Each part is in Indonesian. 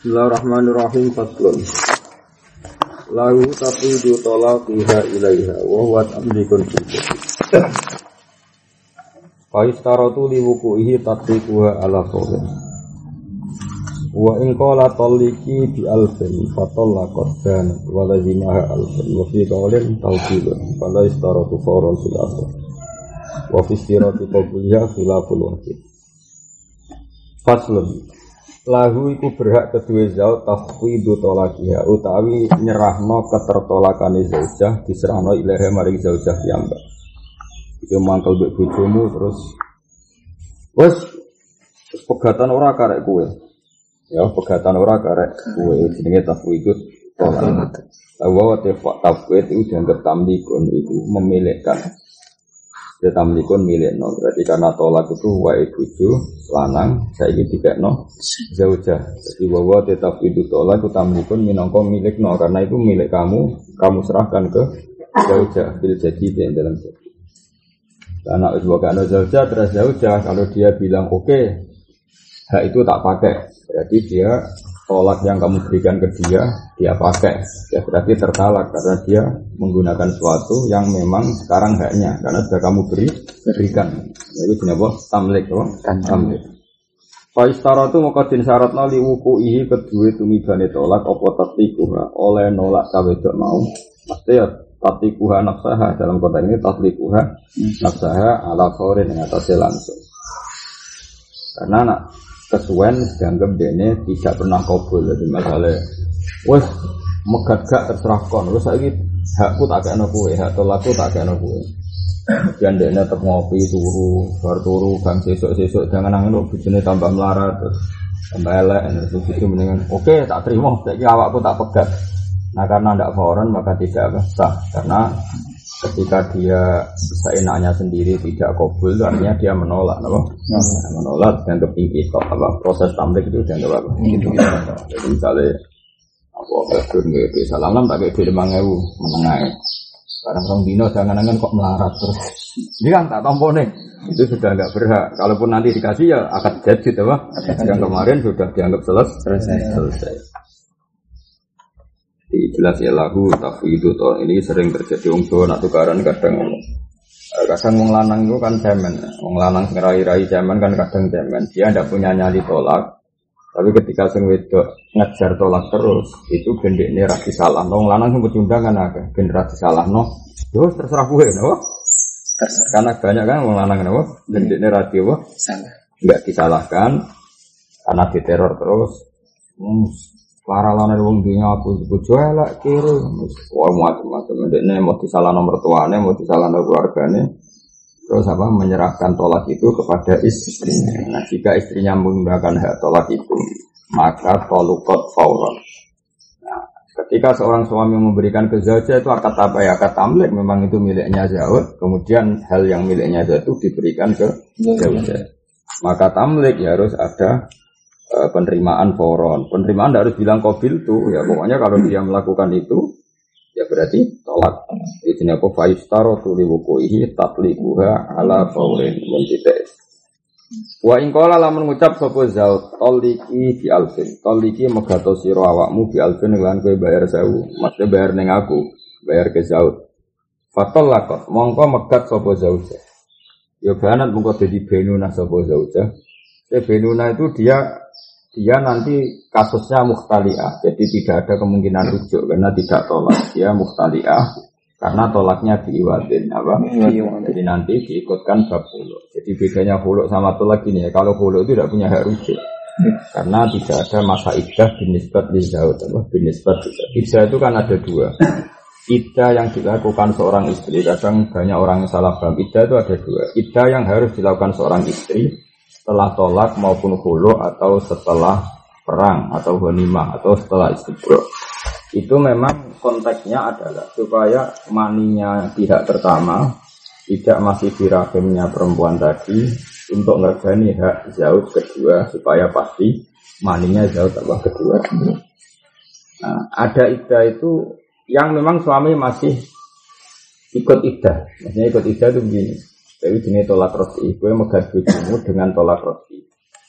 Bismillahirrahmanirrahim Faslun Lahu tafidu talaqiha ilaiha Wa huwa tamlikun Fa istaratu li wuku'ihi tatliquha ala qawlin. Wa in qala taliki bi alfin fatallaqat dan wa lazimaha alfin. Wa fi qawlin tawqilun fala istaratu fawran fil asr. Wa fi istirati qabliha khilaful wajib Faslun lahu iku berhak kedua zaud tafwidu tolakiha utawi nyerahno ketertolakane zaujah diserahno ilaha maring zaujah piyambak. Itu mangkel mbek bojomu terus terus pegatan ora karek kue ya pegatan ora karek kue jenenge tafwidu tolak Wa tafwid itu dianggap tamlikun itu memilihkan ya tamlikun milik no berarti karena tolak itu wa ibuju lanang saya ini tiga no zauja jadi bahwa tetap itu tolak itu tamlikun minongko milik no karena itu milik kamu kamu serahkan ke zauja bil jadi yang dalam jadi karena usbaka no zauja terus zauja kalau dia bilang oke okay, hak itu tak pakai. Berarti dia tolak yang kamu berikan ke dia, dia pakai. Ya berarti tertalak karena dia menggunakan sesuatu yang memang sekarang haknya karena sudah kamu beri berikan. Ya, itu apa? Tamlik, apa? Tamlik. Faistara itu mukadin syarat nali wuku ihi kedua tumibane tolak apa tatikuha oleh nolak itu mau. Maksudnya ya tatikuha nafsaha dalam kota ini tatlikuha nafsaha ala faurin yang atasnya langsung. Karena anak kesuwen dianggap dene tidak pernah kabul jadi masalah. Wes megat gak terserah kon wes lagi hakku tak kayak kue hak tolakku tak kayak kue dan dene tetap ngopi turu bar turu bang sesuk sesuk jangan nangin lo bujune tambah melarat terus tambah elek terus itu mendingan oke tak terima. Jadi awakku tak pegat. Nah karena tidak foreign maka tidak sah. Karena ketika dia bisa enaknya sendiri tidak kabul artinya dia menolak apa? Nah, menolak dan kepingin kok apa? Proses tamlik itu dan apa? Gitu. Jadi misalnya apa kabur nggak bisa salam tak kayak di lima ewu menengah sekarang orang dino jangan jangan kok melarat terus. Ini kan tak nih itu sudah nggak berhak. Kalaupun nanti dikasih ya akan jadi apa? Yang kemarin sudah dianggap selesai. selesai jelas ya lagu itu toh. Ini sering terjadi wong Jawa nak tukaran kadang eh, kadang wong lanang itu kan cemen. Wong lanang ngerai-rai cemen kan kadang cemen. Dia tidak punya nyali tolak. Tapi ketika sing wedok ngejar tolak terus itu gendek ini rasi salah wong lanang sing pecundang kan ada generasi salah no yo terserah gue no karena banyak kan wong lanang no gendek ini rasi salah. Nggak disalahkan karena diteror terus. Hmm, para lana wong dunya aku bojo elek kiri wah macam-macam ndekne mau disalah nomor tuane mau disalah nomor keluargane. Terus apa? Menyerahkan tolak itu kepada istrinya. Nah jika istrinya menggunakan hak tolak itu maka tolukot fauron. Nah, ketika seorang suami memberikan ke zauja itu akad apa ya? Akad tamlik. Memang itu miliknya zaud. Kemudian hal yang miliknya zaud itu diberikan ke zauja maka tamlik ya harus ada Eh, penerimaan foron. Penerimaan harus bilang kobil tuh, ya pokoknya kalau dia melakukan itu, ya berarti tolak. Ini apa faistaro tuli wukuihi tatlikuha ala faurin mentitek. Wa ingkola lamun ngucap sapa zaut toliki bi alfin. Toliki megato sira awakmu bi alfin lan kowe bayar sewu. Maksudnya bayar ning aku, bayar ke zaut. Fatol lakot, mongko megat sapa zauja. Ya banat mongko dadi benuna sapa zauja. Ya benuna itu dia dia nanti kasusnya muhtaliah, jadi tidak ada kemungkinan rujuk karena tidak tolak. Dia muhtaliah karena tolaknya diiwatin apa? Jadi nanti diikutkan bab hulu. Jadi bedanya hulu sama tolak ini ya. Kalau hulu itu tidak punya hak rujuk karena tidak ada masa idah binisbat di jauh apa binisbat idah itu kan ada dua Ida yang dilakukan seorang istri kadang banyak orang yang salah paham Ida itu ada dua Ida yang harus dilakukan seorang istri setelah tolak maupun hulu atau setelah perang atau ghanimah atau setelah istibro itu memang konteksnya adalah supaya maninya pihak pertama tidak masih di perempuan tadi untuk ngerjani hak jauh kedua supaya pasti maninya jauh tambah kedua. Nah, ada ida itu yang memang suami masih ikut ida, maksudnya ikut ida itu begini. Tapi jenis tolak roti, gue megat bujumu dengan tolak roti.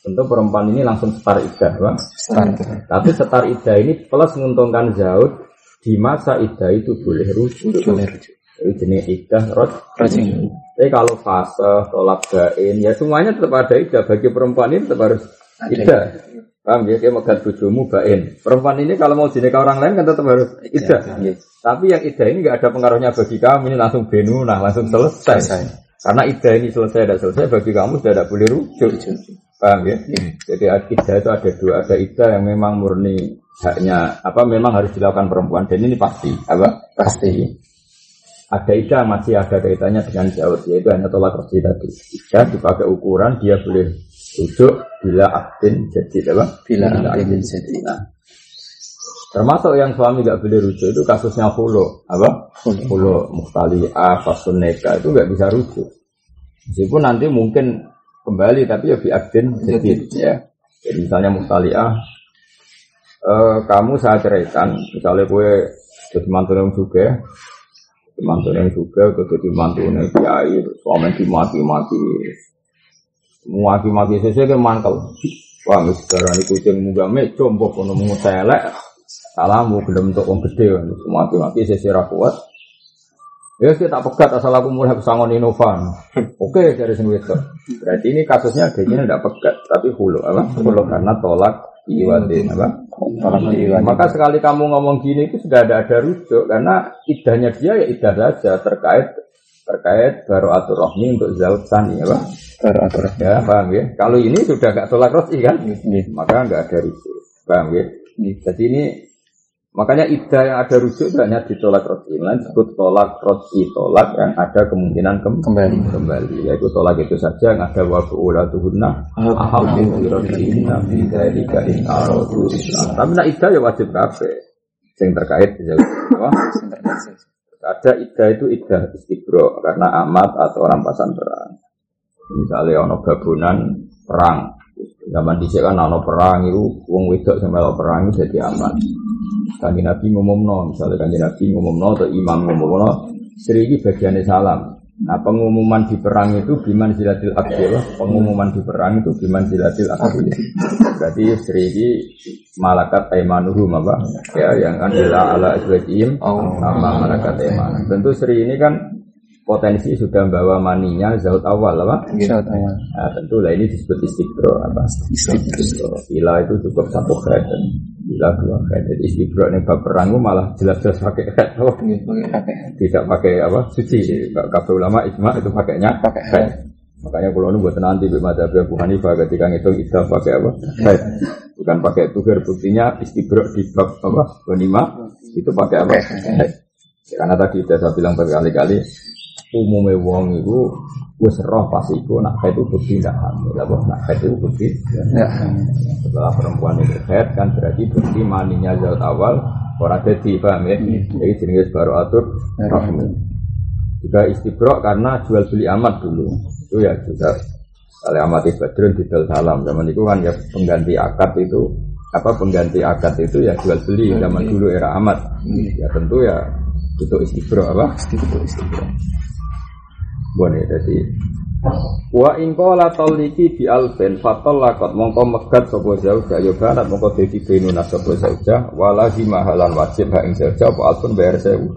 tentu perempuan ini langsung setar iddah, Bang. Start. Tapi setar iddah ini plus menguntungkan zaud di masa iddah itu boleh rujuk. Boleh rujuk. Jadi jenis iddah rot. Rajin. Tapi kalau fase, tolak bain, ya semuanya tetap ada iddah. Bagi perempuan ini tetap harus iddah. Paham ya? Kayak megat bojomu bain. Perempuan ini kalau mau dinikah orang lain kan tetap harus iddah. Tapi yang iddah ini nggak ada pengaruhnya bagi kamu. Ini langsung benunah, langsung selesai. Selesai. Karena iddah ini selesai tidak selesai bagi kamu sudah tidak boleh rujuk. Paham ya? Jadi iddah itu ada dua, ada iddah yang memang murni haknya. Apa memang harus dilakukan perempuan. Dan ini pasti apa? Pasti. ada yang masih ada kaitannya dengan jauh yaitu hanya tolak roti tadi. Iddah dipakai ukuran dia boleh rujuk bila aktin jadi apa? Bila aktin. jadi. nah, termasuk yang suami nggak boleh rujuk itu kasusnya hulu apa? Hulu. hulu muhtali'ah fasun neka itu nggak bisa rujuk. Meskipun nanti mungkin kembali tapi ya biaktin jadi ya. Jadi misalnya muhtali'ah eh, kamu saya ceraikan. Misalnya kue jadi mantu yang juga mantu yang juga jadi mantu yang kiai suami dimati-mati maki-maki sesuai ke mantel. Wah mis darani kucing munggah mejo mbok kono mungu telek salamu gelem untuk wong gede maki-maki sesuai ra kuat Ya saya tak pegat asal aku mulai pesangon Inovan. Oke dari sing wedok. Berarti ini kasusnya adanya tidak pegat tapi hulu apa? Hulu karena tolak iwati apa? Tolak iwati. Maka sekali kamu ngomong gini itu sudah ada ada rujuk karena idahnya dia ya idah saja terkait terkait baru atur rohmi untuk zaut sani apa? Baru atur. Ya paham ya? Kalau ini sudah gak tolak rosi kan? Iya. Maka nggak ada rujuk. Paham ya? Iya. Jadi ini makanya idah yang ada rujuk itu hanya ditolak rosi. Lain disebut tolak rosi tolak yang ada kemungkinan kem Kembali. kembali. Yaitu tolak itu saja yang ada wabu ulatuhunna ahabu birojina bidalika in aradu islam. Tapi nak idah ya wajib kafe. Yang terkait ya? Ada idah itu idah istibro karena amat atau rampasan perang. Misalnya ono gabunan perang. Zaman dhisik kan ono perang itu wong wedok melok perang itu jadi aman. Kanjeng Nabi ngumumno, misalnya kanjeng Nabi ngumumno atau imam ngumumno, Sri ini bagiannya salam. Nah pengumuman di perang itu biman silatil akil, pengumuman di perang itu biman silatil akil. Berarti Sri ini malakat aimanuhum apa? Ya yang kan ila ala Oh. sama malakat aiman. Tentu Sri ini kan potensi sudah membawa maninya zaut awal apa? Bisa tahu. Nah, tentu lah ini disebut istiqro apa? Istiqro. Bila itu cukup satu head bila dua head. Jadi istiqro ini bab perang itu malah jelas-jelas pakai head. Oh, tidak pakai apa? Suci. Kabel ulama ijma itu pakainya Pakai head. Makanya kalau nu buat nanti di mata Abu Hanifah ketika ngitung idah pakai apa? Head. Bukan pakai tuhir buktinya istiqro di bab apa? Bonima itu pakai apa? Head. Karena tadi sudah saya bilang berkali-kali umumnya wong itu wis roh pas iku nak haid itu bukti tidak hamil apa nak haid itu bukti Ya. setelah perempuan itu haid kan berarti bukti maninya zat awal orang jadi paham ya? Jadi jenis baru atur rahmi juga istibrok karena jual beli amat dulu. Itu ya juga. Kalau amat ibadrun didal salam. Zaman itu kan ya pengganti akad itu apa pengganti akad itu ya jual beli zaman dulu era amat. Ya tentu ya itu istibrok apa Boleh jadi Wa in qala taliki bi alfen fatallaqat mongko megat sapa zauja ya barat mongko dadi benuna sapa zauja wala mahalan wajib ha ing zauja apa alfun bayar sewu.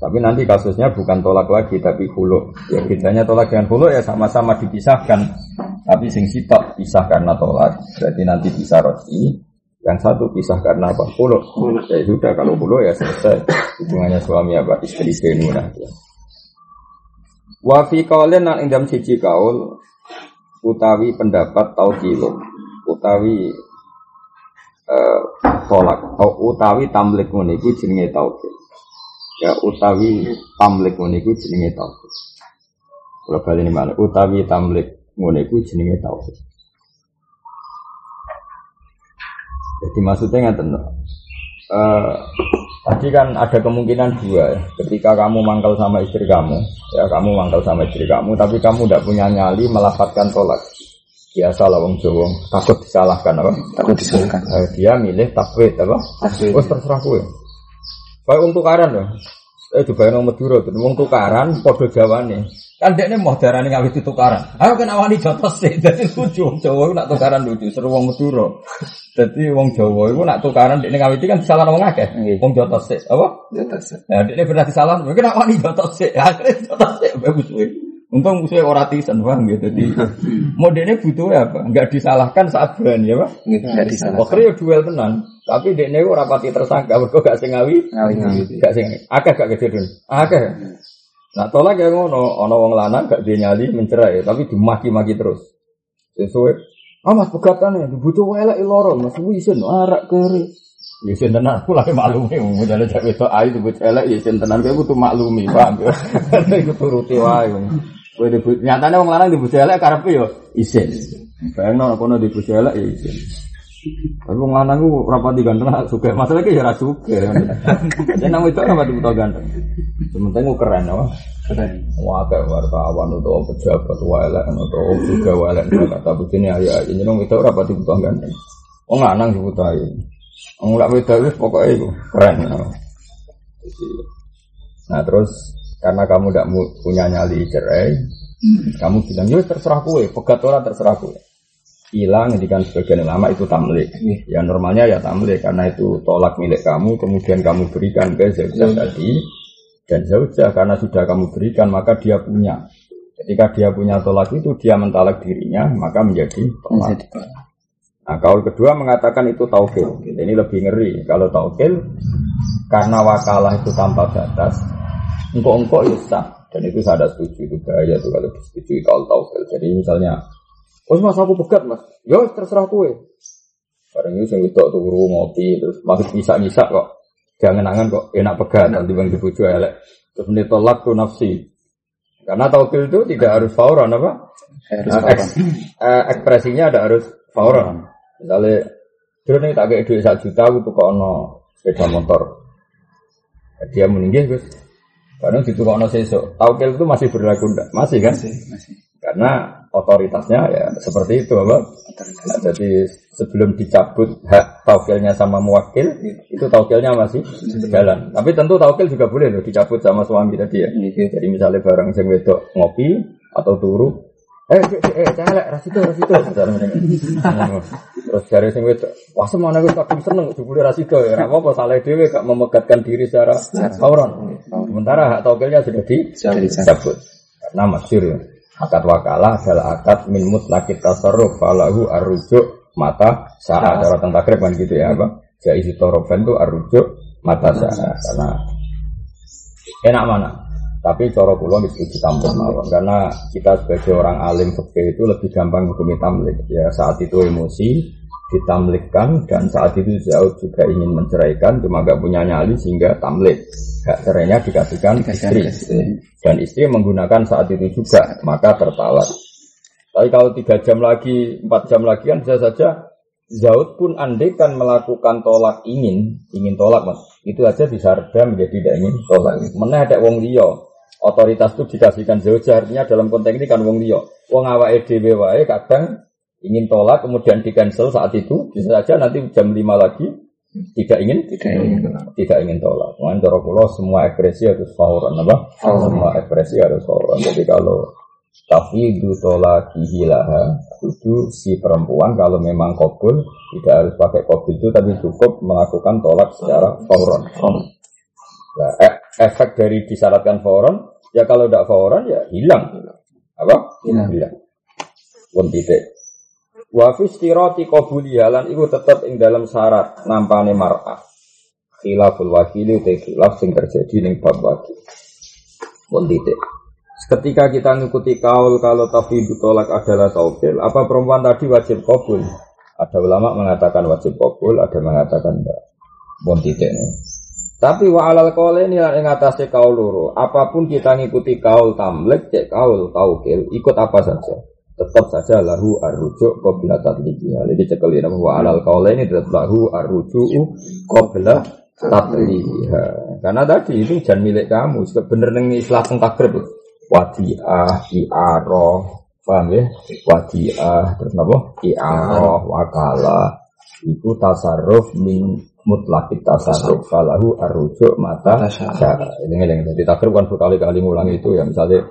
Tapi nanti kasusnya bukan tolak lagi tapi hulu. Ya bedanya tolak dengan hulu ya sama-sama dipisahkan. Tapi sing sitok pisah karena tolak. Berarti nanti bisa roti. Yang satu pisah karena apa? Hulu. Ya sudah kalau hulu ya selesai. Hubungannya suami apa? Istri benuna. Ya. Wa fi qaulin nang ing siji kaul utawi pendapat taukilum utawi eh tolak atau utawi tamlik ngono iku jenenge taukil. Ya utawi tamlik ngono iku jenenge taukil. Kalau bali ini mana? Utawi tamlik ngono iku jenenge taukil. Jadi maksudnya ngaten. Eh tadi kan ada kemungkinan dua ya. Ketika kamu mangkal sama istri kamu, ya kamu mangkal sama istri kamu, tapi kamu tidak punya nyali melafatkan tolak. Biasa lah wong Jawa, takut disalahkan apa? Takut disalahkan. Eh, dia milih takwid apa? Takwid. Oh terserah gue. Kayak untuk karan ya. Eh coba nang Madura tuh wong tukaran padha jawane. Kan dekne mau darane ngawit tukaran. Ayo kena wani jotos sih. Dadi lucu wong Jawa nak tukaran lucu seru wong Madura. Dadi wong Jawa iku nak tukaran dekne ngawiti kan disalah wong akeh. Wong jotos sih. Apa? Jotos. Ya dekne pernah disalah, mungkin nak wani jotos sih. Akhirnya jotos sih bagus kuwi. Untung musuhnya ora tisen paham gitu. Jadi modelnya butuh apa? Enggak disalahkan saat berani ya, Pak. Enggak disalah. Waktu ya duel tenan, tapi dekne ora pati tersangka, mergo gak sing ngawi, Ngawi-ngawi. gak sing akeh gak kejadian. Akeh. Nah, tolak ya ngono, ana wong lanang gak dia nyali mencerai, tapi dimaki-maki terus. Sesuai Ah mas pegatane dibutuh elek loro mas wisen arak kere. Ya sen tenan aku lagi maklumi modele cek wedok ayu disebut elek ya sen tenan kowe kudu maklumi, paham ya. Iku turuti wae. Kowe disebut nyatane wong lanang disebut elek karepe yo isin. Bayangno kono disebut elek ya isin. Tapi wong lanang ku rapati ganteng suka. Masalah ki ya ra suka. Jadi nang wedok rapati butuh ganteng. Sementing ku keren apa? Keren. Wah, kayak wartawan atau pejabat walek atau juga walek kata begini ayah ini dong itu apa tipe ganteng. Oh lanang sebut aja. Oh nggak beda wis pokoknya itu keren. Nah terus karena kamu tidak punya nyali cerai, kamu bilang ya terserah kue, pegat orang terserah kue. Hilang kan sebagian ulama itu tamlik. Ya normalnya ya tamlik karena itu tolak milik kamu, kemudian kamu berikan ke zaujah tadi dan zaujah karena sudah kamu berikan maka dia punya. Ketika dia punya tolak itu dia mentalak dirinya maka menjadi tolak. Nah, kaul kedua mengatakan itu taukil. Ini lebih ngeri. Kalau taukil karena wakalah itu tanpa batas, engkau-engkau ya sah. Dan itu saya ada setuju itu bahaya tuh kalau disetujui kaul taukil. Jadi misalnya, oh mas aku pegat mas, ya terserah kue. Bareng itu yang wedok turu ngopi terus masih bisa bisa kok. Jangan angan kok enak pegat nanti bang dibujuk elek. Terus menit tolak tuh nafsi. Karena taukil itu tidak harus fauran apa? Harus Nah, eks- eh, ekspresinya ada harus fauran. Misalnya, dulu nih tak kayak duit satu juta, aku tuh ono sepeda motor. Dia meninggi, Gus. Kadang situ ono sesok. Taukil itu masih berlaku enggak? Masih kan? Masih, masih. Karena otoritasnya ya seperti itu, apa? Nah, jadi sebelum dicabut hak taukilnya sama muwakil, itu taukilnya masih jalan. Tapi tentu taukil juga boleh loh dicabut sama suami tadi ya. Nggih. Jadi misalnya barang sing wedok ngopi atau turu, eh cek cek eh celek rasito rasito ngene. Terus dari sing wedok, wah semana gue kadung seneng jebule rasito ya. Ora apa-apa salah dhewe gak memegatkan diri secara fauron. Sementara hak taukilnya sudah dicabut. Karena masyhur ya. Akad wakalah adalah akad min mutlaqit tasarruf falahu arrujuk mata saat cara tentang takrib kan gitu ya apa? Jaiz torofen itu arrujuk mata saat karena enak mana? Tapi coro kulo setuju tamlik mawon. Karena kita sebagai orang alim fikih itu lebih gampang hukumi tamlik. Ya saat itu emosi ditamlikkan dan saat itu jauh juga ingin menceraikan cuma gak punya nyali sehingga tamlik. Hak cerainya dikasihkan Dikasihkan istri. istri. dan istri menggunakan saat itu juga maka tertalak tapi kalau tiga jam lagi empat jam lagi kan bisa saja Zaud pun andai kan melakukan tolak ingin ingin tolak mas. Itu aja bisa reda menjadi tidak ingin tolak. Mana ada wong liya? Otoritas itu dikasihkan Zaud artinya dalam konteks ini kan wong liya. Wong awake dhewe wae kadang ingin tolak kemudian di cancel saat itu bisa saja nanti jam 5 lagi tidak ingin Tidak ingin. tidak ingin tolak. Mungkin cara kula semua ekspresi harus fauran apa? Semua ekspresi harus fauran. Jadi kalau tafidu tolak laha itu si perempuan kalau memang kabul tidak harus pakai kabul itu tapi cukup melakukan tolak secara fauran. Nah, e- efek dari disyaratkan fauran ya kalau tidak fauran ya hilang. Apa? Hilang. Hilang. Pun titik. Wa fi istirati qabuliha lan iku tetep ing dalam syarat nampane mar'ah. Khilaful wakili te khilaf sing terjadi ning bab wakil. Pun. Ketika kita ngikuti kaul kalau tafidu tolak adalah taukil, apa perempuan tadi wajib kabul? Ada ulama mengatakan wajib kabul, ada mengatakan enggak. Pun titik. Tapi wa alal kaule ini yang atasnya kaul loro. Apa pun kita ngikuti kaul tamlik, cek kaul taukil, ikut apa saja. Tetap saja lahu arrujuk qabla tatliqiha. Jadi cekel ini wa alal ini tetap lahu arrujuk qabla tatliqiha. Karena tadi itu jangan milik kamu. Bener ning istilah teng takrib. Wadiah, i'aroh, paham ya? Wadiah, terus apa? I'aroh, wakalah, itu tasarruf min mutlak tasarruf falahu arrujuk mata syara. Ini ngeleng. Jadi takrib kan berkali-kali ngulang itu ya misalnya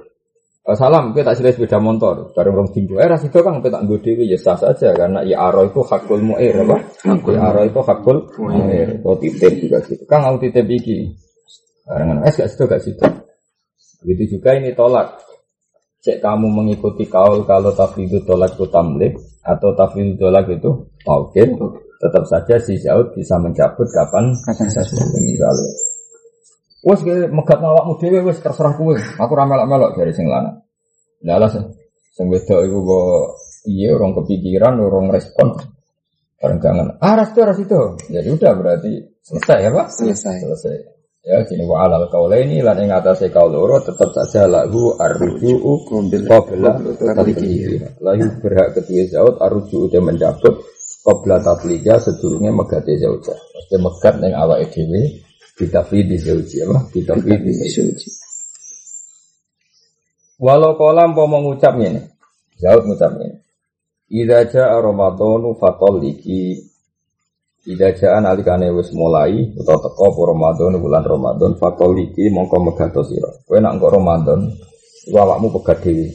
salam kita tak sepeda motor. Bareng rong tinggu eh ras itu kan kita nggo dhewe ya sah saja karena ya aro itu hakul mu'ir apa? Ya aro itu hakul mu'ir. atau titip juga gitu kang aku titip iki. Barengan es gak situ gak situ begitu juga ini tolak cek kamu mengikuti kaul kalau tafidhu tolak itu tamlik atau tafidhu tolak itu mungkin tetap saja si Zaud bisa mencabut kapan saja. misalnya Wes ge megat awakmu dhewe wes terserah kowe. Aku ra melok-melok dari sing lanang. Lah lah sing wedok iku kok iya orang kepikiran, orang respon. Bareng jangan, ah ras itu ras itu. Jadi udah berarti selesai ya Pak? Selesai. Selesai. Ya, sini wa alal kaulaini lan ing atase kaul loro tetep saja lahu arju'u qabla tatliki. Lahu berhak kedua zaud arju'u dia mencabut qabla tatlika sedurunge megate zauja. Mesti megat ning awake dhewe ditafidi zauji apa? Ditafidi zauji. Walau kolam mau mengucap ini, Zaud mengucap ini. Ida ja'a Ramadhanu fatoliki Ida ja'a nalikane wis mulai Atau teko apa Ramadan bulan Ramadan Fatoliki mongko megato sira. Kowe nak engko Ramadan Iku awakmu pegat dhewe.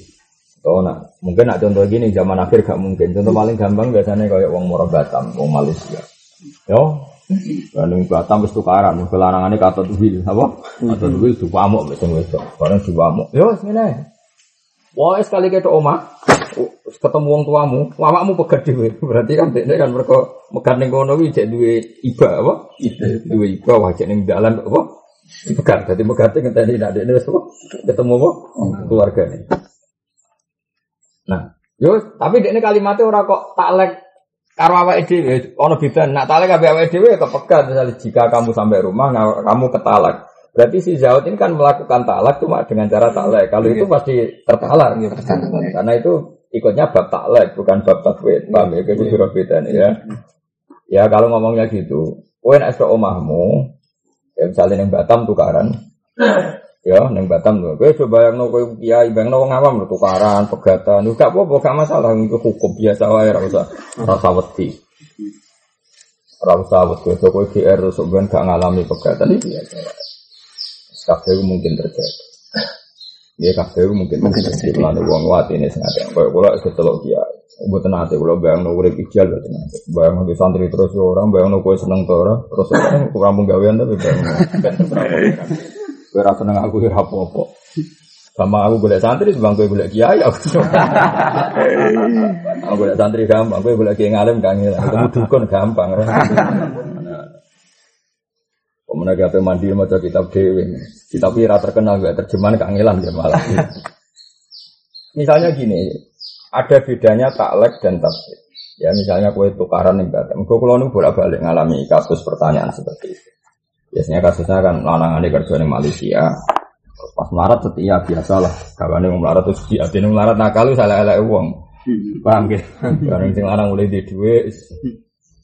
Tau nak Mungkin nak contoh gini zaman akhir gak mungkin. Contoh paling gampang biasanya kayak wong Moro Batam Wong Malaysia. Yo Bandung Batam wis tukaran Kelarangannya kata tuhil Apa? Kata tuhil Dupamuk Betul betul Barang dupamuk Yo ngene Wah, sekali kita omah, ketemu wong tuamu, mamamu pegat dhewe. Berarti kan dekne kan mereka megat ning kono kuwi cek duwe iba apa? Duwe iba wah cek ning dalan apa? Pegat. Dadi megate ngenteni nek dekne wis? Ketemu apa? Keluargane. Nah, yo tapi dekne kalimatnya ora kok taklek karo awake dhewe ana beda. Nak taklek kabeh awake dhewe kepegat misalnya jika kamu sampai rumah nah, kamu ketalak. Berarti si Zaud ini kan melakukan talak cuma dengan cara talak. Kalau itu pasti tertalak. Karena itu ikutnya bab taklek bukan bab takwid. Paham ya? Itu surat beda ya. Ya kalau ngomongnya gitu, nek esuk omahmu, ya misalnya neng Batam tukaran. Ya, neng Batam tuh. Kowe coba yang no kowe kiai, bang no wong awam lho, tukaran, pegatan. Gak apa-apa, gak masalah itu hukum biasa wae ora usah rasa wedi. Ora usah wedi, kowe GR terus ben gak ngalami pegatan itu biasa. Kabeh mungkin terjadi. Ya kabeh mungkin Mungkin terjadi. Lan wong wati ini sengaja. Kayak kula kecelok dia. Mboten nate kula bayang no urip ijal boten nate. Bayang no santri terus orang, bayang no kowe seneng ora. Terus orang kampung gawean tapi bayang Kowe ora seneng aku ora apa-apa. Sama aku golek santri sebang kowe golek kiai aku. Aku santri gampang, kowe golek kiai ngalim kangen. Ketemu dukun gampang. Kemudian kita mandi maca kitab dewi, kitab ira terkenal gak terjemahan kangelan dia malah. misalnya gini, ada bedanya taklek dan tafsir. Ya misalnya kue tukaran nih batam, gue kalau nih bolak balik ngalami kasus pertanyaan seperti itu. Biasanya kasusnya kan lanangannya kerja di Malaysia, pas melarat setia biasa lah. Kawan yang melarat terus dia yang melarat nakal salah salah uang, paham gitu? Barang sing lanang mulai di duit,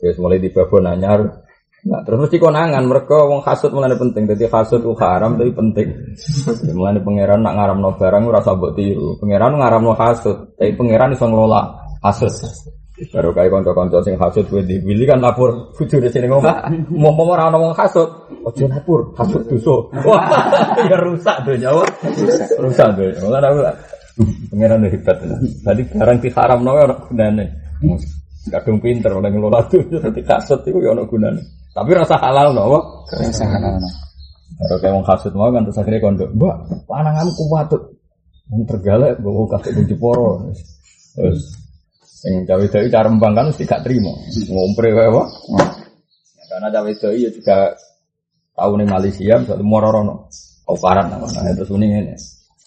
terus mulai di babon anyar, Nah, terus mesti konangan mereka wong hasud mulane penting. Jadi hasud ku haram tapi penting. Ya, mulane pangeran nak ngaramno barang ora usah mbok tiru. Pangeran ngaramno hasud, tapi pangeran iso ngelola hasud. Baru kayak kanca-kanca sing hasud kuwi dipilih kan lapor bojone sini ngomong. Mau mau ora ono wong hasud, ojo lapor, hasud dosa. Wah, ya rusak donya. wah. Rusak donya. Mulane aku pangeran udah hebat. Tadi barang diharamno ora gunane. Kadung pinter oleh ngelola tuh, jadi kasut itu ya ono gunane. Tapi rasa halal no, apa? Rasa halal. Kalau kayak mau kasut mau kan terus akhirnya kondo, mbak, panangan kuat tuh. Tergalak, bawa kasut kunci poro. Terus, yang cawe cawe cara membangkan mesti gak terima. Ngompre kayak apa? Karena cawe cawe ya juga tahu nih Malaysia, misalnya mororono, kaukaran namanya. Terus ini ini.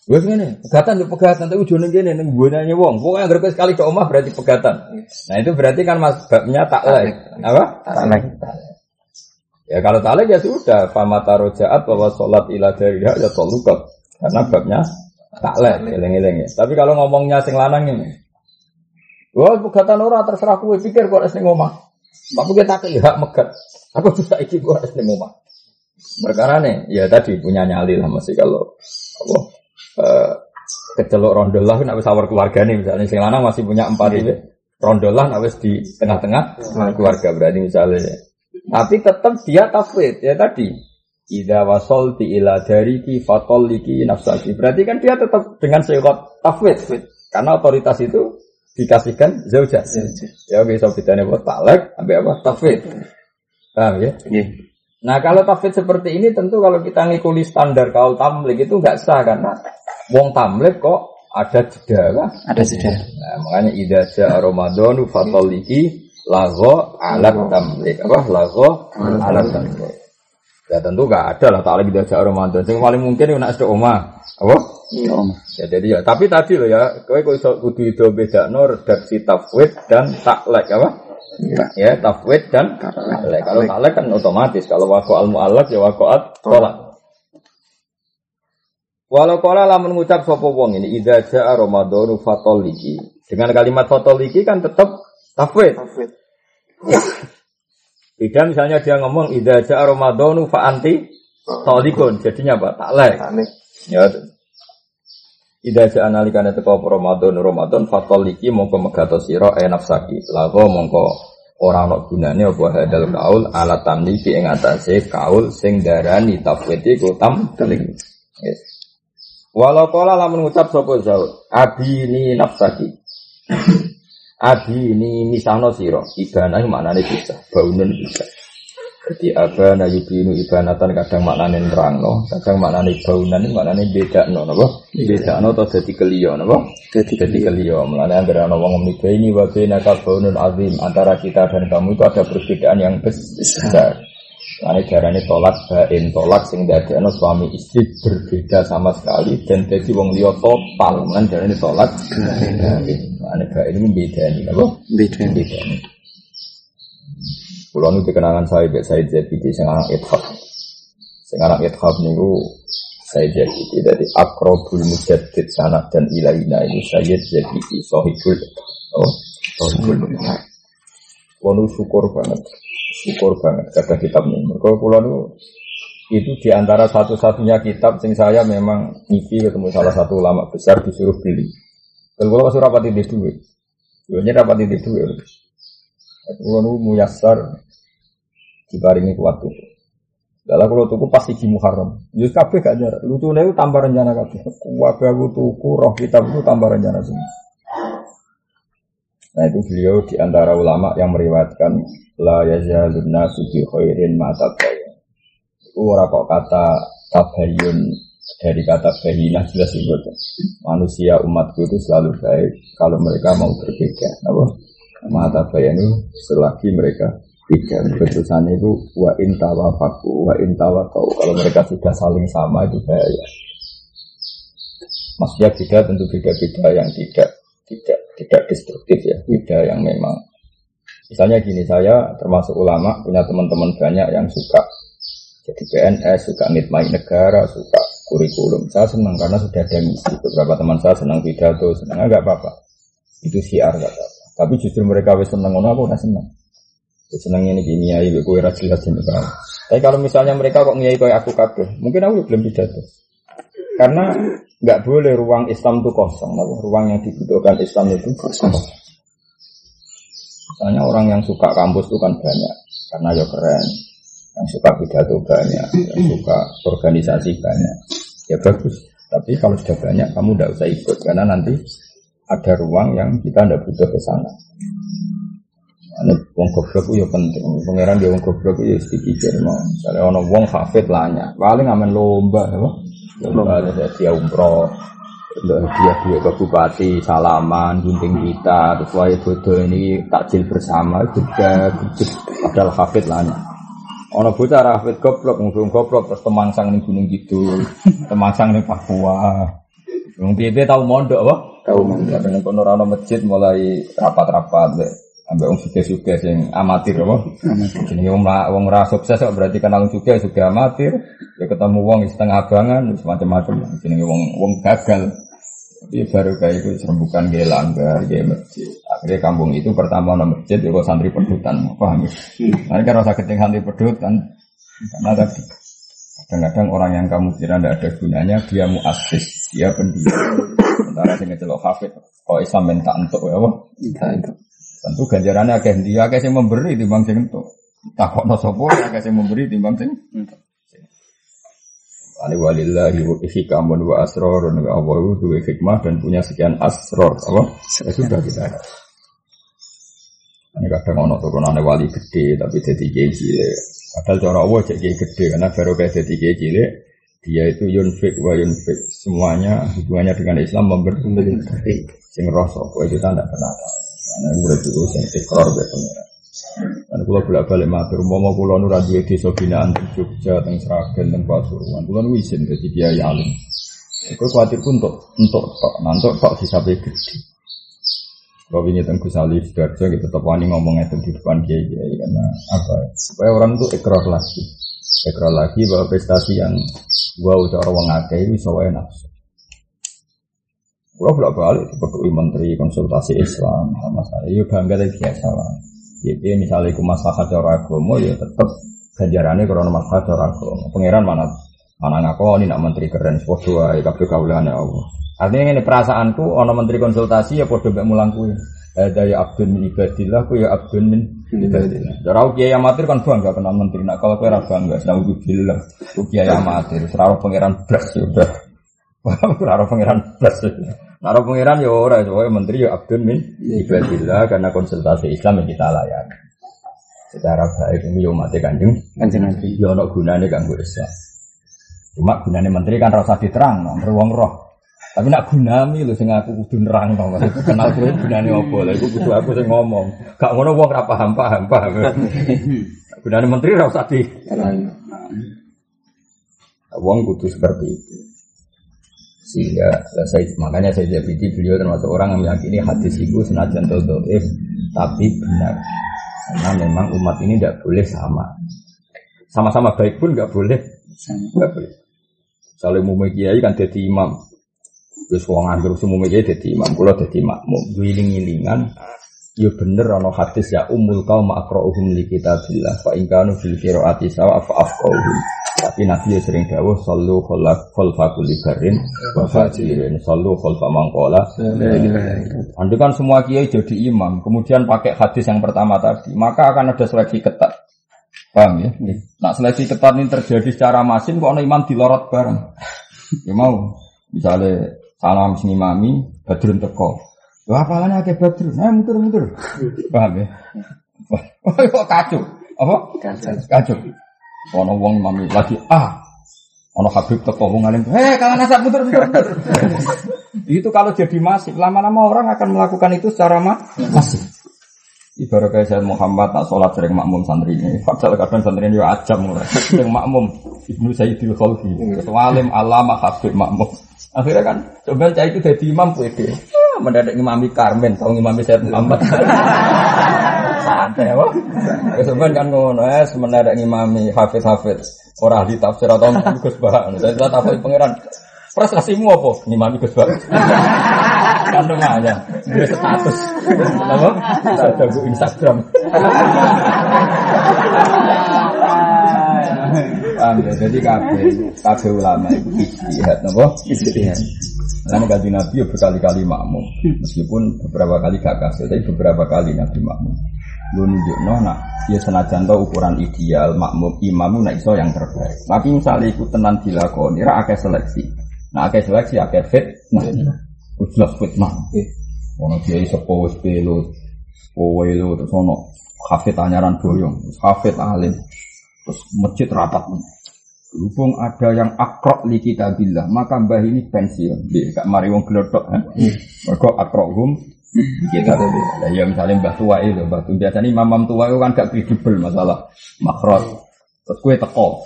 Gue gini, pegatan tuh pegatan, tapi ujungnya gini, nih gue nanya wong, pokoknya agar sekali ke omah berarti pegatan. Nah itu berarti kan mas babnya taklek, apa? Taklek. Ya kalau taklek ya sudah, fama tarojaat bahwa sholat ila dariha ya tolukat, karena babnya taklek, eleng-eleng ya. Tapi kalau ngomongnya sing lanang ini, wah pegatan ora terserah kue pikir kok es ning omah. Tapi kita tak hak megat, aku bisa iki kok es ning omah. Perkara nih, ya tadi punya nyali lah masih kalau apa eh, kecelok rondolah nak wis awar keluarga nih misalnya sing lanang masih punya empat ini rondolah nak wis di tengah-tengah keluarga berarti misalnya Tapi tetap dia tafwid ya tadi. Ida wasol ti ila dariki fatol liki nafsaki. Berarti kan dia tetap dengan sehot tafwid. Karena otoritas itu dikasihkan zauja. Ya oke, so bedanya buat talek, sampai apa? Tafwid. Paham ya? Iya. Nah kalau tafwid seperti ini tentu kalau kita ngikuti standar kaul tamlik itu nggak sah karena wong tamlik kok ada jeda kan? Ada jeda. Nah, makanya ida ja Ramadan fatoliki lago alat tamlik apa lago alat tamlik. Ya tentu gak ada lah taklik ida ja Ramadan. Yang paling mungkin itu nak sedek omah. Apa? Iya, Om. Ya jadi ya. Tapi tadi loh ya, kowe kok iso kudu itu beda no redaksi tafwid dan taklek apa? Iya. Ya tafwid dan taklek. Kalau taklek kan otomatis. Kalau wako al muallak ya wakoat tolak. Walau kala lamun ngucap sapa wong ini idza jaa ramadhanu fatoliki. Dengan kalimat fatoliki kan tetap tafwid. Beda misalnya dia ngomong idza jaa ramadhanu fa anti tolikun. Jadinya apa? Taklek. Ya. Ida ja analikane teko apa Ramadan Ramadan fatoliki mongko megato sira e nafsaki. Mongko ora ana gunane apa hadal kaul ala tamliki ing atase kaul sing darani tafwid iku tamlik. Yes. Walau kala lamun ngucap sapa Zaud, abini nafsaki. Abini misahno sira, ibana maknane bisa, baunun bisa. Jadi abana yubinu ibanatan kadang maknane nerangno, kadang maknane baunan maknane bedakno napa? Bedakno atau dadi keliyo napa? Jadi Jadi keliyo, mulane anggere ana wong ini wa bainaka baunun azim antara kita dan kamu itu ada perbedaan yang besar. Mulane jarane tolak bain tolak sing dadekno suami istri berbeda sama sekali dan jadi wong liya total. Mulane jarane tolak bain. Mulane bain ini bedani napa? beda. Bedani. Kulo nu dikenangan saya Mbak Said Zabidi sing anak ithaf. Sing anak ithaf niku Said Zabidi dari akrobul mujaddid sanad dan ilaina itu Sayyid Zabidi sahibul oh sahibul Kulo syukur banget. Syukur banget kata kitab ini. Kulo nu itu di antara satu-satunya kitab sing saya memang ngipi ketemu salah satu ulama besar disuruh beli. Dan kulo masuk rapati di duit. Duitnya rapati di duit. Kulo nu muyasar diparingi kuat tuh. Dalam kulo tuku pas iki Muharram. Yus kabeh gak jarak. Lucune itu tambah rencana kabeh. Aku tuku roh kitab itu tambah rencana semua. Nah itu beliau di antara ulama yang meriwayatkan la yazalun nasu bi khairin ma tabayun. Itu ora kok kata tabayun dari kata bahina jelas itu. Manusia umatku itu selalu baik kalau mereka mau berbeda. Apa? Mata bayanu selagi mereka beda. Keputusannya itu wa intawa faku, wa intawa kau. Kalau mereka sudah saling sama itu bahaya. Maksudnya beda tentu beda-beda yang tidak tidak tidak destruktif ya, beda yang memang. Misalnya gini saya termasuk ulama punya teman-teman banyak yang suka jadi PNS, suka nitmai negara, suka kurikulum. Saya senang karena sudah ada misi. Beberapa teman saya senang pidato, senang nggak apa-apa. Itu siar nggak apa-apa. Tapi justru mereka wis seneng ngono aku udah seneng. Wis seneng ini gini ya, ibu kue jelas kalau. Tapi kalau misalnya mereka kok ngiyai kayak aku kabeh, mungkin aku belum pidato. Karena nggak boleh ruang Islam itu kosong. Nah, ruang yang dibutuhkan Islam itu kosong. Misalnya orang yang suka kampus itu kan banyak, karena ya keren. Yang suka pidato banyak, yang suka organisasi banyak. Ya bagus. Tapi kalau sudah banyak, kamu tidak usah ikut karena nanti ada ruang yang kita tidak butuh ke sana. Ini wong goblok itu ya penting. Pangeran dia wong goblok itu ya mau. Misalnya ono wong hafid lanya, paling aman lomba, ya. Ada dia umroh, dia dia ke bupati, salaman, gunting kita, terus waya bodoh ini takjil bersama juga, padahal hafid lanya. Ono bocah hafid goblok, ngomong goblok terus temangsang nih gunung gitu, temangsang nih Papua. Wong piye tahu mondok apa? Tahu Kadang kono ora ono masjid mulai rapat-rapat ambek wong suge-suge sing amatir apa? Jenenge wong wong ora sukses kok berarti kenal suge suge amatir. Ya ketemu wong setengah abangan macam-macam jenenge wong wong gagal. Tapi baru kayak itu serembukan gaya langgar, gaya masjid. Akhirnya kampung itu pertama ono masjid, ya kok santri pedutan, paham ya? Nanti kan rasa keting santri pedutan, karena tadi kadang-kadang orang yang kamu kira tidak ada gunanya, dia muasis, dia pendidik. Sementara sing ngecelok hafid, kok Islam minta untuk ya apa? Tentu ganjarannya akeh dia akeh sing memberi di bang sing entuk. takokno sapa akeh sing memberi timbang sing Ani walillahi wa hikamun wa asrarun wa Allah itu duwe hikmah dan punya sekian asror apa? Ya sudah kita ada. Ini kadang ono turunane wali gede tapi jadi kiai cilik. Padahal cara Allah jadi kiai gede karena baru kayak jadi kiai cilik dia itu yunfik wa yunfik semuanya hubungannya dengan Islam memberi sing roh sapa itu tidak pernah tahu. Karena udah itu sing ikrar be pengira. Dan kalau bolak balik matur, mau pulau nur radio desa binaan di Jogja, teng Sragen, teng Pasuruan, pulau nu izin jadi kiai alim. Aku khawatir pun untuk untuk tok, nanti tok bisa gede. Kalau ini tentang Gus Ali Sidarjo kita tetap wani ngomong itu di depan kiai kiai karena apa? Supaya orang itu ekor lagi, ekor lagi bahwa prestasi yang gua udah orang ngake itu bisa nafsu. Kalau bolak balik seperti menteri konsultasi Islam, masalah itu bangga dari biasa lah. Jadi misalnya iku masalah cara agama ya tetep ganjarannya karena masalah cara agama. Pangeran mana mana ngakoni nak menteri keren sepodo ae kabeh kaulane Allah. Artinya ini perasaanku ono menteri konsultasi ya podo mbek mulang kuwi. Ada ya abdun min ibadillah ku ya abdun min ibadillah. Darau kiai amatir kan bangga kenal menteri. Nak kalau kowe ora bangga, ku kiai amatir, serau pangeran blas ya udah. Ora pangeran blas. Naro pangeran ya ora, soalnya menteri ya abdun min ibadillah karena konsultasi Islam yang kita layani. Secara baik ini yo mati kanjeng, Kanjeng Nabi. yo ono gunane kanggo Islam. Cuma gunane menteri kan rasa diterang, no, wong roh. Tapi nak gunami lho sing aku kudu nerang to, kenal kowe gunane opo lha iku kudu aku sing ngomong. Gak ngono wong ora paham paham paham. gunane menteri ora usah di wong kudu seperti itu sehingga lah saya makanya saya jadi beliau termasuk orang yang meyakini hadis itu senajan dodoif tapi benar. Karena memang umat ini tidak boleh sama. Sama-sama baik pun nggak boleh. Nggak boleh. Saling mau kiai kan jadi imam. Terus wong anggur semua kiai jadi imam pulau jadi makmum. Giling-gilingan Ya bener ana hadis ya umul qaum aqra'uhum li kitabillah fa in kanu fil qiraati sawa fa afqahuhum. Tapi Nabi ya sering dawuh sallu khalaf khalfa kulli barin wa fajirin sallu khalfa mangqala. Andai kan semua kiai jadi imam, kemudian pakai hadis yang pertama tadi, maka akan ada seleksi ketat. Paham ya? Nah seleksi ketat ini terjadi secara masin kok ana imam dilorot bareng. Ya mau, misalnya salam sing imami, badrun teko. Wah, apalanya akeh badrun. Nah, muter-muter. Paham ya? Wah, kok kacau. Apa? Kacau. Ono wong imam lagi ah. Ono Habib teko wong alim. Eh, kalian asap muter-muter. itu kalau jadi masif, lama-lama orang akan melakukan itu secara ma masif. Ibarat kayak saya Muhammad tak sholat sering makmum santri ini. Padahal kadang santri ini ya ajam mulai. Sering makmum ibnu Sayyidil Khalfi. Alim alama Habib makmum. Akhirnya kan coba cah itu jadi imam pede. Ah, Mendadak imami Karmen, tahu imami Sayyid Muhammad. Santai apa? Kemudian kan ngono es mendadak imami Hafiz Hafiz. Orang ahli tafsir atau Gus Bah. Saya tak tahu pangeran. Prestasimu apa? Imami Gus Bah. kan aja. Dia status. Apa? Ada bu Instagram. Paham ya? Jadi kabeh kabeh ulama itu ijtihad napa? Ijtihad. Karena gaji Nabi ya berkali-kali makmum, meskipun beberapa kali gak kasih, tapi beberapa kali Nabi makmum. Lu nunjuk no, nak ya senajan tau ukuran ideal makmum imamu nak iso yang terbaik. Tapi misalnya ikut tenan dilakoni, ra akeh seleksi. Nah akeh seleksi akeh fit, nah jelas fitnah. Ono kiai sepo wis pelo, kowe lo terus ono hafid anyaran boyong, hafid alim, terus masjid rapat. Berhubung ada yang akrok li kitabillah, maka mbah ini pensiun. Dia gak mari wong gelodok. Eh? Mereka akrohum kita lah ya misalnya mbah tua itu, mbah tua biasanya imam tua itu kan gak kredibel masalah makrot. Terus kue teko,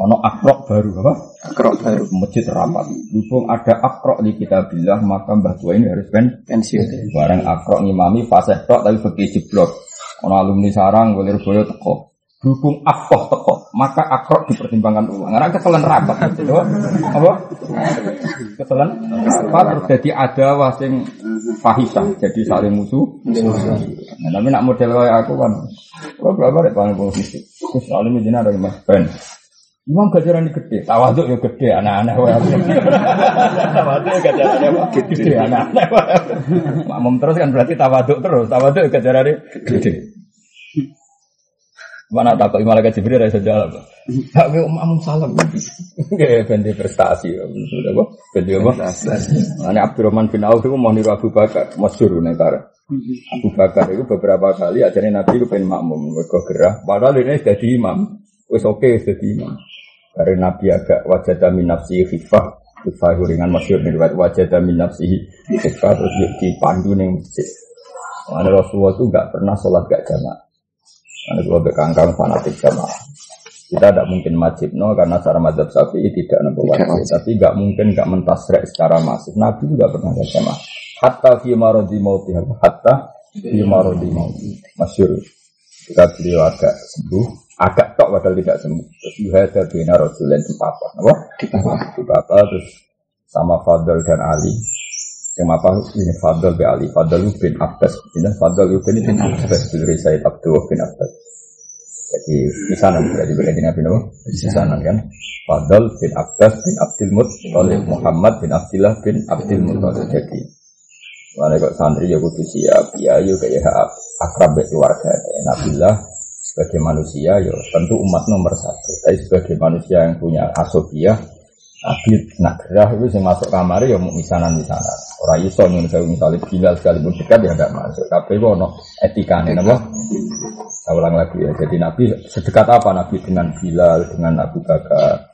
ono akrok baru apa? Akrok baru. Masjid rapat. Berhubung ada akrok di kitabillah, maka mbah tua ini harus pen Pensiun. Barang akrok ngimami fasih tok tapi begitu jeblok. Ono alumni sarang golir boyo teko. Berhubung akoh teko, maka akrok dipertimbangkan ulang. Karena ketelan rapat gitu. Apa? Ketelan rapat terus jadi ada wasing fahisah, jadi saling musuh. Nah, tapi nak model kayak aku kan, gua berapa deh paling posisi. Terus alim jenah dari mas Ben. Imam gajaran gede, tawaduk ya gede, anak-anak tawaduk gajarannya apa? Gede, anak-anak wae. Makmum terus kan berarti tawaduk terus, tawaduk gajarannya gede. Mana takut malaikat Jibril rasa jalan. Tak gue umum salam. Gak ganti prestasi. Sudah kok. Ganti apa? Ini Abdurrahman bin Auf itu mau niru Abu Bakar. Masyur negara. Abu Bakar itu beberapa kali ajarnya Nabi itu pengen makmum. Mereka gerah. Padahal ini jadi imam. Wes oke jadi imam. Karena Nabi agak wajah min nafsi khifah. Khifah ringan masyur nih. Wajah min nafsi khifah. Terus dipandu nih masjid. Mana Rasulullah itu nggak pernah sholat gak jamaah. Karena kalau bekangkang fanatik jamaah. Kita tidak mungkin wajib no karena cara madzhab syafi'i tidak nampak wajib. Tapi nggak mungkin nggak mentasrek secara masif. Nabi juga pernah gak jamaah. Hatta fi marodi mauti hatta fi marodi mauti. Masyur. Ketika beliau agak sembuh, agak tok padahal tidak sembuh. Terus yuhada bina rasulullah di papa. Apa? Di papa. Terus sama Fadl dan Ali. Yang apa ini Fadl bin Ali, Fadl bin Abbas. Ini Fadl bin bin Abbas bin Said Abdul bin Abbas. Jadi misanan berarti berarti Nabi Nuh misanan kan. Fadl bin Abbas bin Abdul Muttalib Muhammad bin Abdullah bin Abdul Muttalib. Jadi Mana kok santri ya kudu siap, ya yuk kayak akrab keluarga. Nabilah sebagai manusia ya tentu umat nomor satu. Tapi sebagai manusia yang punya asobiah, Nabi nak gerah itu yang masuk kamar ya mau misanan misanan. Orang iso nih saya misalnya bila sekalipun dekat ya tidak masuk. Tapi itu etika nih, nabo. Saya ulang lagi ya. Jadi Nabi sedekat apa Nabi dengan Bilal, dengan Abu Bakar.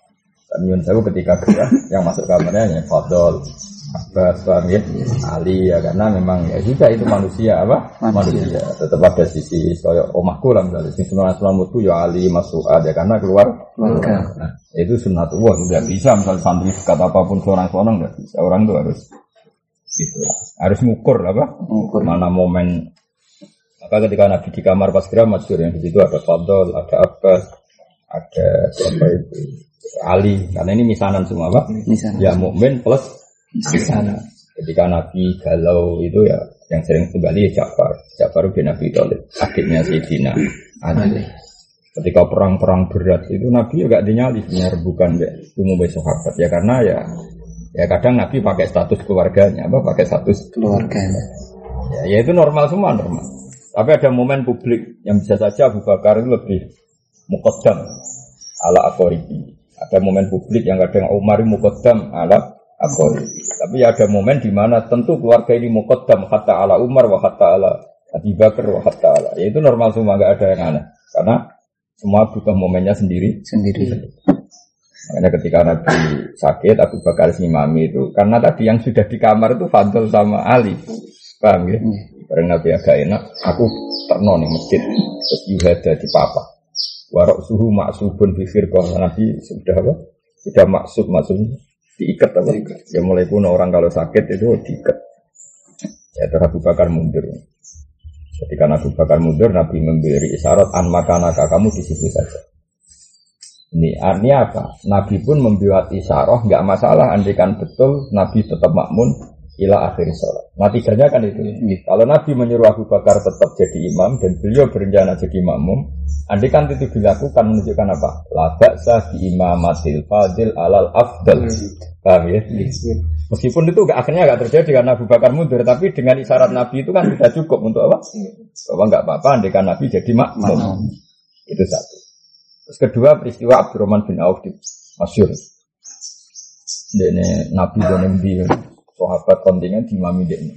Dan saya ketika gerah yang masuk kamarnya ya Fadol, Abbas, paham ya? Ali ya karena memang ya juga itu manusia apa? Manusia. Tetap ada sisi soyo omahku lah misalnya. Sisi sunnah itu ya Ali, Mas'ud ya karena keluar. Nah, itu sunnatullah nggak bisa misalnya santri dekat apa pun seorang seorang nggak bisa. Orang itu harus gitu. Harus ngukur apa? Ngukur mana momen maka ketika Nabi di kamar pas kira masyur yang di situ ada Fadl, ada Abbas, ada siapa itu Ali. Karena ini misanan semua apa? Misanan. Ya mukmin plus misanan. Ketika Nabi galau itu ya yang sering kembali ya Ja'far. Ja'far bin Nabi Thalib, adiknya Sayyidina Ali. Ketika perang-perang berat itu Nabi juga dinyali sebenarnya bukan ya umum sahabat ya karena ya ya kadang Nabi pakai status keluarganya apa pakai status keluarganya. Ya, ya itu normal semua normal. Tapi ada momen publik yang bisa saja Abu Bakar itu lebih mukodam ala akoribi. Ada momen publik yang kadang Umar mukodam ala akoribi. Tapi ada momen di mana tentu keluarga ini mukodam hatta ala Umar wa hatta ala Abu Bakar wa hatta ala. Ya itu normal semua nggak ada yang aneh. Karena semua butuh momennya sendiri. Sendiri. Makanya ketika Nabi sakit, Abu Bakar ngimami itu. Karena tadi yang sudah di kamar itu Fadl sama Ali. Paham ya? Karena Nabi agak enak, aku terno nih masjid. Terus yuhada di papa. Warok suhu maksubun bifir Nabi sudah apa? Sudah maksud maksud diikat apa? Ya mulai kuno orang kalau sakit itu diikat. Ya terus Abu Bakar mundur. Ketika Abu Bakar mundur, Nabi memberi isyarat an makanaka kamu di situ saja. Ini artinya apa? Nabi pun membuat isyarat, nggak masalah. Andikan betul, Nabi tetap makmun ila akhir sholat. Natijanya kan itu. Kalau Nabi menyuruh Abu Bakar tetap jadi imam dan beliau berencana jadi makmum, andikan itu dilakukan menunjukkan apa? Labak sah di imamatil fadil alal afdal. Paham ya? Meskipun itu gak, akhirnya gak terjadi karena Abu Bakar mundur, tapi dengan isyarat Nabi itu kan sudah cukup untuk apa? Bahwa nggak apa-apa, andikan Nabi jadi makmum. Itu satu. Terus kedua peristiwa Abdurrahman bin Auf di Masyur. Ini Nabi dan Nabi sahabat kontingen di mami ini.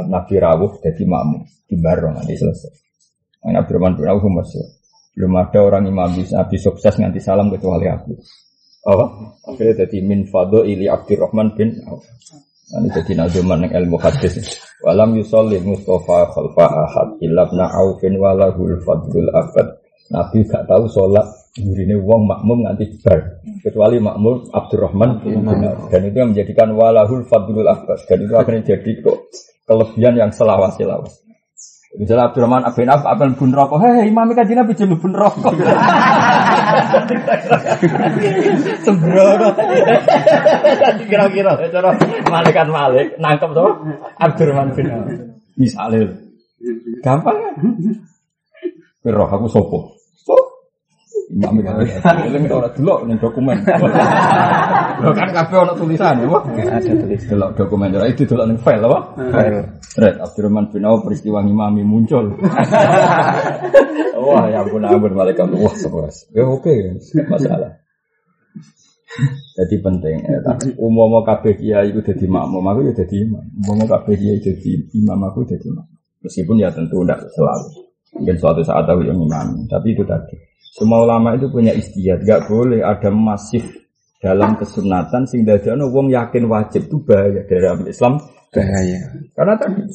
Nabi rawuh jadi makmum di barong nanti selesai. Nabi Abdurrahman bin Auf Masyur. Belum ada orang imam Nabi sukses nganti salam kecuali aku. Oh, akhirnya jadi min fado ili Abdurrahman bin Auf. Ini jadi nazuman yang ilmu hadis. Walam yusolli Mustafa khalfa ahad ilabna Aufin walahul fadlul abad. Nabi gak tahu sholat Yurine wong makmum nganti bar kecuali makmum Abdurrahman bin Auf. dan itu yang menjadikan walahul fadlul abbas dan itu akhirnya jadi kok kelebihan yang selawas-selawas. Misalnya Abdurrahman bin Auf apel bun rokok, hei imam kan Nabi jadi bun rokok. Sembrono. Tadi kira-kira cara malaikat malik nangkep tuh Abdurrahman bin Auf. Misalnya gampang kan? Roh aku sopo. Imam itu eling ora delok ning dokumen. Lho kan kabeh ono tulisan ya, Pak. Ada tulis. Delok dokumen ora itu delok ning file apa? File. Red Abdurrahman bin Auf peristiwa ngimami muncul. Wah, ya ampun ampun malaikat. Wah. Ya oke, masalah. Jadi penting, ya, tapi umum kabeh kiai itu jadi makmum, aku ya jadi imam. Umum kabeh kiai jadi imam, aku jadi imam. Meskipun ya tentu tidak selalu. Mungkin suatu saat aku yang imam, tapi itu tadi. Semua ulama itu punya istiadat, gak boleh ada masif dalam kesunatan sehingga dadekno wong yakin wajib itu bahaya dalam Islam Bahaya. karena tadi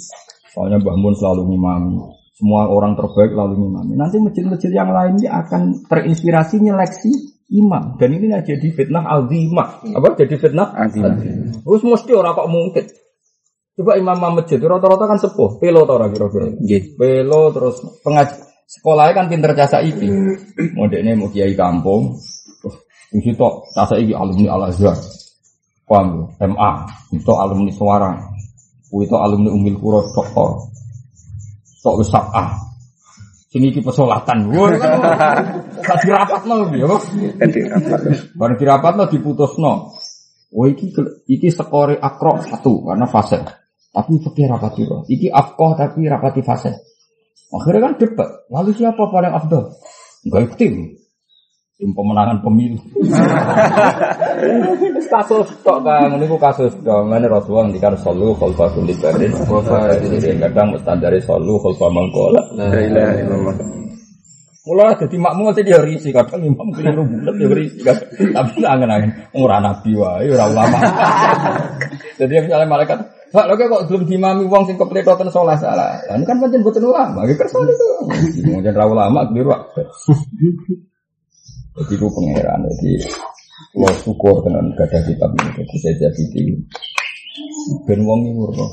soalnya Mbah Mun selalu ngimami, semua orang terbaik lalu ngimami. Nanti masjid-masjid yang lainnya akan terinspirasi nyeleksi imam dan ini jadi fitnah azimah. Apa jadi fitnah? Azimah. Terus mesti orang kok mungkin. Coba imam masjid rata-rata kan sepuh, pelo tau kira-kira. Nggih. Pelo terus pengaj sekolahnya kan pinter jasa iki. Modeknya mau kiai kampung. Di situ jasa iki alumni Al Azhar. Paham ya? MA, itu alumni suara. Itu alumni Umil Kuro doktor. Tok wis ah. Sini iki pesolatan. Wah, kan gak dirapatno ya, Pak. Jadi apa? Bareng dirapatno diputusno. Wah iki iki skore akro satu karena fase. Tapi fikih rapati roh. Iki afkoh tapi rapati fase. Akhirnya kan debat. Lalu siapa paling afdal? Enggak tim. Tim pemenangan pemilu. kasus tok kan, ini ku kasus tok. Mana Rasulullah ngendikan solu khalfa kulli barin. Kadang mustandari solu khalfa mangkola. La ilaha illallah. Mulai jadi makmum mesti dia risi kadang imam keliru bulat dia risi kan. Tapi angen-angen ora nabi wae ora ulama. jadi misalnya malaikat, "Pak, lho kok belum dimami wong sing kepletoten salah salah." Lah kan pancen boten ulama, iki kersa itu. Mungkin ra ulama keliru. Jadi itu pangeran, jadi lo syukur dengan gada kitab ini, jadi saya jadi. Ben wong roh.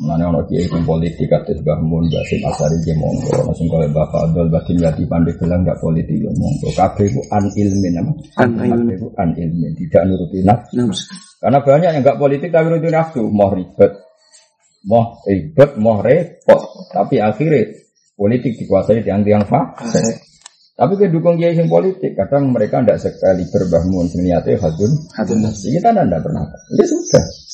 Mana ono kiai sing politik kados Mbah Mun, Mbah Sim Asari ge monggo, ono sing kaya Mbah Fadol, Mbah Pandai bilang enggak politik ya monggo. Kabeh ku an ilmin apa? An ilmin. Ku an ilmin, tidak nuruti nafsu. Nus. Karena banyak yang enggak politik tapi nuruti nafsu, mau ribet. Mau ribet, mau repot. Tapi akhirnya politik dikuasai tiang-tiang fasik. Tapi kedukung kiai sing politik, kadang mereka tidak sekali berbangun niatnya hadun. Hadun. Kita tidak pernah. Ya sudah.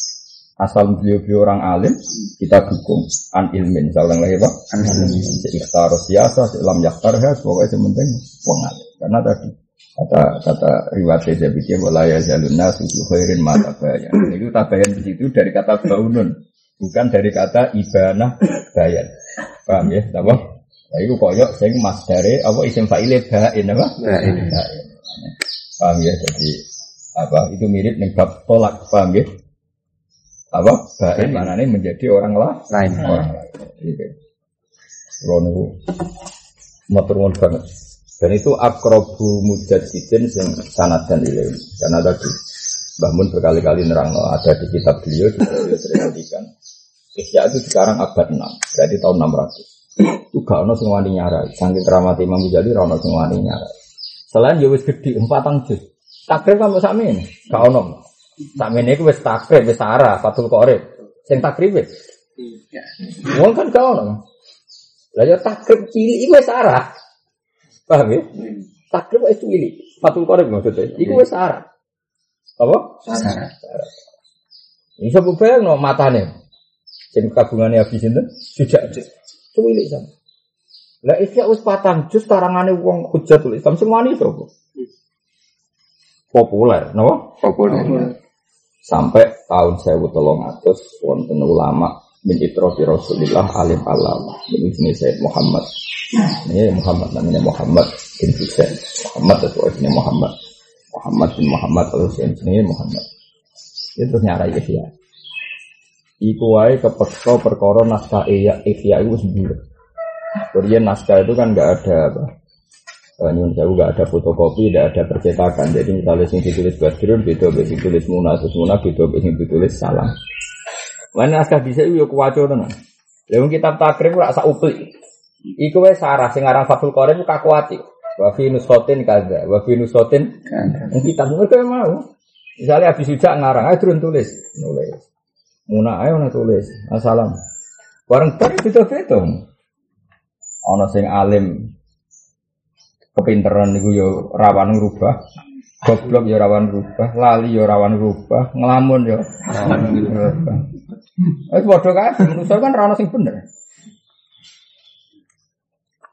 Asal beliau-beliau orang alim, kita dukung an ilmin. Saya ulang lagi pak. An ilmin. Ikhtar siasa, selam yaktarha, pokoknya yang penting wong alim. Karena tadi kata kata riwayat saya pikir walaya jalun nasu fi khairin mata bayan. Itu tabayan di situ dari kata baunun, bukan dari kata ibanah bayan. Paham ya? Apa? Nah, itu koyok sing mas dari apa isim fa'ile bain apa? Bain. Paham ya? Jadi apa? Itu mirip nih bab tolak, paham ya? Apa? Bain mana menjadi orang lah Lain. orang lain. Gitu. Kalau niku motor banget. Dan itu akrobu mujadidin sing sanad dan ilim. Karena tadi Mbah Mun berkali-kali nerang ada di kitab beliau juga beliau sering ngendikan. Isya itu sekarang abad 6, berarti tahun 600. Itu gak ono sing wani nyarai. Saking keramat Imam Ghazali ra ono sing wani nyarai. Selain ya wis gede empatang juz. Takrib kan sakmene, gak ono. Sakmene iku wis takrib, wis arah, Fatul Qorib. Sing takrib wis. Wong kan gak ono. Lah ya takrib cilik iku wis arah. Paham ya? Takrib wis cilik. Fatul Qorib maksudnya. Iku wis arah. Apa? Sarah. Bisa bayang no matane. Sing kabungane habis sinten? Sujak. Cilik sama. Lah isya wis patang jus karangane wong Hujatul Islam sing wani sapa? Populer, napa? Populer. Sampai tahun 1300 wonten ulama min itrofi Rasulillah alim alama. Ini sini Sayyid Muhammad. Ini Muhammad namanya Muhammad bin Husain. Muhammad atau ini Muhammad. Muhammad bin Muhammad terus yang sini Muhammad. Dia terus nyarai Ihya. Iku wae kepeksa perkara naskah Ihya Ihya itu sendiri. Kemudian naskah itu kan nggak ada apa. Nyun sewu nggak ada fotokopi, nggak ada percetakan. Jadi misalnya sing ditulis Badrun, beda beda sing ditulis Muna, terus Muna beda sing ditulis Salam. Mana naskah bisa itu yo kuwaco tenan. Lalu kitab takrib ora sak upli. Iku wae sarah sing aran Fathul Qorib kakuati. Wa fi nusotin kaza, wa fi nusotin. Yang kita mereka mau. Misalnya habis ujak ngarang, ayo turun tulis, nulis. Muna ayo na tulis, assalam. Bareng bar itu beda. Ono sing alim kepinteran niku yo rawan ngrubah. Goblok yo rawan rubah, lali yo rawan rubah, ngelamun yo rawan rubah. Eh padha kan, manusia kan rano sing bener.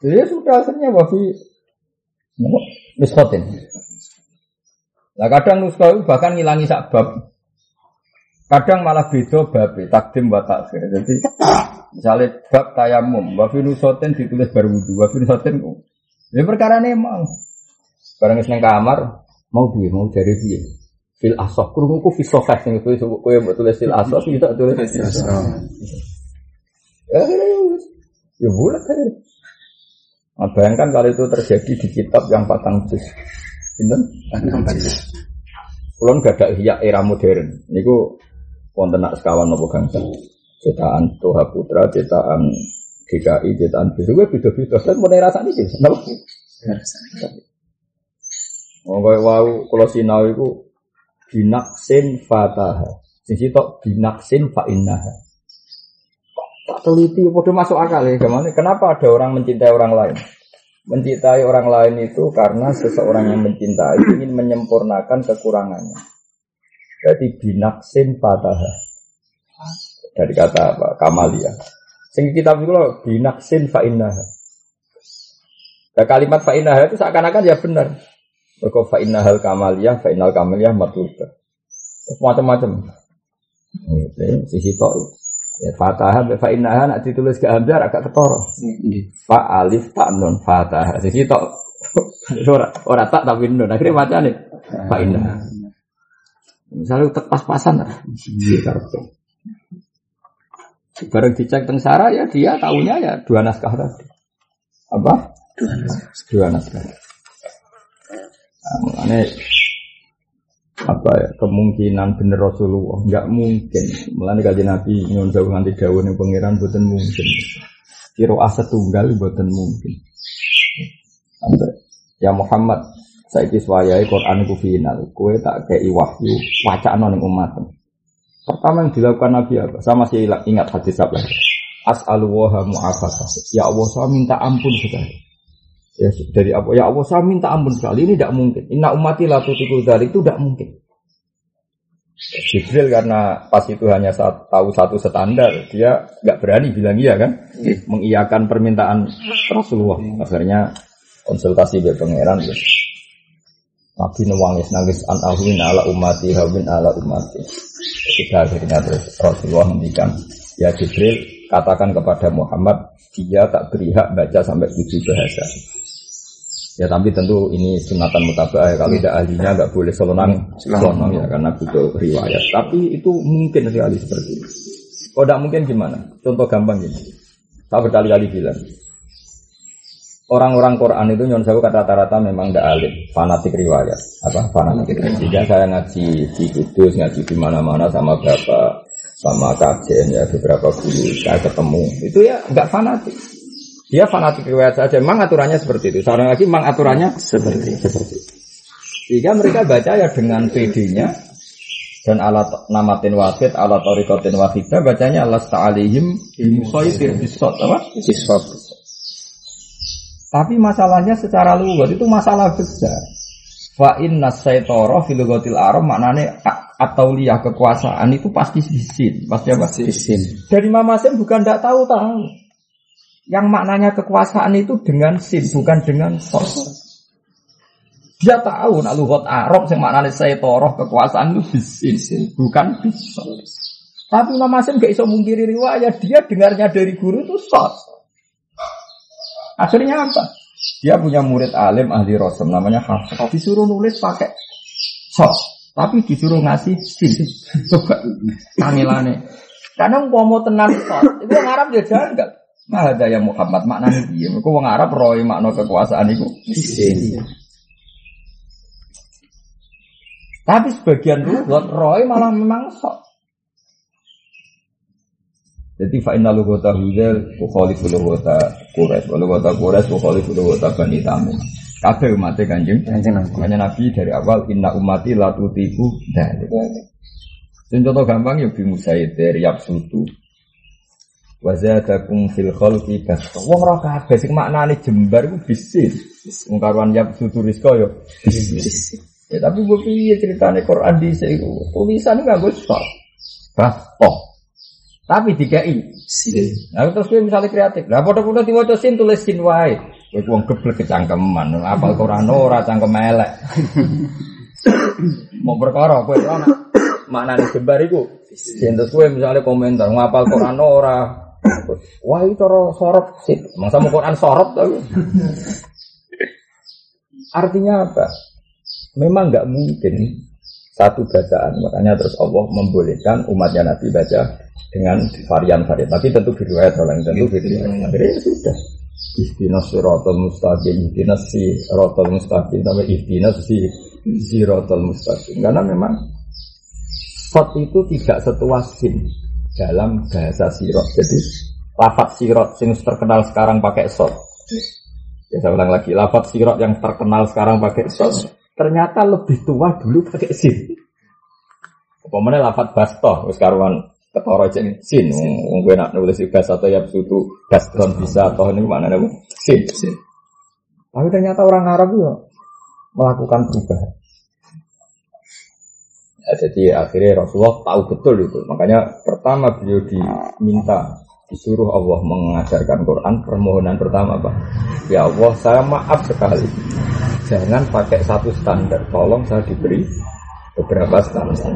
Jadi ya sudah akhirnya wafi miskotin. Nah kadang nuska itu bahkan ngilangi sakbab. Kadang malah beda bab takdim wa takhir. Jadi misalnya bab tayamum, wafi nusotin ditulis baru wudhu, wafi nusotin ya perkara ini emang. Barang neng kamar, mau dia mau cari dia. Fil asof, kurungu ku fil sofah sing itu kue buat tulis fil asof, kita tulis fil. Ya, ya, ya, ya bulat kan. Nah, bayangkan kalau itu terjadi di kitab yang patang juz. Pinten? Patang juz. Kulon gak ada hiyak era modern. Niku wonten nak sekawan nopo gangsa. Cetakan Toha Putra, cetakan DKI, cetakan bisu, gue beda-beda. Dan mulai rasanya sih, kenapa? Oh, kayak wow, kalau sinau itu binaksin fataha. Sing sitok binaksin fa innaha. Tak teliti, udah masuk akal ya. Gimana? Kenapa ada orang mencintai orang lain? Mencintai orang lain itu karena seseorang yang mencintai ingin menyempurnakan kekurangannya. Berarti binaksin fataha. Dari kata apa? Kamalia. Sing kitab itu loh, binaksin fa innaha. Nah, kalimat fa innaha itu seakan-akan ya benar. Mereka fa inna hal kamaliyah, fa innal kamaliyah matlubah. Macam-macam. Gitu, sisi tok. Ya, fatah, fa inna nak ditulis ke hamzah agak ketoro. Fa alif tak nun fatah. Sisi tok. Ora ora tak tapi nun. Akhirnya macam nih. Fa inna. Misalnya tak pas-pasan. Iya. Bareng dicek teng Sarah ya dia tahunya ya dua naskah tadi. Apa? Dua naskah. Dua naskah. Nah, apa ya kemungkinan bener Rasulullah nggak mungkin melani kaji Nabi nyuwun jauh nganti jauh nih pangeran buatan mungkin kiro asa tunggal buatan mungkin Sampai, ya Muhammad saya kiswayai Quran ku final kue tak kayak wahyu wacana nih umat pertama yang dilakukan Nabi apa saya masih ingat hadis apa as'alullaha mu'afasah ya Allah saya minta ampun sekali Ya, dari apa? Ya Allah, saya minta ampun sekali. Ini tidak mungkin. Inna umati la tutiku dari itu tidak mungkin. Jibril karena pas itu hanya saat, tahu satu standar, dia nggak berani bilang iya kan, mengiyakan permintaan Rasulullah. Akhirnya konsultasi dengan terus Nabi nangis nangis an ala umati hawin ala umati. Sudah akhirnya terus Rasulullah mendikan, ya Jibril katakan kepada Muhammad, dia tak beri hak baca sampai tujuh bahasa. Ya tapi tentu ini sunatan mutabah kalau tidak ahlinya nggak boleh selonang selonang ya karena butuh riwayat. Tapi itu mungkin sekali seperti itu. Kalau tidak mungkin gimana? Contoh gampang gini. Saya berkali-kali bilang. Orang-orang Quran itu nyon saya kata rata-rata memang tidak alim, fanatik riwayat, apa fanatik riwayat. Sehingga saya ngaji di Kudus, ngaji di mana-mana sama bapak, sama kajian ya beberapa guru saya ketemu. Itu ya nggak fanatik. Dia fanatik riwayat saja. Memang aturannya seperti itu. Seorang lagi memang aturannya seperti seperti itu. Sehingga mereka baca ya dengan PD-nya dan alat namatin wahid, alat orikotin wahidah bacanya alas ta'alihim musaitir bisot apa? Bisot. Tapi masalahnya secara lugas itu masalah besar. Fa inna syaitara fil lughatil arab maknane atau liyah kekuasaan itu pasti sisin, pasti apa? Sisin. Dari Mama Sem bukan tidak tahu tahu. Yang maknanya kekuasaan itu dengan sin, bukan dengan sos. Dia tahu nak luhut Arab yang maknanya saya toroh kekuasaan itu bisin, bukan bisos. Tapi Imam Asim gak iso mungkiri riwayat, dia dengarnya dari guru itu sos. Akhirnya apa? Dia punya murid alim ahli rosem namanya Hafiz. Disuruh nulis pakai sos, tapi disuruh ngasih sin. Coba tangilane. Karena mau tenang sos, itu yang Arab dia janggal. Nah, ada yang Muhammad maknanya dia. Mereka wong Arab roy makna kekuasaan itu. Tapi sebagian buat roy malah memang sok. Jadi fa inna lughata hudal wa khalifu lughata quraish wa lughata quraish wa khalifu lughata bani tamim. Kabeh umat Kanjeng Kanjeng Nabi. Nabi dari awal inna umati la tutiku dalik. Contoh gampang ya bi musaidir yab sutu wa zadakum fil khalqi basta. Wong ora kabeh sing maknane jembar ku bisnis. Wong karuan ya sutu rizqa yo bisnis. Ya tapi gue piye ceritane Quran di iku tulisan nganggo stop. Basta. Tapi dikai Nah, terus gue misalnya kreatif. Lah padha-padha diwaca sin tulis sin wae. Kowe wong geblek kecangkeman, apal Quran ora cangkem elek. Mau perkara kowe ora maknane jembar iku. Sin terus kowe misalnya komentar ngapal Quran ora. Wah, itu cara sorot sih. Masa mau Quran sorot tapi. Artinya apa? Memang nggak mungkin satu bacaan. Makanya terus Allah membolehkan umatnya Nabi baca dengan varian-varian. Tapi tentu riwayat orang tentu riwayat. Akhirnya ya sudah. Ihdinas siratal mustaqim, ihdinas siratal mustaqim, sampai ihdinas si siratal mustaqim. Karena memang sot itu tidak setua sin dalam bahasa sirot. Jadi lafat sirot yang terkenal sekarang pakai sot. Ya saya ulang lagi, lafat sirot yang terkenal sekarang pakai sot ternyata lebih tua dulu pakai sin. Pemene lafat basto, wis karuan ketara jeng sin. Wong kowe nak nulis gas atau ya sutu baston bisa atau ini mana nih sin. sin. Tapi ternyata orang Arab ya melakukan perubahan. Ya, jadi akhirnya Rasulullah tahu betul itu. Makanya pertama beliau diminta disuruh Allah mengajarkan Quran permohonan pertama apa? Ya Allah saya maaf sekali. Jangan pakai satu standar. Tolong saya diberi beberapa standar.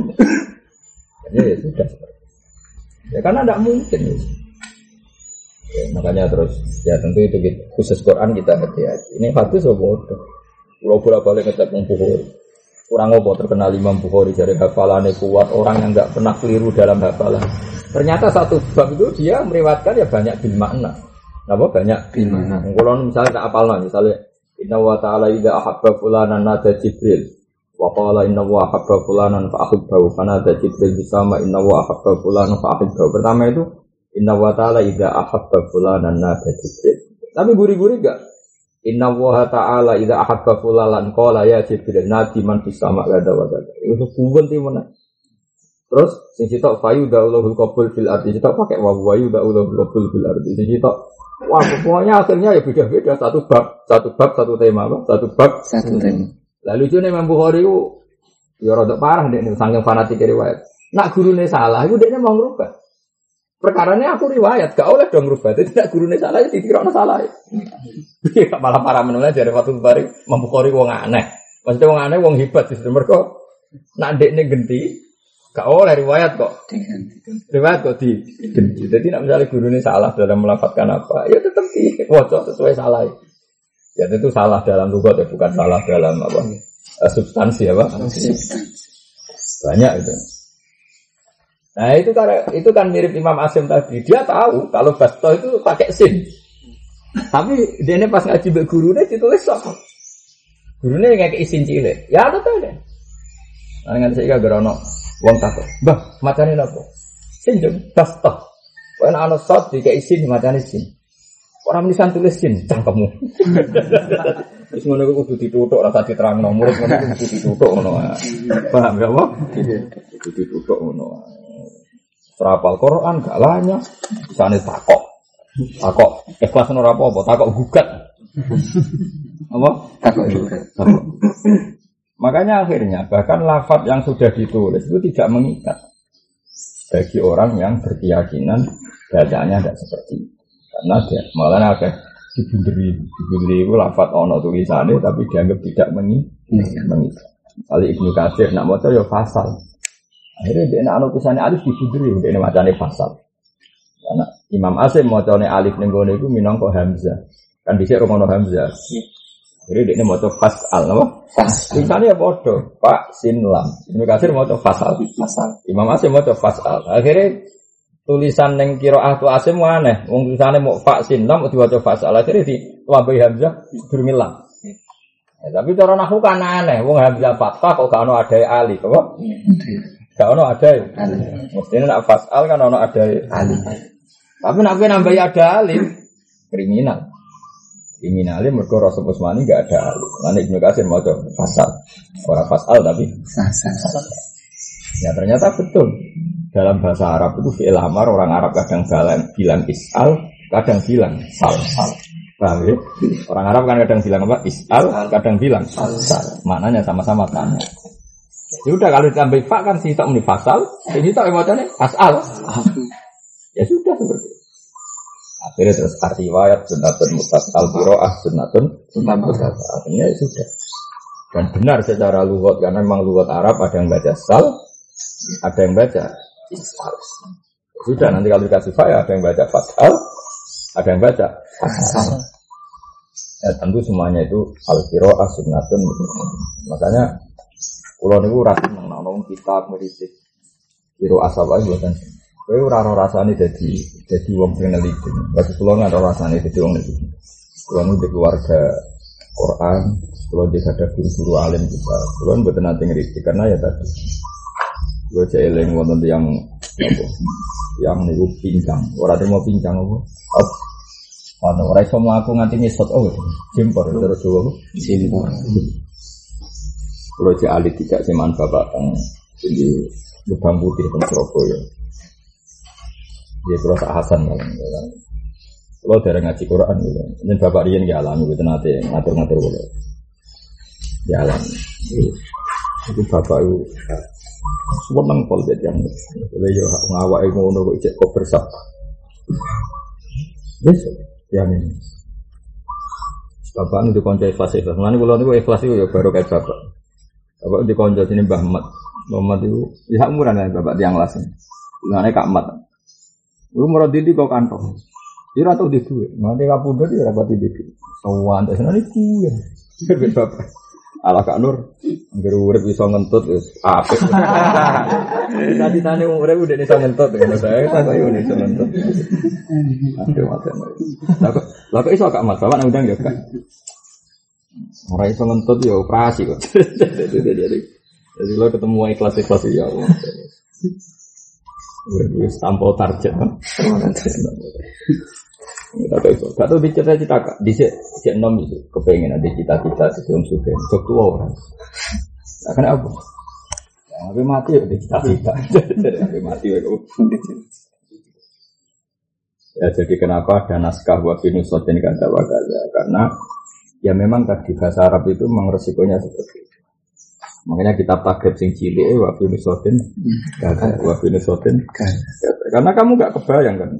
Jadi ya sudah. Ya karena tidak mungkin. Ya. Ya, makanya terus ya tentu itu khusus Quran kita hati-hati. Ini hadis so bodoh? Pulau bolak balik ngecek Bukhari kurang apa terkenal Imam Bukhari dari hafalannya kuat orang yang nggak pernah keliru dalam hafalan. Ternyata satu bab itu dia meriwatkan ya banyak bil makna. Apa? Banyak bil makna. kalau misalnya tak apal misalnya Inna wa ta'ala idha ahabba fulanan nada Jibril. Wa qala inna wa ahabba fulanan fa ahibbahu Fanada Jibril bisama inna wa ahabba fulanan fa ahibbahu Pertama itu Inna wa ta'ala idha ahabba fulanan nada Jibril. Tapi guri-guri gak? Inna wa ta'ala idha ahabba fulanan Qala ya Jibril Nabi man bisama gada wa gada Itu kubun timuna Terus sing sitok fayu da'ulahul qabul fil ardi Sitok pakai wa wayu da'ulahul qabul fil ardi Sing sitok Wah, pokoknya akhirnya ya beda-beda satu bab, satu bab, satu tema, apa? Satu bab, satu tema. Lalu lucu nih Imam Bukhari itu ya rada parah deh nih saking fanatik riwayat. Nak gurunya salah, itu dia mau ngubah. Perkaranya aku riwayat, gak oleh dong ngubah. Jadi nak gurunya salah, itu tidak salah. Ya. Malah parah menulis dari Fatul Bari, Imam Bukhari wong aneh. Maksudnya wong aneh, wong hebat. Justru mereka nak dek genti, Gak oleh riwayat kok. Riwayat kok di Jadi nak misalnya guru ini salah dalam melafatkan apa, ya tetap di wajah sesuai salah. Ya itu salah dalam lugat ya, bukan salah dalam apa uh, substansi apa. Banyak itu. Nah itu kan itu kan mirip Imam Asim tadi. Dia tahu kalau basto itu pakai sin. Tapi dia ini pas ngaji be gurunya ditulis apa? Gurunya nggak isin cilik. Ya ada tuh deh. Nah, dengan saya gak gerono Wong takut. Mbah, macane napa? Sinjung basta. Kowe nek ana sot dikek isin macane sin. Orang tulisan tulis sin cangkemmu. Wis ngono kuwi kudu dituthuk ora tadi terangno. Murid ngono kudu dituthuk ngono. Paham ya apa? Kudu dituthuk ngono. Serapal Quran gak lanya. Bisane takok. Takok ikhlas ora apa-apa, takok gugat. Apa? Takok gugat. Makanya akhirnya bahkan lafat yang sudah ditulis itu tidak mengikat bagi orang yang berkeyakinan bacanya tidak seperti itu. Karena dia malah ada dibunderi, dibunderi itu lafat ono tulisannya tapi dianggap tidak mengikat. Kali Ibnu Katsir nak mau ya fasal. Akhirnya dia nak ono tulisannya alif dibunderi, dia ini macamnya fasal. Karena Imam Asim mau alif nenggone itu minangka Hamzah. Kan bisa Romono Hamzah. Jadi ini mau fasal, apa? Fasal. Tulisannya ya bodoh, Pak Sin Lam. Ibnu Kasir mau fasal. Fasal. Imam Asim mau fasal. Akhirnya tulisan yang kiro ahtu Asim aneh. Wong tulisannya mau Pak Sin Lam, mau coba fasal. Akhirnya di Wabai Hamzah bermilang. Ya, tapi cara nahu kan aneh. Wong Hamzah fathah kok gak ono ada ali, apa? Gak ono ada. Mestinya nak fasal kan ono ada ali. Tapi nak nambah ada alim kriminal kriminalnya mereka Rasul Usmani gak ada alif. Nanti Ibnu Kasir mau coba fasal, orang fasal tapi. Ya ternyata betul. Dalam bahasa Arab itu fi'il amar orang Arab kadang bilang, bilang is'al, kadang bilang sal. sal. Paham ya? Orang Arab kan kadang bilang apa? Is'al, kadang bilang sal. sal. Maknanya sama-sama tanya. Ya udah kalau ditambah fa kan sih tak fasal, ini tak emosinya asal. Ya sudah seperti itu. Akhirnya terus arti wayat sunatun mutas al ah sunatun mutas. Akhirnya ya sudah. Dan benar secara lugat karena memang lugat Arab ada yang baca sal, ada yang baca isal. Sudah nanti kalau dikasih faya ada yang baca fasal, ada yang baca fasal. Ya tentu semuanya itu al ah sunnatun. Makanya Kulo niku ora seneng nek kita ngritik kiro asal ae mboten. Kowe ora ora rasane dadi dadi wong sing neliti. Bagi kulo ora rasane dadi wong neliti. Kulo nu di keluarga Quran, kulo di ada guru-guru alim juga. Kulo mboten nate ngritik karena ya tadi. Kulo cek eling wonten yang apa? Yang niku pincang. Ora mau pincang apa? Apa? Mana ora iso aku nganti ngisot oh jimpor terus dulu jimpor. Kalau cek alit tidak seman bapak teng di lubang putih teng Surabaya. Dia kalau tak Hasan kan. Kalau dari ngaji Quran gitu. Ini bapak Rian gak alami gitu nanti ngatur-ngatur gitu. Ya alami. Itu bapak itu seneng pol jadi yang boleh yo ngawak ngono kok cek kok bersab. Yes, ya ini. Bapak itu konco ikhlas ikhlas. Mana kalau itu ikhlas itu ya baru kayak bapak. Bapak di konco sini Mbah Mat. Mbah Mat itu ya umuran ya Bapak tiang las. Nggak Kak Mat. Lu mau di kok kantong. Dia atau di duit. Nanti kapundut dia rapat di duit. Sawan terus nanti kuya. Bapak. Ala Kak Nur, angger urip iso ngentut wis apik. Tadi tane urip udah iso ngentut ngono saya tak kok iso ngentut. Aduh mate. Lah kok iso Kak Mat, bapak nang udang ya Kak. Orang itu ngentut ya operasi kok. jadi, jadi, lo ketemu ikhlas ikhlas ya Allah. Gue tampil target kan. Tapi gak tau bicara cita kak, di sini nom itu kepengen ada cita-cita sebelum suka, sok tua orang. Kenapa? Ya, tapi mati ya cita-cita, tapi mati ya Ya jadi kenapa ada naskah wa finusotin kata wakaza karena Ya memang tadi bahasa Arab itu memang resikonya seperti itu. Makanya kita pakai sing cilik eh wa finusotin wa finusotin karena kamu nggak kebayang kan.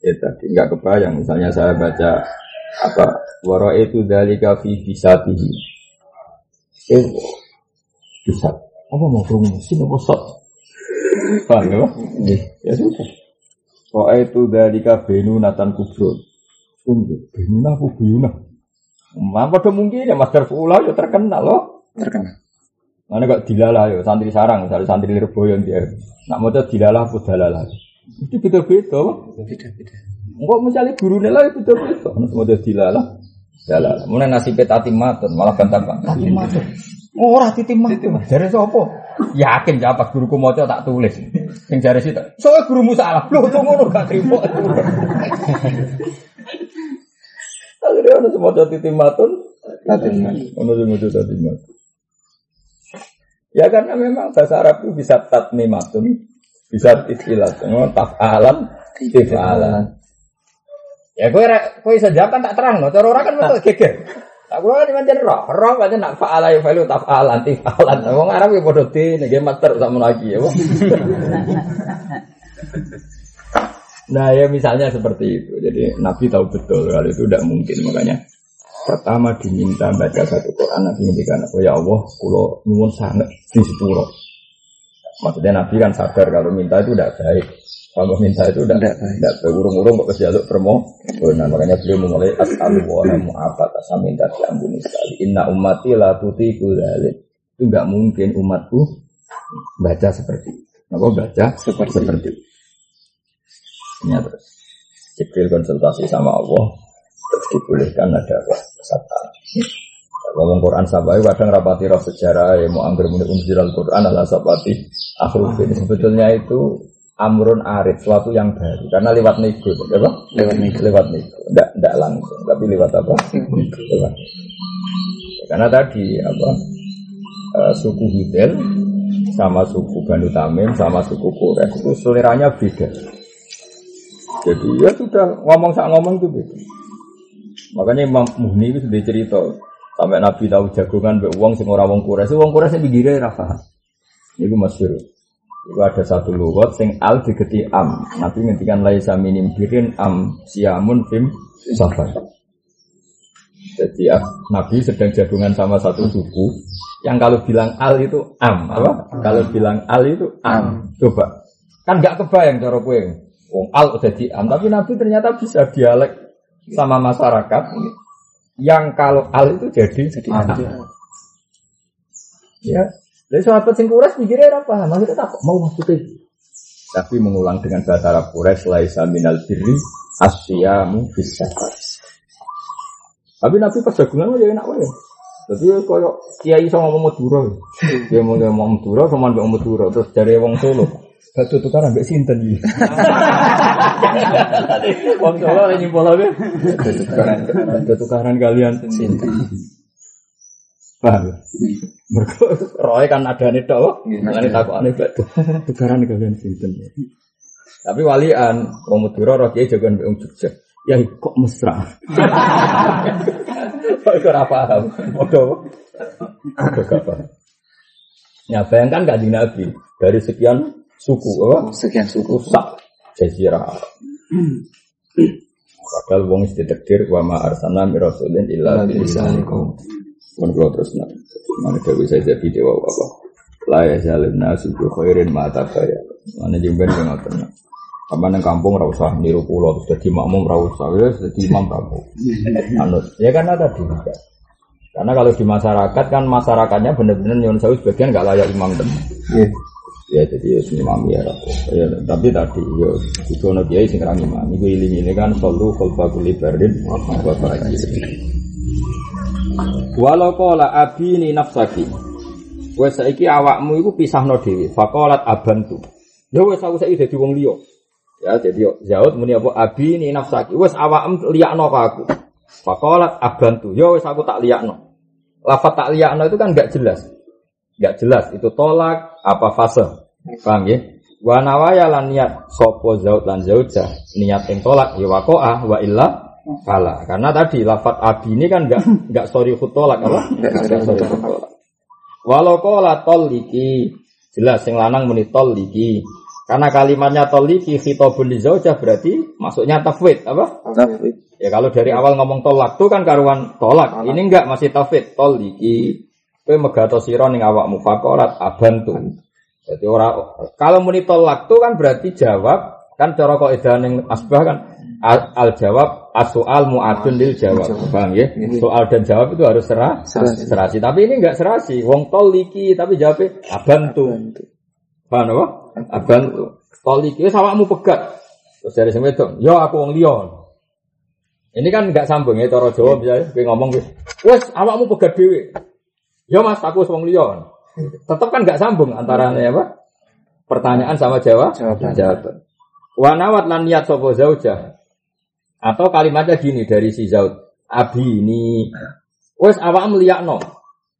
Ya tadi nggak kebayang misalnya saya baca apa waro itu dari kafi bisa tinggi. Eh bisa apa mau sini apa sok? Paham ya? Ya sudah. Itu dari benu natan kubro. Benu naku buyuna. Mah pada mungkin ya Master Fula ya terkenal loh. Terkenal. Mana kok dilala ya santri sarang, misalnya santri Lirboyo dia. Nak mau dilala apa dalala. Itu beda-beda. Beda-beda. Enggak misalnya guru nela ya beda-beda. Mana mau dilala. Dalala. Mana nasib tati matun malah bantah. Tati matun. Oh, ora titim matun. Dari sapa? Yakin ya pas guruku maca tak tulis. Sing jare sih. Soale gurumu salah. Lho, kok ngono gak trimo. Akhirnya ono semua jadi timatun. Ono semua jadi timatun. Ya karena memang bahasa Arab itu bisa tatmimatun, bisa titilat, tafalan, tifalan. Ya gue gue bisa jawab kan tak terang loh, cara orang kan betul geger. Tak gue kan macam roh, roh macam nak faala ya falu tafalan, tifalan. Wong Arab ya bodoh di, nih master sama lagi ya. Nah ya misalnya seperti itu. Jadi Nabi tahu betul kalau itu tidak mungkin. Makanya pertama diminta baca satu Quran Nabi ngendikan oh ya Allah kulo nyuwun sangat di sepuro. Maksudnya Nabi kan sadar kalau minta itu tidak baik. Kalau minta itu tidak tidak berurung-urung kok jaluk permo. Nah makanya beliau memulai as'alu wa apa saya minta diampuni sekali. Inna ummati la tutiku Itu nggak mungkin umatku baca seperti itu. Apa baca seperti, seperti itu. Ya, terus Jibril konsultasi sama Allah terus dibolehkan ada peserta. Ngomong Quran sabai kadang rapati roh sejarah ya mau ambil muni unzil al Quran ala sabati akhrufin sebetulnya itu amrun arif suatu yang baru. Karena lewat nego ya lewat nego lewat nego tidak tidak langsung tapi lewat apa? Lewat karena tadi apa? Uh, suku Hudel sama suku Banu Tamim sama suku Quraisy itu seleranya beda. Jadi ya sudah ngomong sak ngomong itu beda. Makanya Imam Muhni itu sudah cerita sampai Nabi tahu jagongan be uang sing ora wong Quraisy, wong Quraisy begire ra paham. Iku masyhur. Itu ada satu lugat sing al digeti am. Nabi ngendikan laisa minim birin am siamun fim safar. Jadi ah, Nabi sedang jagungan sama satu suku yang kalau bilang al itu am, apa? Kalau bilang al itu am. Coba. Kan nggak kebayang cara kue. Wong al udah di am, tapi Nabi ternyata bisa dialek sama masyarakat yang kalau al itu jadi jadi am. Ya. Jadi sahabat sing kuras mikirnya apa maksudnya tak mau maksudnya. Tapi mengulang dengan bahasa Arab Quraisy laisa minal birri asyamu safar. Tapi Nabi pas jagungan ya enak wae. Jadi koyo kiai sama ngomong Madura. Dia mau ngomong Madura sama mbek Madura terus dari wong Solo. Batu tukaran mbek sinten iki. Wong Solo lagi nyimpul ae. Tukaran. Batu tukaran kalian sinten. Paham? Mereka roy kan ada nih tok. Makane takokane batu tukaran kalian sinten. Tapi walian wong Madura roh kiai jagoan mbek wong Jogja. Ya kok mesra. Kok ora paham. Gak paham. Ya bayangkan kanjeng Nabi dari sekian suku apa? Sekian suku. Rusak jazirah. Padahal wong ditakdir wa ma arsalna mi rasulin illa bilisanikum. Mun kula terus nak. Mana dewe saya jadi dewa apa? La ya zalim nasu bi khairin ma tabaya. Mana jemben yang ngoten. Sama neng kampung ra usah niru pulau terus jadi makmum ra usah ya jadi imam kampung. Anut. Ya karena tadi juga. Karena kalau di masyarakat kan masyarakatnya benar-benar nyon sewu sebagian nggak layak imam dan ya jadi ya imam ya rapo. Ya tapi tadi ya itu ono kiai sing imam. Iku iling ini kan solu khalfa kulli bardin wa faraji. Walau qala abini nafsaki. Wes saiki awakmu iku pisahno dhewe. Faqalat abantu. Ya wes aku saiki dadi wong liya. Ya jadi Zaud muni apa abi ni nafsaki. Wes awakmu liyakno ka aku. Faqalat abantu. Ya wes aku tak liyakno. Lafat tak liyakno itu kan enggak jelas. Enggak jelas itu tolak apa fase. Paham ya? Wa nawaya lan niat sapa Zaud lan Zauja niat yang tolak ya waqa'a wa illa kala. Karena tadi lafat abi ini kan enggak enggak sorry tolak apa? Enggak sorry tolak. Walau qala toliki jelas yang lanang muni toliki. Karena kalimatnya toliki khitabun li zaujah berarti masuknya tafwid apa? Tafwid. Ya kalau dari awal ngomong tolak tuh kan karuan tolak. Ini enggak masih tafwid toliki. Kowe megato sira ning awakmu faqalat abantu. Jadi orang kalau muni tolak kan berarti jawab kan cara kok ning asbah kan al, al jawab as-soal mu'adun lil jawab. Paham ya? Soal dan jawab itu harus serah, Serasi. serasi. Tapi ini enggak serasi. Wong toliki tapi jawabnya abantu. Paham apa? Abantu. Toliki wis awakmu pegat. Terus dari sing wedok, "Yo aku wong liya." Ini kan enggak sambung ya cara Jawa misalnya kowe ngomong kowe, "Wes awakmu pegat dhewe." "Yo Mas, aku wong liya." Tetap kan enggak sambung antara apa? Pertanyaan sama jawab. Jawaban. Jawaban. Wanawat lan niat sapa zauja. Atau kalimatnya gini dari si Zaud. Abi ini wes awakmu liyakno.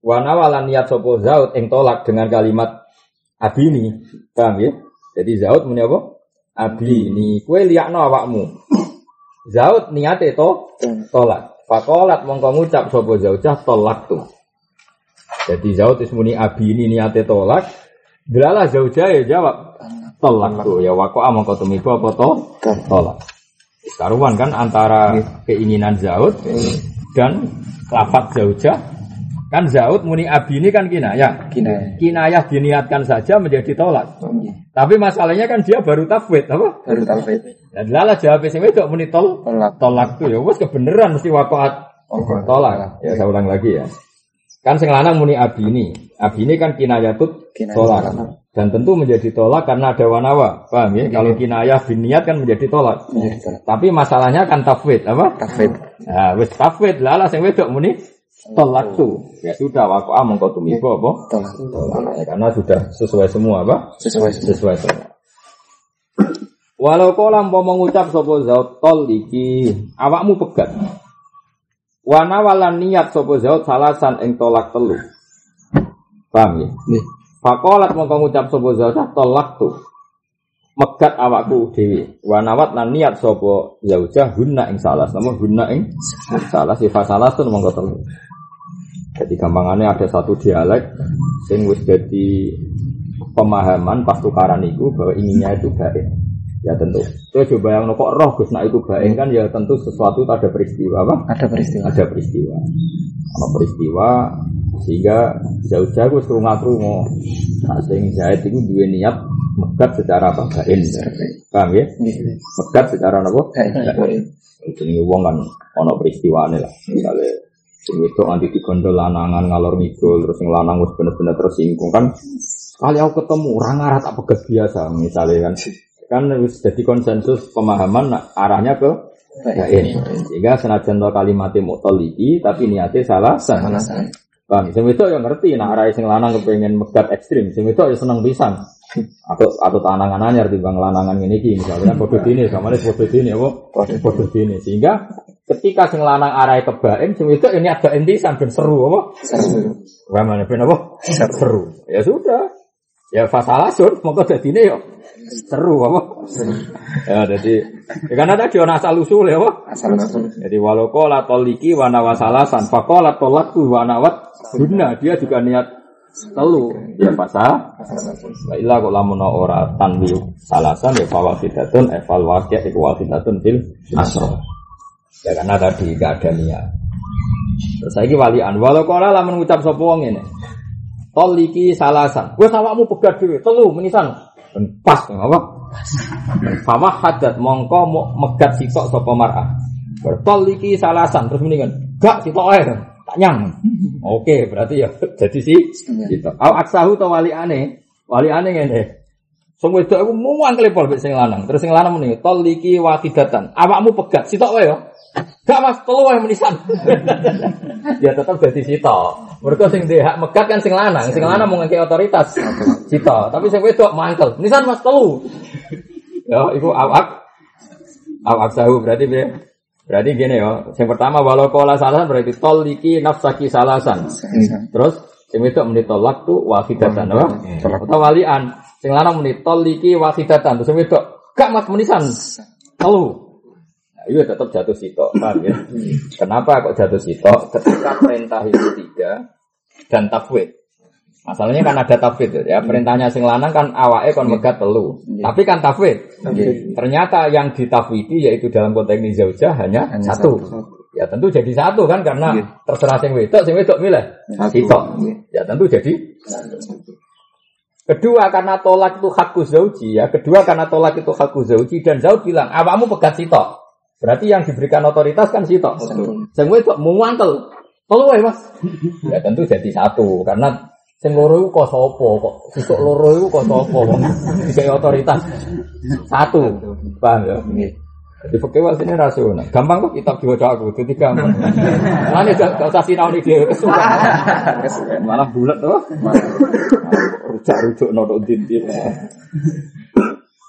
Wanawat lan niat sapa Zaud ing tolak dengan kalimat abi ini. Paham ya? Jadi Zaud muni apa? Abi ini kue liyakno awakmu. Zaud niate to tolak. Fakolat mongko ngucap sapa zaujah tolak tuh. Jadi Zaud wis muni abi ini niate tolak. Delalah zaujah ya jawab tolak tuh ya wako mongko tumiba apa to tolak. Karuan kan antara keinginan Zaud dan lafat zaujah kan Zaud muni abi ini kan kinayah. Kina. Kinayah diniatkan saja menjadi tolak. Tapi masalahnya kan dia baru tafwid apa? Baru tafwid. Dan lala jawab sing wedok muni tol Tolak. tolak tuh ya wes kebenaran mesti waqaat tolak. Ya saya ulang lagi ya. Kan sing lanang muni abini. Abini kan kinayatut tolak. Dan tentu menjadi tolak karena ada wanawa. Paham ya? Kalau kinayah biniat kan menjadi tolak. Tolak. Tapi masalahnya kan tafwid apa? Tafwid. Nah, wis tafwid lala sing wedok muni tolak tuh. Ya sudah waqa'a mongko tumiba apa? Tolak. Tolak. Ya, karena sudah sesuai semua apa? Sesuai sesuai. sesuai tolak. Walau kolam mau mengucap sopo zaut tol iki awakmu pegat. Wana walan niat sopo zaut salasan ing tolak telu. Paham ya? Nih. Fakolat mongko ngucap sapa zaujah tolak tuh megat awakku dhewe wa nawat lan niat sapa zaujah hunna ing salas namun hunna ing salas sifat salas tuh mongko telu jadi gampangannya ada satu dialek sing wis jadi pemahaman pas tukaran itu bahwa inginnya itu baik ya tentu. Itu coba yang kok roh Gus nah itu baik kan ya tentu sesuatu ada peristiwa apa? Ada peristiwa. ada peristiwa. Ada peristiwa sehingga jauh-jauh wis krungu-krungu. Nah sing jahit itu dua niat megat secara apa? Bain paham ya? Megat secara apa? Bain ini wong kan ono peristiwane lah. Misalnya sing wedok nanti digondol lanangan ngalor ngidul terus sing lanang wis bener-bener tersinggung kan. Kali aku ketemu orang arah tak pegat biasa misalnya kan kan wis jadi konsensus pemahaman arahnya ke bain sehingga senajan to kalimatnya mutoliki tapi niatnya salah salah. Bang, sing wedok ya ngerti nah arah sing lanang kepengen megat ekstrim, sing wedok ya seneng pisan. Atau atau tanangan anyar timbang lanangan ngene iki misalnya padha dene sama les padha dene apa? Padha dene. Sehingga ketika sing lanang arahe kebaen sing wedok ini ada pisan ben seru apa? Seru. Wah mana ben apa? Seru. Ya sudah. Ya fasalah sur, monggo dadine yo seru apa? Ya jadi ya karena tadi ana asal usul ya apa? Asal usul. Jadi walau kola toliki wana wasalasan, fakola tolaktu wana wat guna dia juga niat telu ya pasal. La ilah kok lamun ora tanwi salasan ya fawafidatun eval wakya iku wafidatun fil asro. Ya karena tadi gak ada niat. Terus saya walian, walau kola lamun ngucap sapa wong ngene. Toliki salasan. Wes awakmu pegat dhewe, telu menisan. Pas apa? Fama hadat mongko mo megat sitok sapa mar'ah. Bertoliki salasan terus mendingan. Gak sitok ae. Tak nyang. Oke, berarti ya jadi si sitok. Au aksahu to wali ane. Wali ane ngene. Sing wedok aku muang klepol mek sing lanang. Terus sing lanang muni toliki wakidatan. Awakmu pegat sitok wae yo. Gak mas, telu wae menisan. ya tetap jadi sitok. Mereka sing hak megat kan sing lanang, sing lanang mau ngekei otoritas. Sitok, tapi sing wedok mantel. Menisan mas telu. Ya, iku awak awak sahu berarti be- berarti gini ya. Yang pertama walau kola salasan berarti toliki nafsaki salasan. Terus sing wedok muni tolak tu wafidatan apa? Atau walian. Sing lanang muni toliki wafidatan. Terus wedok gak mas menisan. Telu. Nah, itu tetap jatuh sitok, paham ya? Kenapa kok jatuh sitok? Ketika perintah itu tiga dan tafwid. Masalahnya kan ada tafwid ya. Perintahnya sing lanang kan awake kon megat telu. Tapi kan tafwid. Ternyata yang ditafwidi yaitu dalam konteks ini zaujah hanya, Hanya satu. satu. Ya tentu jadi satu kan karena Iya. terserah sing wedok, sing wedok milih. Iya. Ya tentu jadi Kedua karena tolak itu hakku zauji ya. Kedua karena tolak itu hakku zauji dan zauj bilang awakmu pegat sitok. Berarti yang diberikan otoritas kan sitok. Sing wedok muantel. Telu Mas. ya tentu jadi satu karena sing loro iku kok sapa kok sisuk loro iku kok sapa wong otoritas satu. Paham ya? Jadi fakir sini rasional. Gampang kok kitab diwaca aku, jadi gampang. Mana gak gak usah sinau nih dia kesukaan. Malah bulat tuh. Rujak rujuk nodo dintin.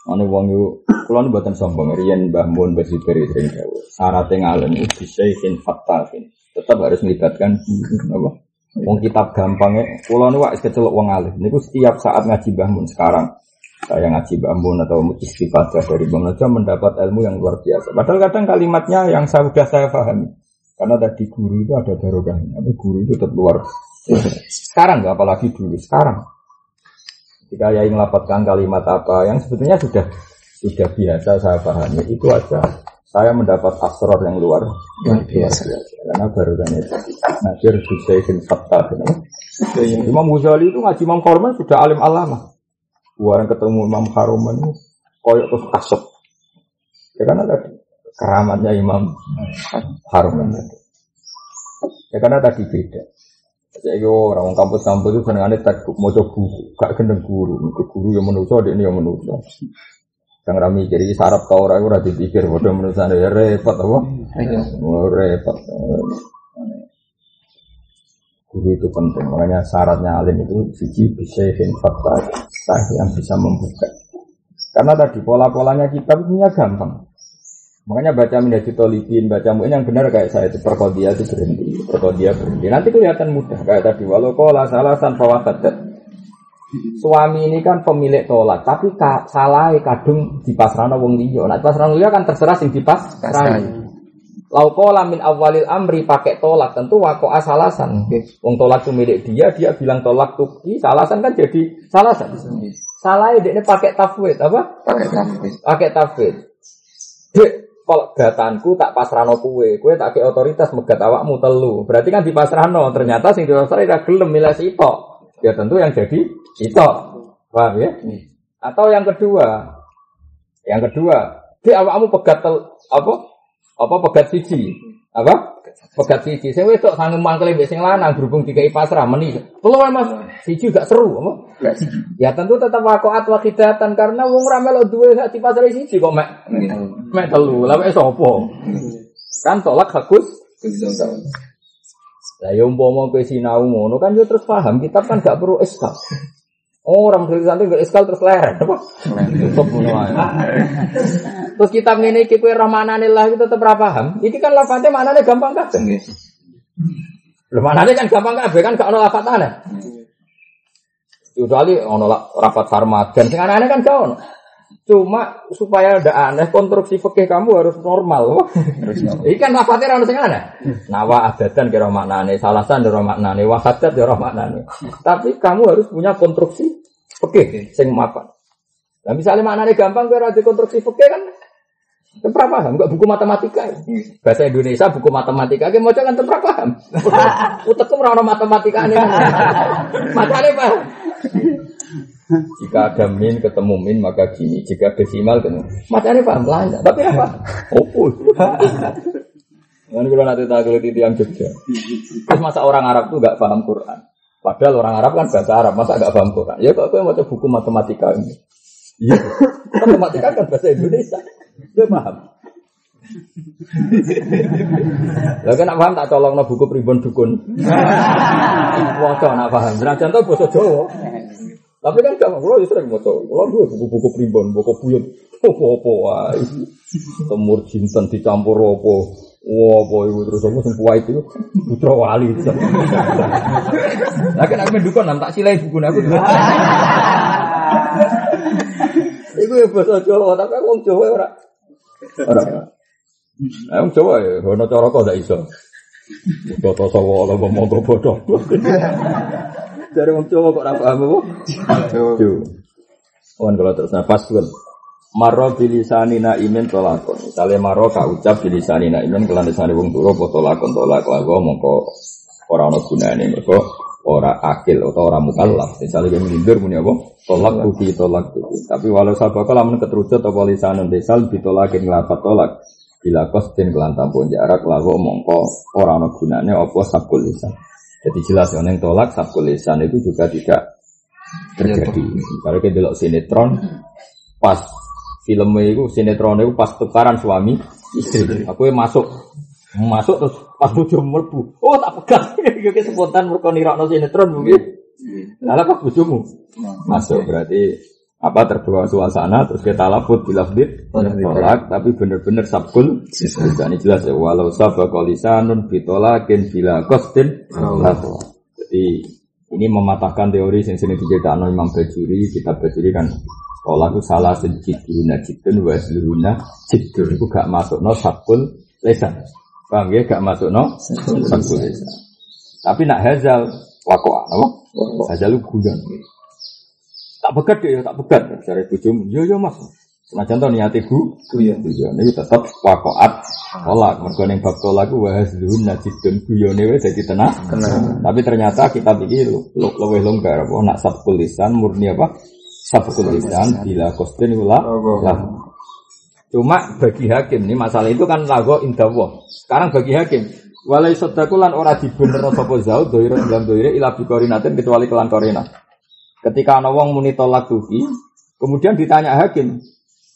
Ane wong yo kula nu mboten sombong riyen Mbah Mun Mbah Siberi sing dawuh. Syarat ngalim itu fattafin. Tetap harus melibatkan apa? Wong kitab gampangnya, kula nu wis kecelok wong alim. Niku setiap saat ngaji Mbah Mun sekarang saya ngaji Mbah Mun atau istifadah dari Mun aja mendapat ilmu yang luar biasa. Padahal kadang kalimatnya yang saya sudah saya pahami. Karena tadi guru itu ada barokahnya. Tapi guru itu tetap luar. Sekarang nggak apalagi dulu. Sekarang Ketika Yai melapatkan kalimat apa yang sebetulnya sudah sudah biasa saya pahami itu aja saya mendapat asror yang luar Luar biasa. karena baru kan itu Nasir Hussein Fattah Imam Ghazali itu ngaji Imam Harman sudah alim alama Orang ketemu Imam Haruman itu koyok terus kasep ya karena tadi keramatnya Imam Haruman tadi ya karena tadi beda. Saya yo orang kampus-kampus itu senengannya tak mau buku, gak gendeng guru, itu guru yang menuso, dia ini yang menuso. Yang rami jadi sarap tau orang ora dipikir bodoh menuso ya repot apa? Oh, repot. Guru itu penting, makanya syaratnya alim itu siji bisa fakta yang bisa membuka. Karena tadi pola-polanya kitab punya gampang. Makanya baca menjadi tolibin, baca mungkin yang benar kayak saya itu perkodia itu berhenti, perkodia berhenti. Nanti kelihatan mudah kayak tadi. Walau kola salasan fawafadat. Suami ini kan pemilik tolak, tapi salah kadung di pasrano wong liya. Nah, pasrano liya kan terserah sing dipasrani. Laukola min awalil amri pakai tolak tentu wako asalasan. Wong tolak itu milik dia, dia bilang tolak tuh salasan kan jadi salasan. Salah dia pakai tafwid apa? Pakai tafwid. Pakai tafwid. Dek, kalau gatanku tak pasrano kue, kue tak ke otoritas megat awakmu telu. Berarti kan di pasrano, ternyata sing dirasai tidak gelem milih sitok. Ya tentu yang jadi sitok. Paham ya? Atau yang kedua, yang kedua, di awakmu pegat tel, apa? Apa pegat siji? Apa? Pegat siji. Saya wedok sanggup mangkel sing lanang berhubung dikai pasrah meni. Telu ae, Mas. Siji gak seru, apa? Ya tentu tetap wakoat wakidatan karena wong ra melo duwe hak di pasar siji kok mek mek telu. Lah mek sapa? Kan tolak hakus. Lah ya umpama kowe sinau ngono kan yo terus paham kitab kan gak perlu eskal. Orang dari santri gak eskal terus leren apa? Terus kitab ngene iki kowe rahmanane lah itu tetep ra paham. Iki kan lafate maknane gampang kabeh. Lho maknane kan gampang kabeh kan gak ono lafatane. Kecuali ono rapat sarmadan, sing aneh kan gak ono. Cuma supaya ndak aneh konstruksi fikih kamu harus normal. Ini kan lafadznya orang sing aneh. Nawa adatan kira maknane, salasan kira maknane, wahadat kira maknane. Tapi kamu harus punya konstruksi fikih sing mapan. Nah misalnya maknane gampang kira konstruksi fikih kan Tempra paham, enggak buku matematika. ya. Bahasa Indonesia buku matematika, kayak mau kan tempra paham. Utekku ora ono matematika ini. Makanya paham. Jika ada min ketemu min maka gini, jika desimal ketemu. Makanya paham lancar, tapi apa? Opus. Kan kalau nanti tak kulit itu yang Jogja. Terus masa orang Arab tuh nggak paham Quran. Padahal orang Arab kan bahasa Arab, masa nggak paham Quran? Ya kok aku mau buku matematika ini. Iya, matematika kan bahasa Indonesia. Dia paham. Lah kan nak paham tak colongno buku pribon dukun. Waca nak paham. Senajan to basa Jawa. Tapi kan gak kalau sering maca. Kalau gue buku-buku pribon, buku buyut. Apa-apa wae. Temur jinten dicampur apa. Wah, iku terus aku sing kuwait itu putra wali. Lah kan aku mendukun tak silai buku aku. Iku ya bahasa Jawa, tapi aku wong Jawa ora. Ora. Nah, wong Jawa ya, ono cara kok ndak iso. Boto sawo ala ngomong kok bodoh. Dari wong Jawa kok ora paham apa? Yo. Wan kalau terus nafas kan. Maro bilisani na imen tolakon. Misalnya maro ka ucap bilisani na imen kelan desane wong turu apa tolakon tolak lagu mongko ora ono gunane mergo ora akil atau ora mukallaf. Misalnya yang melindur muni apa? Tolak tuki tolak tuki. Tapi walau sabaka lamun keterucut apa lisanun desal ditolakin nglapat tolak. Bila kostin kelan tampun jarak lagu mongko ora ono gunane apa sabkul lisan. Jadi jelas yang tolak sabkul lisan itu juga tidak terjadi. Kalau kita delok sinetron pas filmnya itu sinetron itu pas tukaran suami istri. Aku yang masuk masuk terus pas bojo mlebu. Oh tak pegang. Iki spontan mergo nirakno sinetron mungkin. Lalu pas bojomu masuk berarti apa terbawa suasana terus kita laput bilafdit tolak. tapi bener-bener sabkul dan ini jelas ya walau sabakol lisanun bitolakin bila kostin jadi ini mematahkan teori yang sering diceritakan Imam Bajuri kitab Bajuri kan tolak itu salah sejiduna jidun wa seluruhna jidun. Itu gak masuk no sabkul lesan paham ya gak masuk no sabkul lesan tapi nak hazal wakoa apa hazal itu guyon tak pegat deh, tak pegat. Dari bujum, yo yo mas. Senajan to niate bu, guyon ini tetap wakoat tolak. Mergo ning bab tolak ku wahas dun najidun guyone wis dadi tenang. Tapi ternyata kita pikir lu luwih longgar apa nak sabkul lisan murni apa? Sabkul lisan bila kostin ula. Cuma bagi hakim ini masalah itu kan lago indawah. Sekarang bagi hakim Walai sodaku lan ora dibener sapa zau doiro dalam doiro ila bikorinatin kecuali kelan korina. Ketika ana wong muni tolak tuhi, kemudian ditanya hakim,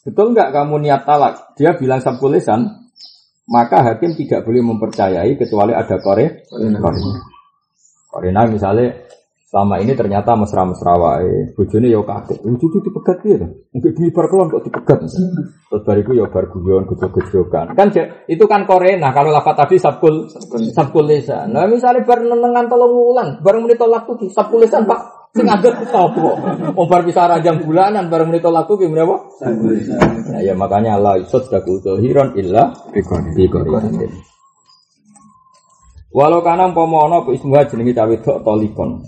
betul nggak kamu niat talak? Dia bilang sabkul lisan, maka hakim tidak boleh mempercayai kecuali ada kore korina. Korina misalnya selama ini ternyata mesra-mesra wae, bojone ya kaget. Lucu itu dipegat dia tuh. Mungkin demi bar kelon kok dipegat. Terus bariku ya bar guyon gejog-gejogan. Kan itu kan korena kalau lafat tadi sabkul sabkul lisan. Nah misalnya bar nenengan tolong wulan, bareng menit tolak tuh sabkul lisan Pak Sing ngandel sapa? Wong bar bisa ranjang bulanan bareng menit laku ki menapa? Nah ya makanya Allah isot daku zahiran illa bi qoriyatin. Walau kana umpama ana apa ismuha jenenge cawe tok tolikon.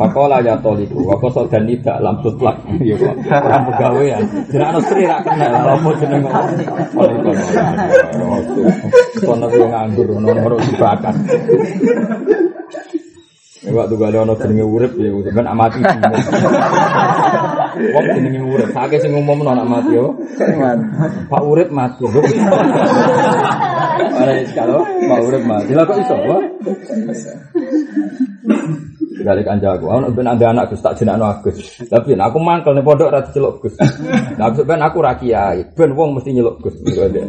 Pakola ya toliku, wa koso dan tidak lam tutlak. Ya kok ora pegawean. Jenenge ana sri ra kenal apa jeneng tolikon. Kono kuwi nganggur ono-ono dibakar. Ya kok tuh ada ono jenenge urip ya sampean amati. Wong jenenge urip, sakit sing ngumumno anak mati yo. Pak urip mati. Ada kalau Pak urip mati. Lah kok iso? Dari kancaku, aku ben ada anak Gus tak jenakno Agus. Tapi aku mangkel ning pondok ra diceluk Gus. Lah ben aku ra kiai, ben wong mesti nyeluk Gus.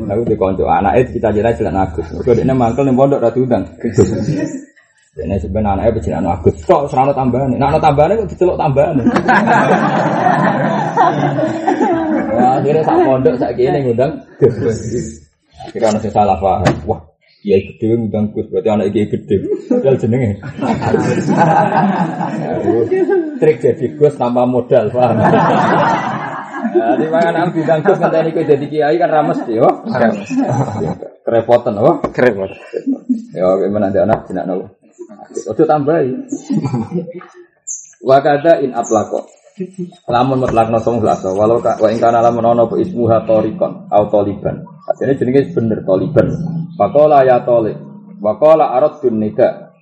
Aku di kanca anake kita jenak jenakno Agus. Mergo dekne mangkel ning pondok ra diundang. Ini sebenarnya anaknya pejinan Agus. Kok serana tambahan? Nah, ada tambahan kok diceluk tambahan. Wah, akhirnya sak pondok sak kene ngundang. Kira ana sing salah paham. Wah, iya gede ngundang Gus, berarti anak iki gede. Padahal jenenge. Trik jadi Gus tanpa modal, paham? Jadi mangan am bidang Gus ngenteni kowe jadi kiai kan rames yo. Kerepotan apa? Kerepotan. Ya, gimana ada anak jenak nopo? Ojo tambahi. Wa kada in atlaqo. Lamun mutlakno song glaso walau ka wa ing kana lamun ana apa ismuha torikon au toliban. Artinya jenenge bener toliban. Faqala ya tolik. Wa qala aradun nika.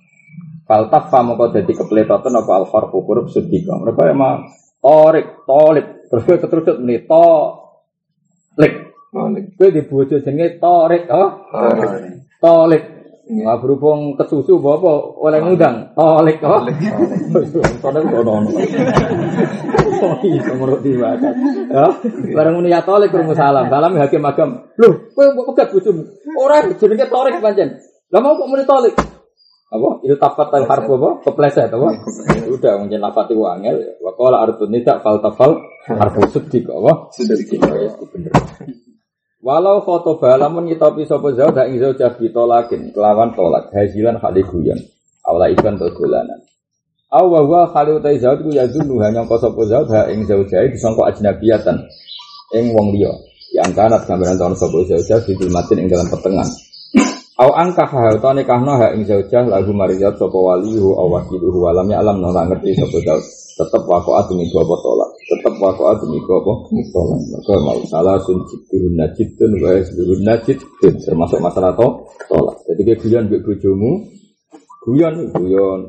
Faltaf mongko dadi kepletoten apa al harfu huruf sedika. Mereka emang torik, tolik. Terus kowe keterusut meni to lik. Kowe di bojo jenenge torik, oh. Tolik. Nggak berhubung ke susu bapak oleh ngundang tolik oh. Soalnya kok nono. Oh iya menurut dia Ya, bareng ini ya tolik kurung salam. Salam hakim agam. Loh, kowe mbok pegat bojomu. Ora jenenge tolik pancen. Lah mau kok muni tolik? Apa? Itu tapat al harfu apa? Kepleset apa? Udah mungkin lapati wangel. Wa qala artun nida fal tafal harfu seddik apa? Seddik. Ya bener. Walau foto balamun ngitopi sopo zau dak ing zaujah bitolakin kelawan tolak hazilan khali guyon awla ikan to dolanan. Aw wa huwa khali utai zauj ku yazunu hanya kok sopo zau dak ing zaujah disangka ajnabiyatan ing wong liya yang kanat gambaran tahun sopo zaujah bidul matin ing dalam petengan Aw angkah ha ta nikahno ha ing zaujah lagu mariyat sapa walihu aw wakiluhu walam ya alam ora ngerti sapa zauj tetep waqaat demi apa tolak tetep waqaat demi apa tolak maka mau salah sun jiturun najidun wa yasbirun najid termasuk masalah to tolak jadi kayak guyon mbek bojomu guyon guyon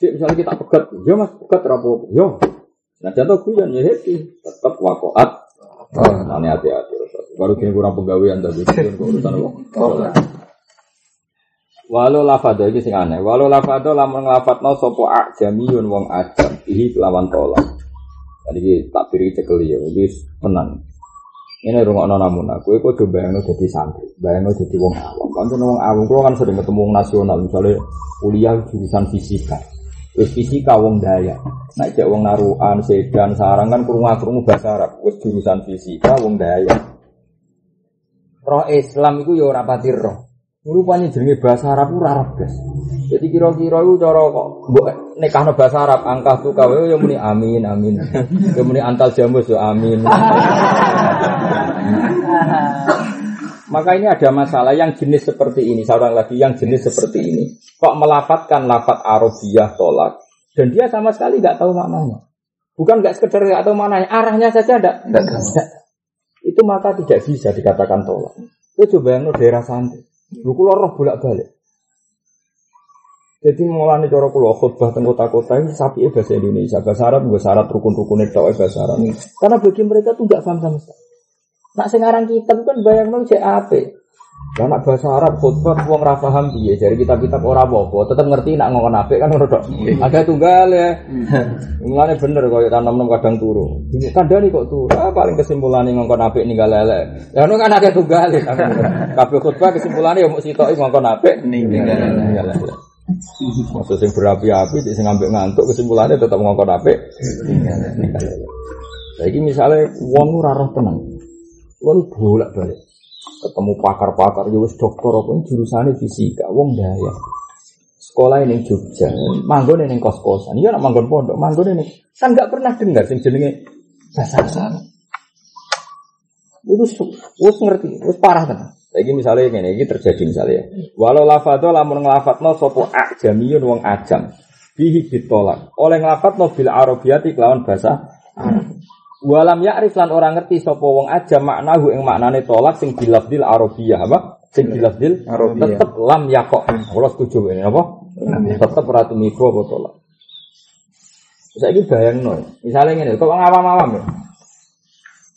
Cik misalnya kita pegat, yo mas pegat rapo, yo. Nah contoh guyon ya happy, tetep waqaat. Oh, mana hati-hati. Baru kini kurang pegawaian tadi, urusan apa? Walau lafado iki sing aneh. Walau lafado lamun nglafatno sapa ajamiyun wong ajam ihi lawan tolak. Tadi iki tak piri cekel ya, iki tenan. Ini rungokno namun aku iku coba bayangno dadi santri, bayangno dadi wong awam. Kan wong awam kulo kan sering ketemu wong nasional, misalnya kuliah jurusan fisika. Wis fisika wong daya. Nek cek wong naruhan, sedan, sarang kan krungu-krungu bahasa Arab. Wis jurusan fisika wong daya. Roh Islam iku ya ora pati roh. Rupanya jenenge bahasa Arab ora Arab, guys. Jadi kira-kira itu cara kok mbok nekahno bahasa Arab angka tuh kawe ya muni amin amin. Ya muni antal jamus ya amin. Maka ini ada masalah yang jenis seperti ini, seorang lagi yang jenis seperti ini. Kok melafatkan lafat Arabiyah tolak dan dia sama sekali nggak tahu maknanya. Bukan nggak sekedar nggak tahu maknanya, arahnya saja ada. Itu maka tidak bisa dikatakan tolak. Itu coba yang daerah santri. Lu kulo roh bolak-balik. Jadi mulane cara kula khutbah teng kota-kota ini sapi bahasa Indonesia, bahasa Arab gue syarat rukun-rukun itu bahasa Arab. Karena bagi mereka tuh nggak paham sama sekali. Nak sekarang kita kan bayang nong CAP. Karena bahasa Arab khutbah wong ra paham piye dari kitab-kitab ora apa-apa, tetep ngerti nak ngomong apik kan ngono tok. Ada tunggal ya. Mulane bener koyo tanam-tanam kadang turu. Kandhani kok turu. Ah, paling kesimpulannya ngongkon apik ninggal lele. Ya ngono kan akeh tunggal. Kabeh khutbah kesimpulannya ya mung sitoki ngongkon apik ninggal lele. Maksud sing berapi-api, sing ngambil ngantuk kesimpulannya tetap ngongkon apik. Saiki misalnya wong ora roh tenang. Wong bolak-balik ketemu pakar-pakar ya wis dokter apa ini jurusannya fisika wong daya sekolah ini Jogja, manggon ini kos kosan, iya nak manggon pondok, manggon ini kan nggak pernah dengar sing jenenge bahasa Arab. Itu wis ngerti, wis parah kan. Lagi misalnya ini, ini terjadi misalnya. Walau lafadho lamun nglafatno sopo ajamiyun wong ajam. Bihi ditolak. Oleh nglafatno bil arabiyati kelawan bahasa. Walam ya'rif lan orang ngerti sapa wong ajam maknahu ing maknane tolak sing bilafdil arabiyah apa? Sing bilafdil Arabiyah. tetep lam yakok. Kula setuju ini apa? Tetep ratu miku apa tolak. Saya ini bayang no. Misalnya ini, kok wong awam-awam ya.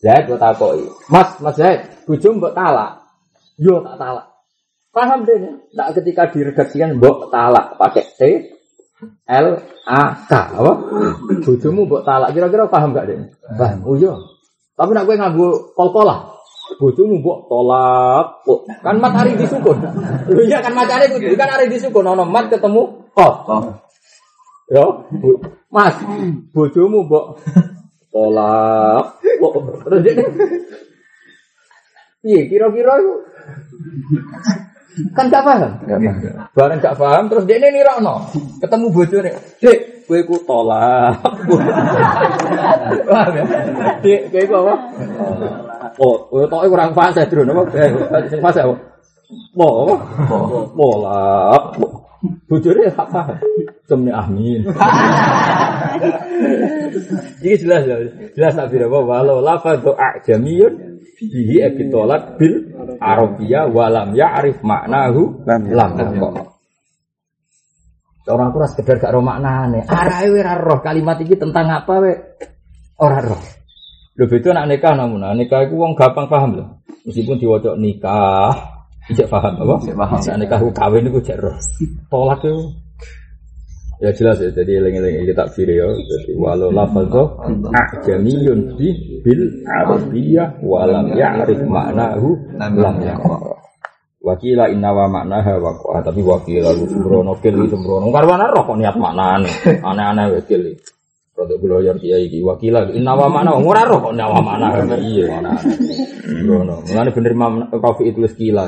Zaid gue takoki, Mas, Mas Zaid, bojo mbok talak. Yo tak talak. Paham deh ya? Tak ketika diredaksikan mbok talak pakai T L A K apa? Bojomu mbok talak. Kira-kira paham gak deh? Paham. Oh iya. Tapi nak gue nganggo kol-kolah. Bojomu mbok tolak. Oh, kan mat hari disukun. Lho iya kan macane kudu kan hari disukun ono mat ketemu kol. Yo, Bu- Mas, bojomu mbok tolak. Oh, Terus dia Iya, kira-kira itu kan gak paham. Enggak paham. Barang gak paham terus dia ini nirokno. Ketemu bojone. Dek, kowe ku tolak. Paham ya? Dek, kowe ku apa? Oh, kowe tok kurang fase dulu apa? Eh, Sing fase apa? Mo, apa? Tolak. Bojone gak paham. Semne amin. Ini jelas ya. Jelas bila bahwa walau lafadhu a'jamiyun bihi ebitolak bil arabiyah walam ya'rif maknahu Lam yakok. Orang aku ora sekedar gak roh maknane. Arahe we roh kalimat iki tentang apa we? Ora roh. Lho beda nak nikah namun nah, nikah iku wong gampang paham lho. Meskipun diwaca nikah, tidak paham apa? Tidak paham. Nikah kawin iku jek roh. Tolak itu Ya jelas ya, jadi eling-eling kita takfir ya. Jadi walau lafadho ajamiyun bi bil arabiyah walam ya'rif maknahu lam yakok. Wakila innawa maknaha wakoh tapi wakila lu sembrono kil sembrono. Karwana roh kok niat maknane aneh-aneh wakil Produk belajar kiai iki wakila innawa makna ora roh kok nawa makna iya mana sembrono. Mulane bener Imam Rafi itu kila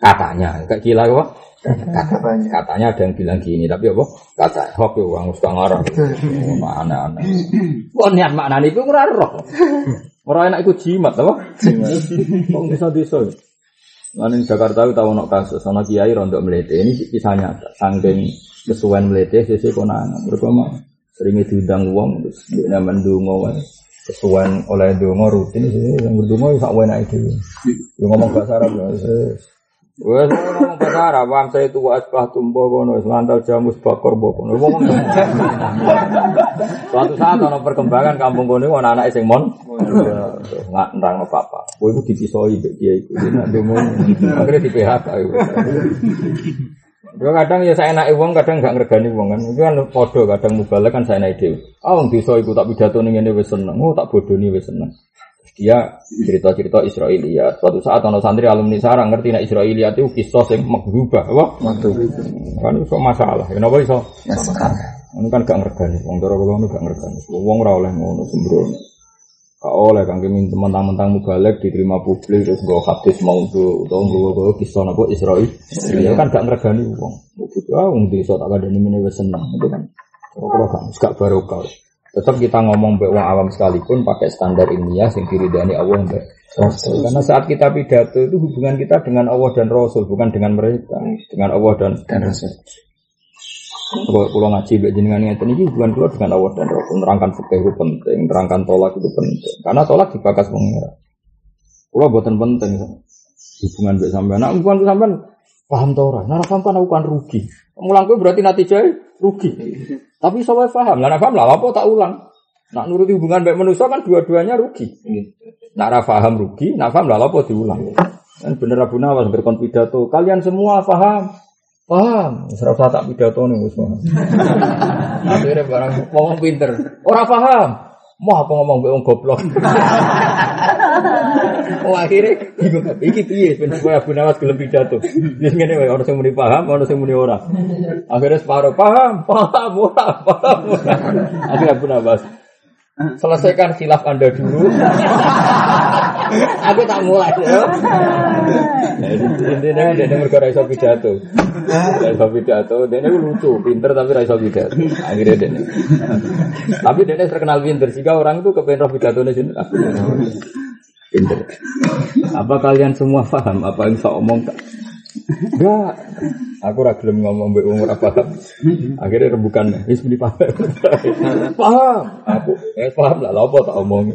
katanya kayak kila apa Kata- katanya ada yang bilang gini tapi apa kata hoax ya wong suka ngarang mana aneh kok niat maknane iku ora roh ora enak iku jimat apa kok bisa ya? Lalu di Jakarta itu tahu nok kasus, sama kiai rontok melete. Ini kisahnya sangking kesuwen melete, sisi konangan. Berkoma seringnya diundang uang, terus dia mendungo kan. Kesuwen oleh dungo rutin, sih yang berdungo sak enak itu. Dia ngomong bahasa Arab ya. Wes ngomong bahasa Arab, wam saya tua asbah tumbuh kono, selantal jamus bakor bokono. Ngomong Suatu saat ono perkembangan kampung kono ana anak sing mon nggak nerang apa-apa. Kowe iku dipisoi mbek dia iku. Akhirnya di PHK iku. Kadang ya saya enak wong, kadang gak ngregani wong kan. Itu kan podo kadang mubalek kan saya enak dhewe. Ah wong desa iku tak pidato ning ngene wis seneng. Oh tak bodoni wis seneng. Dia cerita-cerita Israiliyat. Suatu saat ono santri alumni sarang ngerti nek Israiliyat itu kisah sing maghubah, apa? Kan iso masalah. Kenapa iso? Ya sekarang. Ini kan gak ngergani, wong cara kula gak ngergani. Wong ora oleh ngono sembrono. Gak oleh kang min mentang-mentang mubalek diterima publik terus nggo hadis mau tuh utawa nggo kisah napa Israil. Ya kan gak ngergani wong. Begitu ah wong desa tak kadani ngene wis seneng itu kan. Cara kula gak gak barokah. Tetap kita ngomong mbek wong awam sekalipun pakai standar ilmiah sing diridani Allah mbek Rasul. Karena saat kita pidato itu hubungan kita dengan Allah dan Rasul, bukan dengan mereka, dengan Allah dan Dan Rasul. kalau pulau ngaji mbak jenengan ngeten ini hubungan keluar dengan Allah dan Rasul nerangkan fikih itu penting, nerangkan tolak itu penting. Karena tolak dibakas pengira. Pulau buatan penting hubungan mbak sampean. Nah, hubungan sampean paham tau ora? Nah, paham kan aku kan rugi. Mulang gue berarti nanti jaya rugi. Tapi saya paham, lah paham lah apa tak ulang. Nak nuruti hubungan baik manusia kan dua-duanya rugi. Nak paham rugi, nak paham lah apa diulang. Dan bener Abu Nawas berkonfidato, kalian semua paham. Paham, serap tak pidato nih paham. Akhirnya barang ngomong pinter, ora paham. Mau apa ngomong wong goblok. Oh akhirnya bingung iki piye ben supaya Abu Nawas gelem pidato. Wis ngene wae ono sing muni paham, ono sing muni ora. Akhirnya separuh paham, paham, paham. ora. Akhirnya Abu Nawas Selesaikan khilaf Anda dulu. Aku tak mulai. Ya. Intinya dia ini mereka raiso pidato. Raiso pidato, dia ini lucu, pinter tapi raiso pidato. Akhirnya dia. Tapi dia ini terkenal pinter, sehingga orang itu kepengen pidato di sini. Pinter. Apa kalian semua paham apa yang saya omong? Enggak. Aku ora gelem ngomong mbek umur apa. Akhirnya rembukan wis muni paham. paham. Aku eh paham lah lha apa tak omong.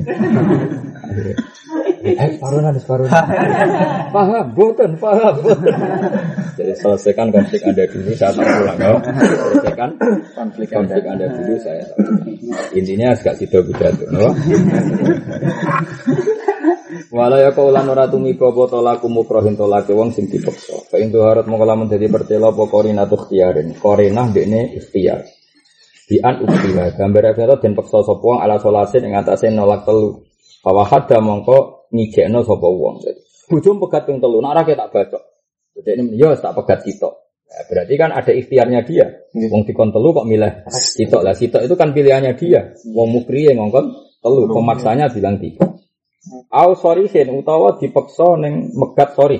Akhirnya, Eh, parunan, parunan. paham, boten, paham, boten. Jadi selesaikan konflik Anda dulu, saya tak pulang. Oh. Selesaikan konflik, konflik Anda dulu, saya tak pulang. Intinya agak sido pidato. Oh. Wala ya kaulan ora tumiko apa tolaku mukrohin tolake wong sing dipeksa. Fa intu harut mongko lamun dadi pertela apa korina tuh ikhtiarin. Korina dekne ikhtiar. Bi an uktiha gambar karo den peksa sapa wong ala solasin ing atase nolak telu. Bahwa hada mongko ngijekno sapa wong. Bujum pegat ping telu, nek ora tak bacok. Jadi ini yo tak pegat sitok. Ya, berarti kan ada ikhtiarnya dia. Wong dikon telu kok milih sitok lah. Sitok itu kan pilihannya dia. Wong mukri yang ngongkon telu, pemaksanya bilang tiga. Au sorry sen utawa dipeksa ning megat sorry.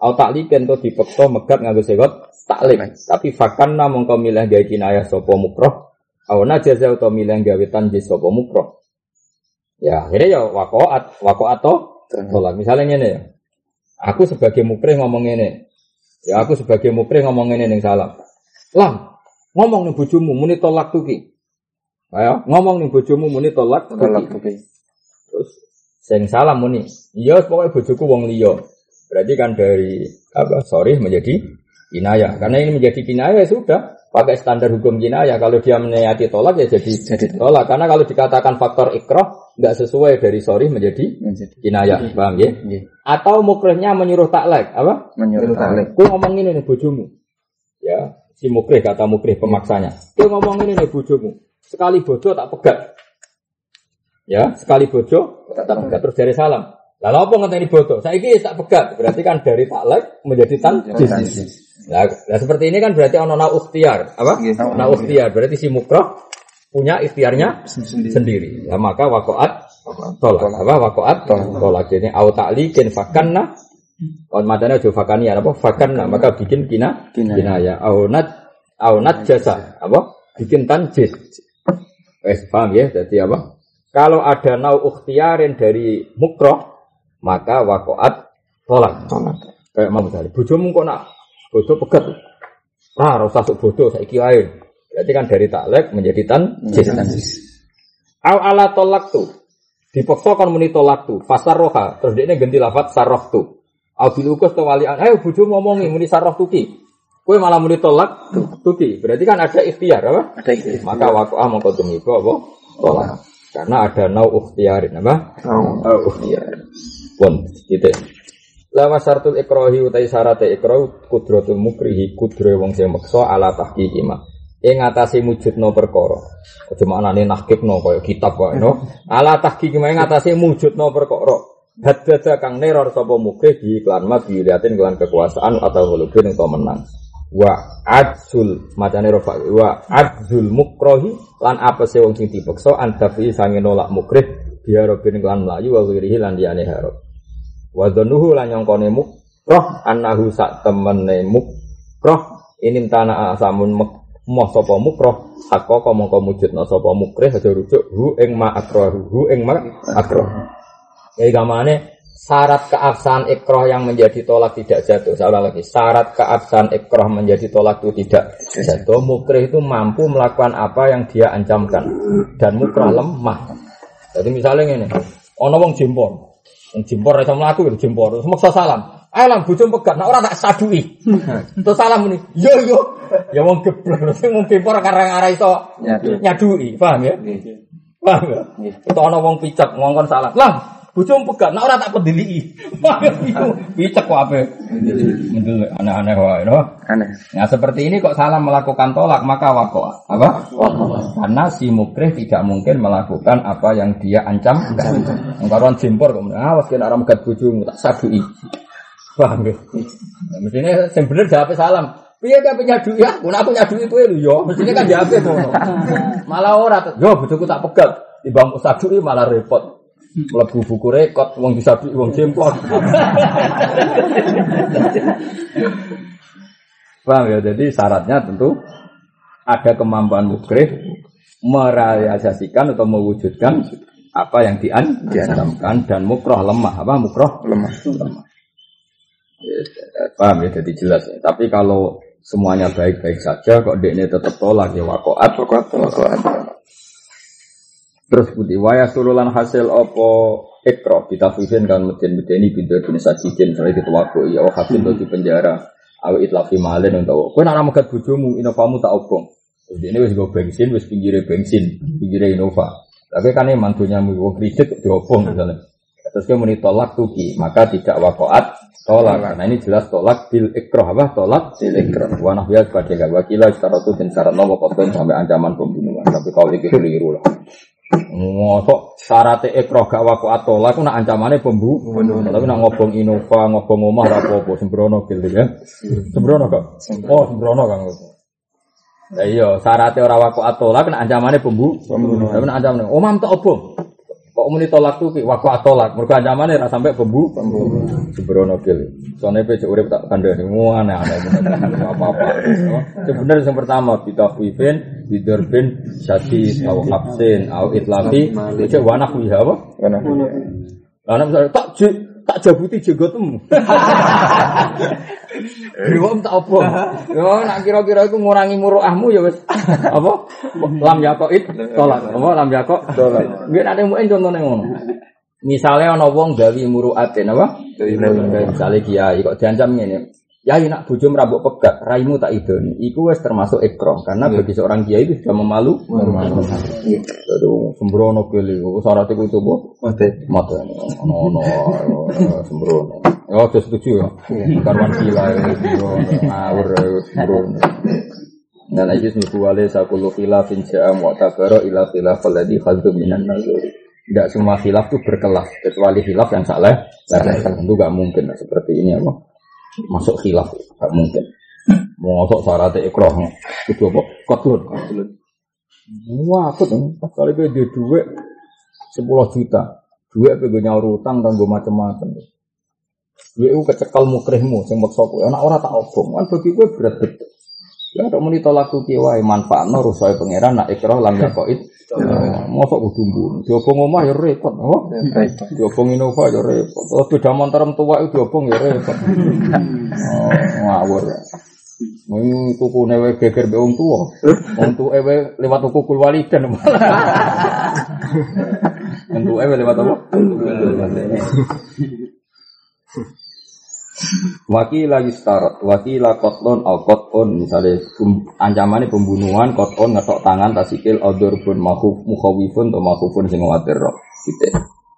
Au takliken to dipeksa megat nganggo segot taklik. Tapi fakanna mongko milih gawe kinayah sapa mukroh. Au najaza utawa milih gawe tanjis sapa mukroh. Ya, akhirnya ya wakoat, wakoat to tolak. Misalnya ngene ya. Aku sebagai mukrih ngomong ngene. Ya aku sebagai mukrih ngomong ngene ning salam. Lam, ngomong ning bojomu muni tolak tuki. Ayo, ngomong ning bojomu muni tolak Tolak tuki. tuki. Terus sing salam muni. Iya pokoknya bojoku wong liya. Berarti kan dari apa? Sorry menjadi kinayah. Karena ini menjadi kinayah ya sudah pakai standar hukum kinayah. Kalau dia menyayati tolak ya jadi Jadi tolak. Karena kalau dikatakan faktor ikroh nggak sesuai dari sorry menjadi menjadi kinayah. Paham ya? Nggih. Atau mukrihnya menyuruh taklek apa? menyuruh taklik. Kue ngomong ini nih bojomu. Ya, si mukrih kata mukrih pemaksanya. Kue ngomong ini nih bojomu. Sekali bojo tak pegat. Ya, sekali bojo tak pegat terus dari salam. Lalu apa ngenteni bojo? Saya ini tak pegat. Berarti kan dari taklek menjadi tan. Nah, nah, seperti ini kan berarti ono na ukhtiar. Apa? Iya. Na ukhtiar. Berarti si mukrah punya ikhtiarnya sendiri. Ya, maka wakoat tolak. Apa wakoat tolak. Jadi au taklikin fakanna on madana jo fakania apa fakanna maka bikin kina Kinayah. kinaya au nat au nat jasa apa bikin tanjis. Wes paham ya? Jadi apa? Kalau ada nau ukhtiarin dari mukroh maka wakoat tolak. Tolak. Kayak mau misalnya, bojomu kok nak bojo pegat. Ah, ora usah sok bodoh saiki wae. Berarti kan dari taklek menjadi tan tanjis. Au ala tolak tu. Dipaksa kan muni tolak tu. Fasar roha. Terus dia ganti lafat sarroh tu. Au bilukus tu walian. Ayo bojo ngomongi muni sarroh tuki. Kue malah muni tolak tuki. Berarti kan ada ikhtiar apa? Ada itu. Maka wakoah mongko tumiku apa? Tolak. Karena ada nau ukhtiarin apa? Nau ukhtiar. Pun titik. Lama syaratul ikrohi utai syarat ikroh kudratul mukrihi kudre wong sing meksa ala tahqiqi ma. Ing ngatasi mujudno perkara. Aja maknane nahkibno kaya kitab kok no. Ala tahqiqi ma ing ngatasi mujudno perkara. Haddada kang neror sapa mukrih di iklan ma biuliatin kelan kekuasaan atau hulubin atau menang. Wa adzul macane rofa wa adzul mukrohi lan sing wong sing dipeksa antafi sange nolak mukrih biar robin kelan melayu wa wirihi lan liyane harap. Wa dhanuhu lan nyongkone mukroh annahu sak temene mukroh ini tanah asamun mek sapa mukroh hakka mongko mujudna sapa mukrih aja rujuk hu ing ma akrahu hu ing ma akrah. Ya gamane syarat keabsahan ikroh yang menjadi tolak tidak jatuh. Saya ulang lagi, syarat keabsahan ikroh menjadi tolak itu tidak jatuh. Mukrih itu mampu melakukan apa yang dia ancamkan dan mukrah lemah. Jadi misalnya ini, ono wong jimpor, wong jimpor iso mlaku ya jimpor, terus maksa salam. Ayo lah bujum pegat, nah orang tak sadui. Terus salam ini, yo yo, ya wong geblek, terus wong jimpor karang arah Nyadu. nyadui, paham ya? Nggih. Paham ya? Itu ana wong picek ngongkon salah. Lah, bojomu pegat, nek ora tak pedili. Picek kok ape? Mendelik aneh-aneh wae, no? Aneh. Nah, seperti ini kok salah melakukan tolak, maka wako. Apa? Karena si mukrih tidak mungkin melakukan apa yang dia ancam. Engkaruan jimpor kok, awas kena orang megat bojomu tak sadui. Paham ya? Nah, mestinya yang bener jawab salam. Piye gak punya duit ya? Mun aku kowe lho ya. Mestinya kan jawab ngono. Malah ora. Yo bojoku tak pegat. Timbang sabuk malah repot. Mlebu buku rekod wong disabik wong jemplon. Paham ya? Jadi syaratnya tentu ada kemampuan mukrih merealisasikan atau mewujudkan apa yang diancamkan dan mukroh lemah apa mukroh Lemah. lemah ya, paham ya jadi jelas ya. tapi kalau semuanya baik-baik saja kok dia tetap tolak ya wakoat Wakoat, wakoat. Terus putih waya surulan hasil opo ekro kita fusin kan medin medeni pintu bin sajidin misalnya itu wako ya oh hasil di penjara. Awi itlafi malen untuk kau nak megat bujumu inovamu tak obong. Terus ini wis gue bensin wis pinggirnya bensin pinggirnya innova. Tapi kan ini mantunya mau kredit diobong misalnya. Terus dia muni tolak tuki maka tidak wakoat tolak. Karena ini jelas tolak bil ikroh apa? Tolak bil ikroh wanah bias pada gak wakila secara itu dan syarat nomor sampai ancaman pembunuhan. Tapi kalau itu keliru lah ngosok syarat ikroh gak wakoat tolak nak ancamannya pembunuhan tapi nak ngobong innova ngobong omah rapopo sembrono gitu ya. Sembrono kok? Oh sembrono kan Ya iya, syaratnya orang waku atolak kena ancamannya pembu. Tapi nak ancamannya, oh mam tak obong. Kok muni tolak tuh, waku atolak. Mereka ancamannya rasa sampai pembu, pembunuhan. Sembrono gil. Soalnya pecah urip tak kandani, wah aneh aneh apa apa. Sebenarnya yang pertama kita kuifin, bidurbin, syati, au hapsin, au itlafi, itu wanak wiha apa? Mana? Lalu misalnya tak j- tak jabuti jegotmu. Dewa tak apa? Yo nak kira-kira iku ngurangi muruahmu ya wis apa? Lam yakoid tolak. Apa lam yakok tolak. Nggih nek muen contone ngono. Misalnya ana wong gawe muruatin apa? Misalnya kiai kok diancam ngene. Ya nak bojo merabuk pegat, raimu tak idoni. Iku wis termasuk ikram karena bagi seorang kiai itu sudah memalu. Aduh, sembrono kali. Syarat itu itu bu. Mati. Mata ono ono sembrono. Ya saya setuju ya. Karwan gila ya. Ngawur ya sembrono. Dan lagi sembuh wale sakulu khilafin ja'a mu'tabara ila khilaf alladhi khaddu minan nazuri. Tidak semua khilaf itu berkelas kecuali khilaf yang salah. Salah tentu gak mungkin nah, seperti ini apa? Masuk khilaf gak mungkin. Mau masuk syarat ikroh itu apa? Kotlun. Wah, aku tuh kali gue dia duit 10 juta. Duit apa gue nyaur utang dan gue macam-macam. Duit itu kecekal mukrihmu, sing kowe. Anak ora tak obong, kan bagi gue berat betul. Ya ada muni tolak tuh kiwai manfaat no rusoi pangeran nak ikrah lam yakoid. Mosok kudu mbun. Diobong omah ya repot, apa? Diobong Innova ya repot. Terus beda motor tua itu diobong ya repot. Oh, ngawur. Mung tuku newe geger be wong tuwa. Wong tuwa lewat tuku kul walidan. Wong tuwa lewat apa? Wakila yustarat, wakila kotlon al kotlon misalnya ancamannya pembunuhan kotlon ngetok tangan tasikil odor pun mahuf mukhawifun atau mahufun sing ngawatir roh gitu.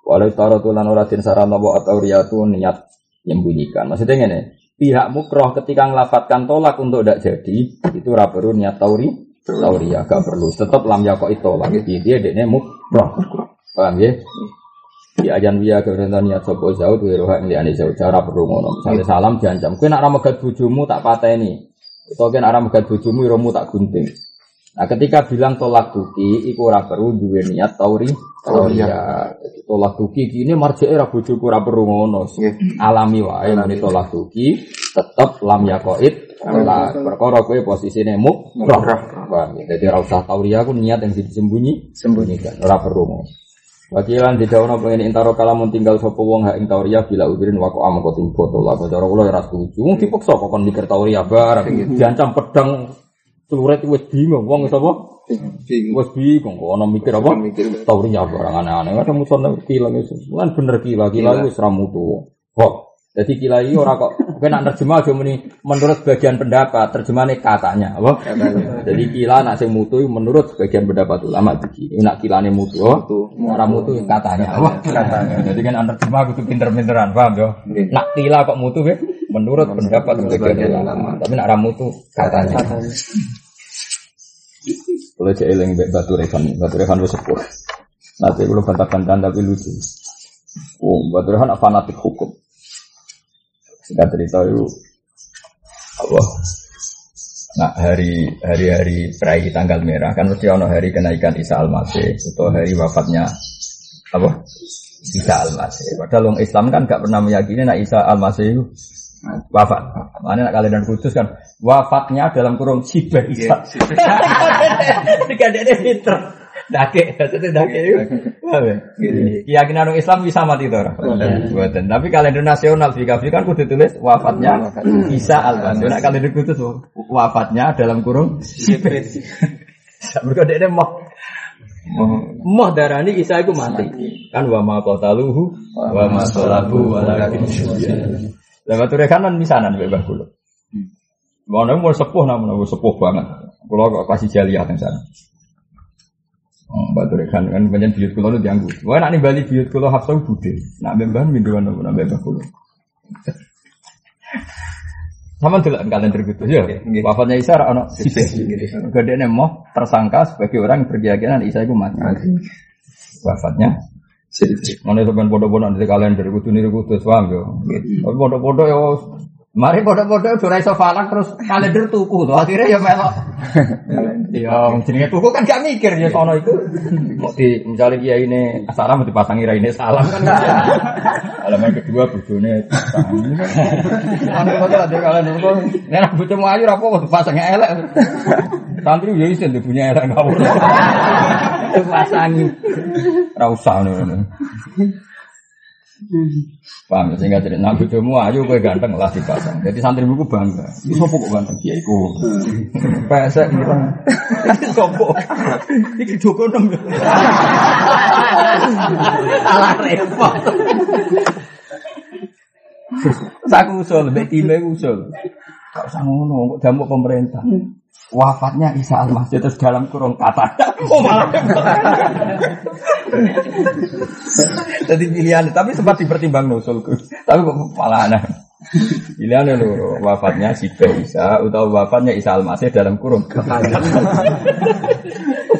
Walau taruh tulan oratin saran nopo atau riyatu niat menyembunyikan. Maksudnya ini, pihak mukroh ketika ngelafatkan tolak untuk tidak jadi itu ora perlu niat tauri tauri ya perlu. Tetap lam itu lagi dia dia mukroh. Paham ya? Di ajan via kebenaran niat sopo jauh tuh roh yang jauh cara perlu ngono. Misalnya salam diancam. Kue nak ramegat bujumu tak pateni. Atau kue nak ramegat bujumu romu tak gunting. Nah ketika bilang tolak tuki iku ora perlu duwe niat tauri tauri ya. Tolak tuki ini marjeke ora bojoku ora perlu ngono. Alami wae muni tolak tuki tetep lam yakoid tolak perkara kue posisine muk roh ya? jadi ora usah tauri aku niat yang disembunyi sembunyikan ora perlu ngono Wakilan di daun pengen intaro kalamun tinggal sopo wong hak ing tauria bila udirin wako am kau tim foto lah kau cara kula ya ora setuju. Wong dipaksa kok kon mikir tauria barang diancam pedang celuret wis bingung wong sapa? Wis bingung kok ana mikir apa? Tauria barang aneh-aneh. Kadang muson kila itu. Kan bener kila, kila wis ra mutu. Kok jadi kila ini orang kok Mungkin nak terjemah aja muni menurut sebagian pendapat terjemahannya katanya apa? Jadi kila nak sing mutu menurut sebagian pendapat ulama begini. Nak kilane mutu, oh, orang mutu katanya apa? Katanya. Jadi kan anda terjemah itu pinter-pinteran, paham ya? Nak kila kok mutu ya? Menurut pendapat sebagian ulama. Tapi nak ramu tuh katanya. Kalau cek eling batu rekan, batu rekan wis sepuh. Nanti belum bantah-bantahan tapi lucu. Oh, batu rekan fanatik hukum. Singkat cerita itu apa? Nah hari hari hari perai tanggal merah kan mesti ono hari kenaikan Isa Al-Masih atau hari wafatnya apa Isa Al-Masih. Padahal orang Islam kan gak pernah meyakini nak Isa Al-Masih itu wafat. Mana nak kalian kudus kan wafatnya dalam kurung sibah Isa. Tiga dia pinter. Dake, itu dake itu. Keyakinan orang Islam bisa mati itu orang. Buatan. Tapi kalender nasional VKV kan kudu tulis wafatnya Isa Al-Masih. Nak kalender kudus wafatnya dalam kurung sibah. Mereka dia mau Moh darani Isa iku mati. Kan wa ma qataluhu wa ma salabu walakin. Lah batu rekanan misanan mbek Mbah kula. Ngono mau sepuh namun sepuh banget. Kula kok kasih jaliah teng sana. Oh, batu rekan kan banyak biyut kula lu dianggu. Wah nak ning Bali biyut kula hafsa budhe. Nak mbah minduan nak mbah kula. Sama dulu kalian tergutus ya. Wafatnya Isa ono sibeh. Gede mau tersangka sebagai orang yang berkeyakinan Isa itu mati. Wafatnya Mana sampean bodoh-bodoh nanti kalian dari kutu nih kutu paham yo. Tapi bodoh-bodoh ya Mari bodoh-bodoh sudah iso falak terus kalender tuku tuh akhirnya ya melok. Ya jenenge tuku kan gak mikir ya sono itu. Kok di misalnya dia ini asara mau dipasangi ini salam kan. Alaman kedua bojone pasang. Anu kok ada kalender kok nek bojomu ayu ra apa dipasangnya elek. Santri ya isin punya elek ngawur. Pasangi. Ra usah ngono. Paham ya, sehingga jadi nabi demo ayo gue ganteng lah dipasang. Jadi santri buku bangga. Ini sopo kok ganteng? Ya iku. Pesek bilang. Ini sopo. Ini Joko nem. Alah repot. Aku usul, mbek time usul. Gak usah ngono, kok damuk pemerintah. Wafatnya Isa Al-Masih terus dalam kurung kata. Oh malah. Jadi pilihan, tapi sempat dipertimbang nusulku. Tapi kok malah aneh. Pilihannya lho, wafatnya si Isa atau wafatnya Isa Al-Masih dalam kurung kata.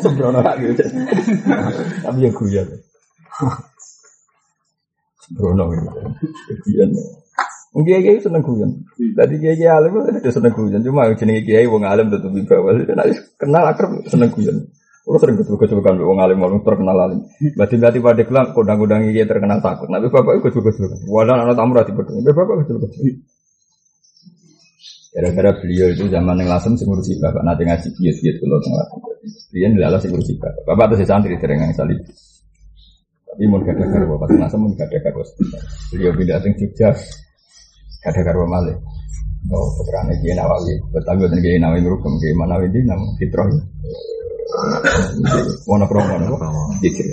Sembrono lagi. Tapi ya guyon. Sembrono gitu. Guyon. Mungkin kiai seneng guyon. Tadi kiai kiai alim itu seneng guyon. Cuma jenenge kiai wong alim tetep bawah. Kenal akrab seneng guyon. Kalau sering betul kan wong alim wong terkenal alim. Berarti berarti pada kelang kodang-kodang kiai terkenal takut. Nabi bapak betul. Wadah anak tamu rati betul. Bapak betul. Gara-gara beliau itu zaman yang lasem sing ngurusi bapak nanti ngaji bias-bias kalau tengah lasem. Beliau adalah sing ngurusi bapak. Bapak si santri sering yang salib. Tapi mau gak karo bapak lasem mau gak karo. Beliau pindah sing Jogja ada karo malih. Oh, putrane Kiai Nawawi. Betawi dan Kiai Nawawi merukem Kiai Manawi di nama Fitroh. Wono promo nopo? Dikir.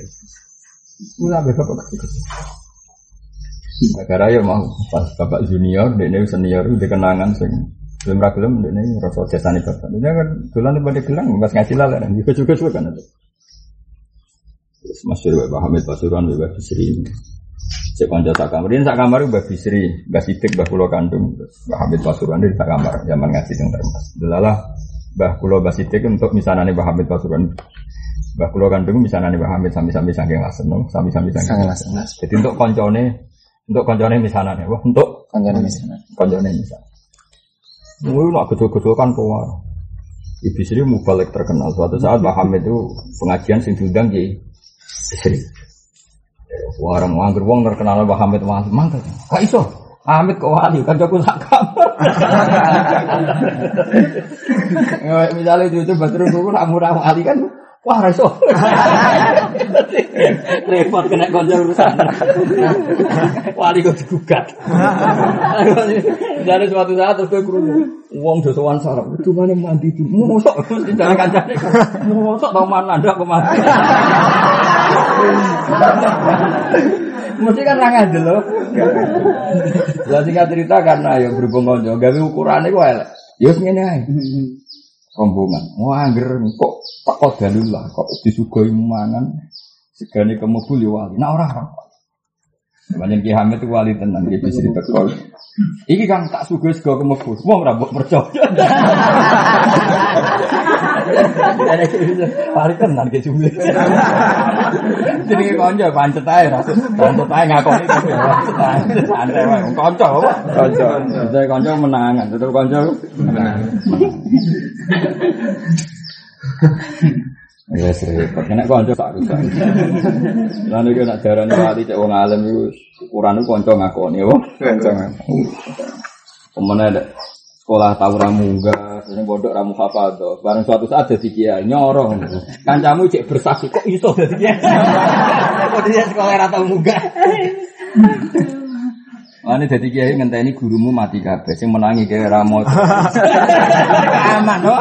Mula bapak. Negara ya mau pas bapak junior, ini senior, dia kenangan sing belum ragilem, dia ini rasa jasani bapak. Dia kan dolan pada gelang, pas ngaji lala, dan juga juga juga kan. Masyur Bapak Hamid Pasuruan, Bapak Bisri. Cek konco sak kamar. Ini sak kamar Mbak Bisri, Mbak Sidik, Mbak Kulo Kandung, Mbak Hamid Pasuruan di sak kamar zaman ngaji yang termas. Delalah Mbah Kulo Mbak Sidik untuk misalnya Mbak Hamid Pasuruan. Mbah Kulo Kandung misalnya Mbak Hamid sami-sami saking lasen, sami-sami saking lasen. Jadi untuk koncone, untuk koncone misalnya, wah untuk Kanjane misalnya. koncone misalnya. Mungkin nak gedul-gedul kan keluar. Ibu Sri mubalik terkenal. Suatu saat Mbah Hamid itu pengajian sing diundang di Sri. Warang wangger wong terkenal Mbah Hamid mangkel. Kak iso. Hamid kok wali kan jago sak kamar. Misalnya itu itu batur dulu nak murah wali kan Wah, reso. Repot kena konjol urusan. Wali kok digugat. Jadi suatu saat terus gue kerungu. Uang dosowan sarap. Itu mana mandi itu? Mosok. Jangan kancane. Mosok tau mana ada ke mana. Mesti kan rangan dulu. Lah singkat cerita karena ya berhubung konco, gawe ukurannya gue elek. Ya ngene ae. Rombongan. Wah, angger kok tak kok dalil lah, kok disugoi mangan segane kemebul ya wali. Nah ora. Banyak Ki Hamid itu wali tenan Ki bisa ditekol. Iki kan tak sugoi sego kemebul. Wong ora mbok percaya. Wali tenan Ki. Jadi konco pancet ae rasul. Pancet ae ngakoni. Santai wae konco apa? Jadi konco menangan, tetep konco menang. Ya repot, kena konco tak rusak. Lan iki nek darani wali cek wong alim iku ukuran konco ngakoni apa? Konco. Ke mana ada sekolah tahu ramu enggak, ini bodoh ramu hafadho. Barang suatu saat jadi kiai nyorong. Kancamu cek bersaksi kok iso jadi kiai. Kok dia sekolah rata munggah. Ini jadi kiai ngenteni gurumu mati kabeh sing menangi kayak ramo. Aman loh.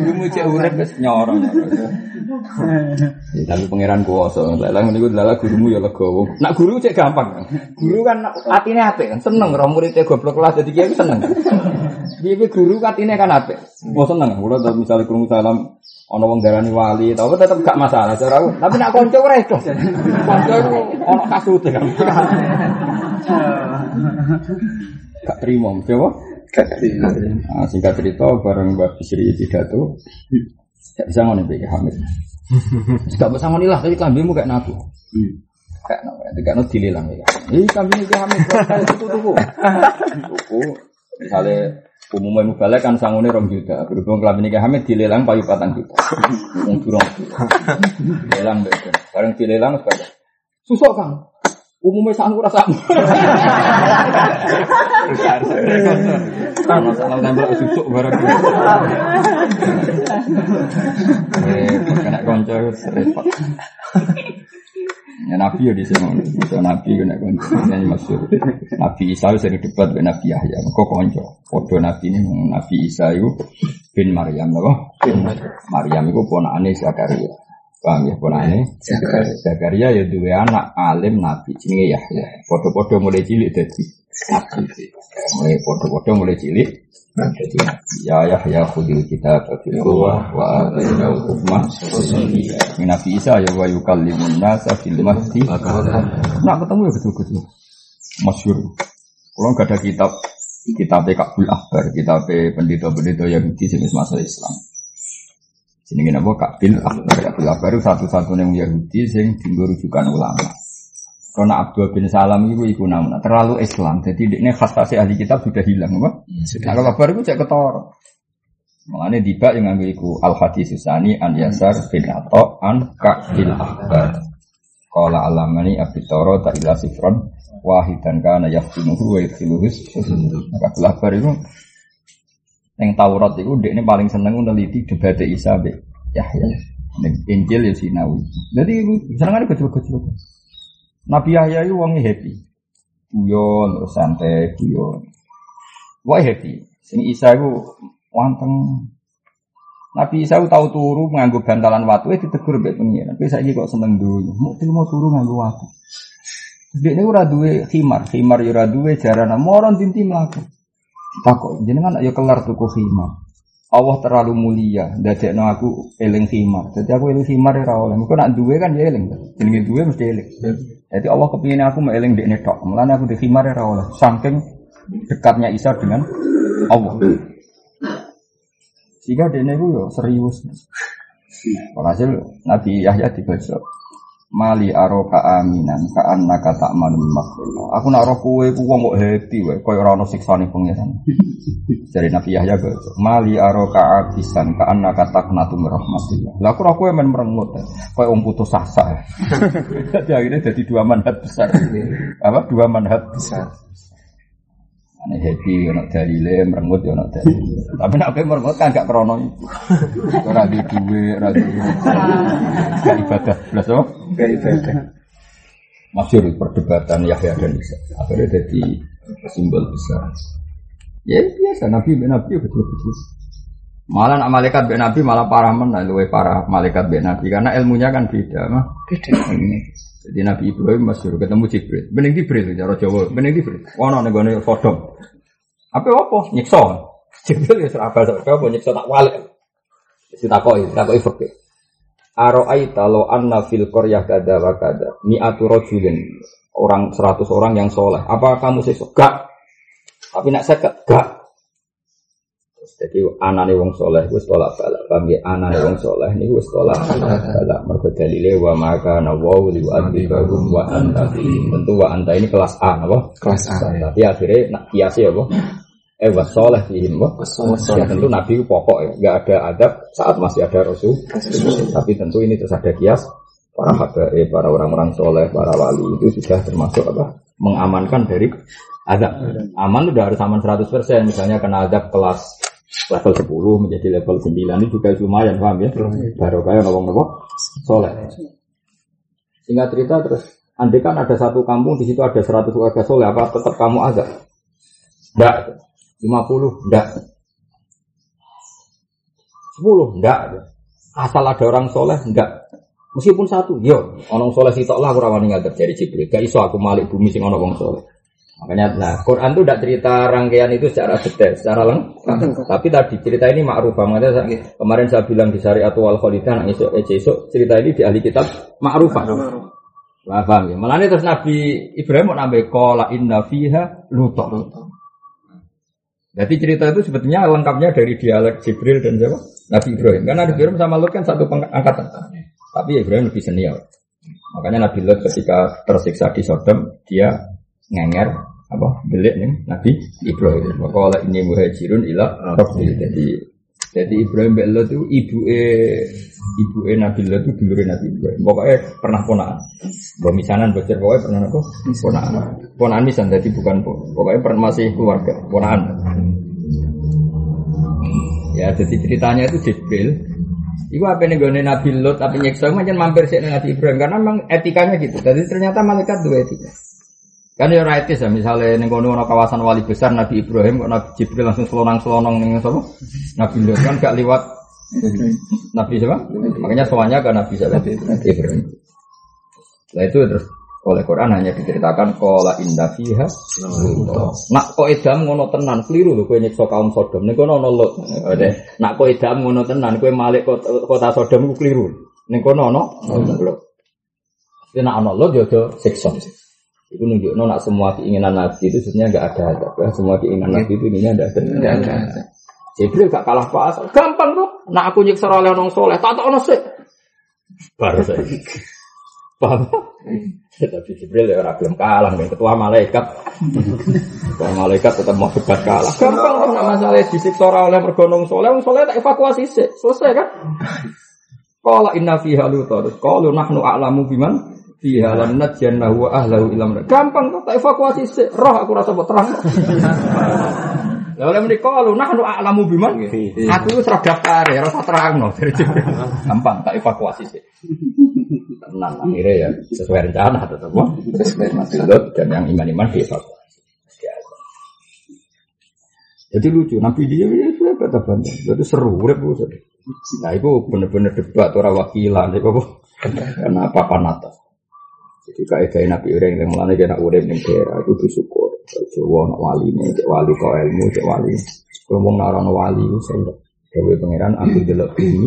Gurumu cek urip wis nyorong. Ya, tapi pangeran kuwasa. Lelang niku lala gurumu ya legowo. Nak guru cek gampang. Guru kan atine apik kan seneng ora muridé goblok kelas dadi kiai seneng. Piye guru atine kan apik. Oh seneng. Kula tau misale krungu salam ana wong darani wali, tapi tetep gak masalah cara aku. Tapi nak kanca ora iso. Kanca iku ana kasute kan. Gak terima, coba. Nah, singkat cerita, bareng Mbak Bisri pidato, gak bisa ngono Mbak Hamid. Gak bisa ngono lah, tapi kambingmu kayak nabu. Kayak nabu, tidak nanti dilelang ya. Ini kambing Mbak Hamid, kalau itu tuku. Tuku, misalnya umumnya mubalek kan sangune rong juta. Berhubung kelamin Mbak Hamid dilelang payu patang juta. Wong durung. Dilelang Mbak. Bareng dilelang sepeda. Susuk Kang. Umumnya sanggup rasa. Masalah nembel susuk bareng. Eh, kena konco repot. Ya Nabi ya di sini, so Nabi kena konco, ini maksud Nabi Isa sering debat dengan Nabi Yahya, kok konco, foto Nabi ini Nabi Isa itu bin Maryam, loh, Maryam itu ponakane Zakaria, paham ya? Ponakane Zakaria. Ya dua anak alim Nabi, jenenge Yahya, foto-foto mulai cilik Nabi, mulai foto-foto mulai cilik jadi ya ya ya khudil kita bil quwwah wa atainal hukma Min Nabi Isa ya wa yukallimun nasa fil mahdi Nak ketemu ya betul-betul. Masyur Kalau nggak ada kitab Kitab Kabul Akbar Kitab pendeta-pendeta Yahudi jenis masa Islam. Sini apa Kabil Akbar Kabil Akbar satu-satunya Yahudi Yang tinggal rujukan ulama karena Abdul bin Salam itu iku namanya terlalu Islam, jadi ini khas khas ahli kitab sudah hilang, apa? Nah, kalau kabar itu cek ketor. Mengenai tiba yang ngambil iku al hadis susani an yasar bin ato an kabil akbar. Kala alamani abi toro tak ilah sifron wahidan kana yaftinuhu wa yadkhiluhus Kabil akbar itu yang Taurat itu dia ini paling seneng meneliti debat Isa be Yahya. Injil ya Sinawi. Jadi seneng ada kecil-kecil. Nabi Yahya itu wongi happy. Guyon, santai, guyon. Wah happy. Sing Isa itu wanteng. Nabi Isa itu tahu turu nganggo bantalan watu itu ditegur mbek pengiran. Tapi saiki kok seneng dulu. Mau mau turu nganggo watu. Dia ini ora duwe khimar, khimar ya ora duwe jarana moron tinti mlaku. Takok jenengan ayo kelar tuku khimar. Allah terlalu mulia, dadekno aku eling khimar. Jadi aku eling khimar ora oleh. Engko nak duwe kan ya eling. Jenenge duwe mesti eling. Jadi Allah kepingin aku mau eling dekne tok. Mulane aku di khimar ora oleh. Saking dekatnya Isa dengan Allah. Sehingga ku yo serius. Walhasil Nabi Yahya dibaca Mali aroka aminan ka annaka ta'manu makhluk. Aku nak roh kowe ku wong kok happy wae koyo ora ono siksane pangeran. Dari Nabi Yahya baca Mali aroka abisan ka annaka taqnatu min rahmatillah. Lah aku roh kowe men merengut koyo wong putus asa. Jadi akhirnya jadi dua manhat besar. Apa dua manhat besar. Ane happy ono dalile merengut ya ono dalile. Tapi nek kowe merengut kan gak krono itu. Ora di duwe, ora di gak ibadah. Blas apa? Gak ibadah. Masyur perdebatan Yahya dan Isa. Akhirnya jadi simbol besar. Ya biasa Nabi Nabi betul betul. Malah nak malaikat ben Nabi malah parah mana luwe parah malaikat ben Nabi karena ilmunya kan beda mah. Beda. Jadi Nabi Ibrahim masyur ketemu Jibril. Bening Jibril cara Jawa, bening Jibril. Ono ning gone Sodom. Apa apa nyiksa. Jibril ya serapal sak apa nyiksa tak walik. Wis takoki, takoki fakir. Aro'aita lo anna fil qaryah kada wa kada mi'atu rajulin orang 100 orang yang soleh. Apa kamu sesuk? Gak. Tapi nak seket gak. Jadi anane wong soleh wis tolak balak. Paham ya? Anane wong soleh niku wis tolak balak. Mergo dalile wa maka nawa li wa adibahum wa anta. Tentu wa anta ini kelas A apa? Kelas A. Tapi akhirnya nak kiasi apa? Eh wa soleh fihim apa? Ya tentu Nabi pokok ya. Gak ada adab saat masih ada Rasul. Tapi tentu ini terus ada kias. Para habaib, para orang-orang soleh, para wali itu sudah termasuk apa? Mengamankan dari azab. Aman udah harus aman 100%. Misalnya kena azab kelas level 10 menjadi level 9 ini juga lumayan paham ya? Baru kayak ngomong ngomong soleh. Singkat cerita terus andai kan ada satu kampung di situ ada 100 warga soleh apa tetap kamu ada? Enggak 50 enggak 10 enggak asal ada orang soleh. Enggak meskipun satu. Yo orang soleh sitok lah kurang wani ngadep jibril. Gak iso aku malik bumi sing wong soleh Makanya, nah Quran itu tidak cerita rangkaian itu secara detail, secara lengkap. Tapi tadi cerita ini ma'rufah. Makanya saya- kemarin saya bilang di syariat wal khalidah, nah, esok, esok, esok, cerita ini di ahli kitab ma'rufah. Lah paham ya. Malah terus Nabi Ibrahim mau nambah kola inna fiha lutok. Jadi cerita itu sebetulnya lengkapnya dari dialek Jibril dan siapa? Nabi Ibrahim. Karena Nabi Ibrahim sama Lut kan satu angkatan. Tapi Ibrahim lebih senior. Makanya Nabi Lut ketika tersiksa di Sodom, dia ngenger apa belik nih Nabi Ibrahim. Maka oleh ini muhajirun ila Rabbil. Jadi jadi Ibrahim Lut itu ibu ibu Nabi Lut itu dulu Nabi Ibrahim. Pokoknya pernah ponaan. Bemisanan bocor pokoknya pernah apa? Ponaan. Ponaan misan jadi bukan po- pokoknya pernah masih keluarga ponaan. Ya jadi ceritanya itu Jibril Iku apa nih gue Nabi Lot tapi nyeksa macam mampir sih Nabi Ibrahim karena memang etikanya gitu. Jadi ternyata malaikat dua etika. Kan ya ora etis ya misalnya ning kono kawasan wali besar Nabi Ibrahim kok Nabi Jibril langsung selonang-selonong ning sapa? Nabi Lot kan gak liwat Nabi siapa? Makanya soalnya ke Nabi siapa? Ibrahim. Nah itu terus oleh Quran hanya diceritakan kola indah fiha nak kok edam ngono tenan keliru lho kowe nyiksa kaum Sodom ning kono ana lot nak kok edam ngono tenan kowe malik kota, Sodom ku keliru ning kono ana Tapi nak ana lot yo siksa itu nunjukno nak semua keinginan Nabi itu sebenarnya enggak ada adab ya. Semua keinginan Nabi itu enggak ada. Enggak ada. Jibril gak kalah pasal. Gampang tuh. Nak aku nyiksa oleh orang soleh, tak tak sih. Baru saya. Paham? Tapi Jibril ya orang belum kalah dengan ketua malaikat. Ketua malaikat tetap mau debat kalah. Gampang tuh nak masalah disiksa oleh pergonong soleh, wong soleh tak evakuasi sih. Selesai kan? Qala inna fiha lutar. Qalu nahnu a'lamu biman fiha lan najjannahu wa ahlahu ilam. Gampang tuh tak evakuasi sih. Roh aku rasa buat terang. Lah oleh menika qalu nahnu a'lamu biman. Aku wis ora daftar ya, rasa dari Jibril. Gampang tak evakuasi sih. Tenang akhirnya ya sesuai rencana tetap. Sesuai maksud dan yang iman-iman dievakuasi. Jadi lucu, Nabi dia ya sudah kata. Jadi seru, urip bu. Nah itu bener-bener debat orang wakilan, itu apa? Karena apa panata. Jadi kaidah Nabi Ibrahim yang mulanya kena urip ning daerah itu bersyukur. Jawa nak wali nih, cek wali kau ilmu, cek wali. Ngomong narono wali saya Dewi pangeran aku delok bumi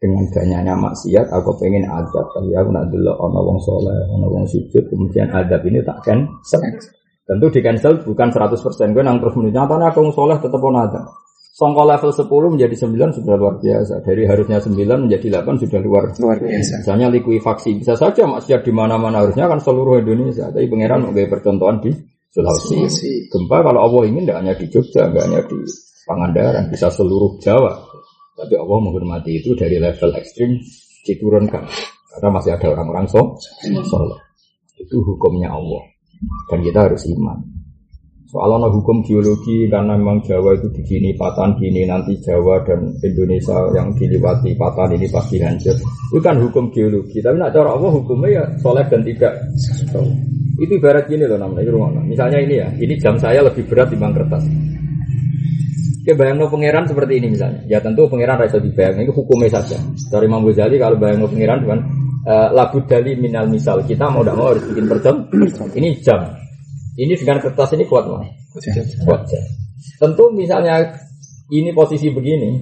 dengan banyaknya maksiat aku pengen adab. Tapi aku nak delok ono wong soleh ono wong sujud kemudian adab ini tak cancel. Tentu di cancel bukan 100% gue nang terus nyatanya aku wong soleh tetap ono adab Songko level 10 menjadi 9 sudah luar biasa. Dari harusnya 9 menjadi 8 sudah luar Luar biasa. Misalnya likuifaksi bisa saja maksiat di mana-mana harusnya kan seluruh Indonesia. Tapi pangeran mau percontohan di Sulawesi. Sulawesi. Gempa kalau Allah ingin tidak hanya di Jogja, tidak hanya di Pangandaran, bisa seluruh Jawa. Tapi Allah menghormati itu dari level ekstrim diturunkan. Karena masih ada orang-orang so, soleh. Itu hukumnya Allah. Dan kita harus iman. Soal ono hukum geologi karena memang Jawa itu begini, patan gini, nanti Jawa dan Indonesia yang diliwati patan ini pasti hancur. Itu kan hukum geologi. Tapi nak cara Allah hukumnya ya soleh dan tidak. Itu ibarat gini loh namanya, ini rumah. Misalnya ini ya, ini jam saya lebih berat dibanding kertas. Oke, bayang pangeran seperti ini misalnya. Ya tentu pangeran rasa dibayang, itu hukumnya saja. Dari Imam Ghazali kalau bayang pangeran dengan uh, labu dali minal misal kita mau tidak mau harus bikin perjam. Ini jam. Ini dengan kertas ini kuat mana? Kuat jam. Tentu misalnya ini posisi begini,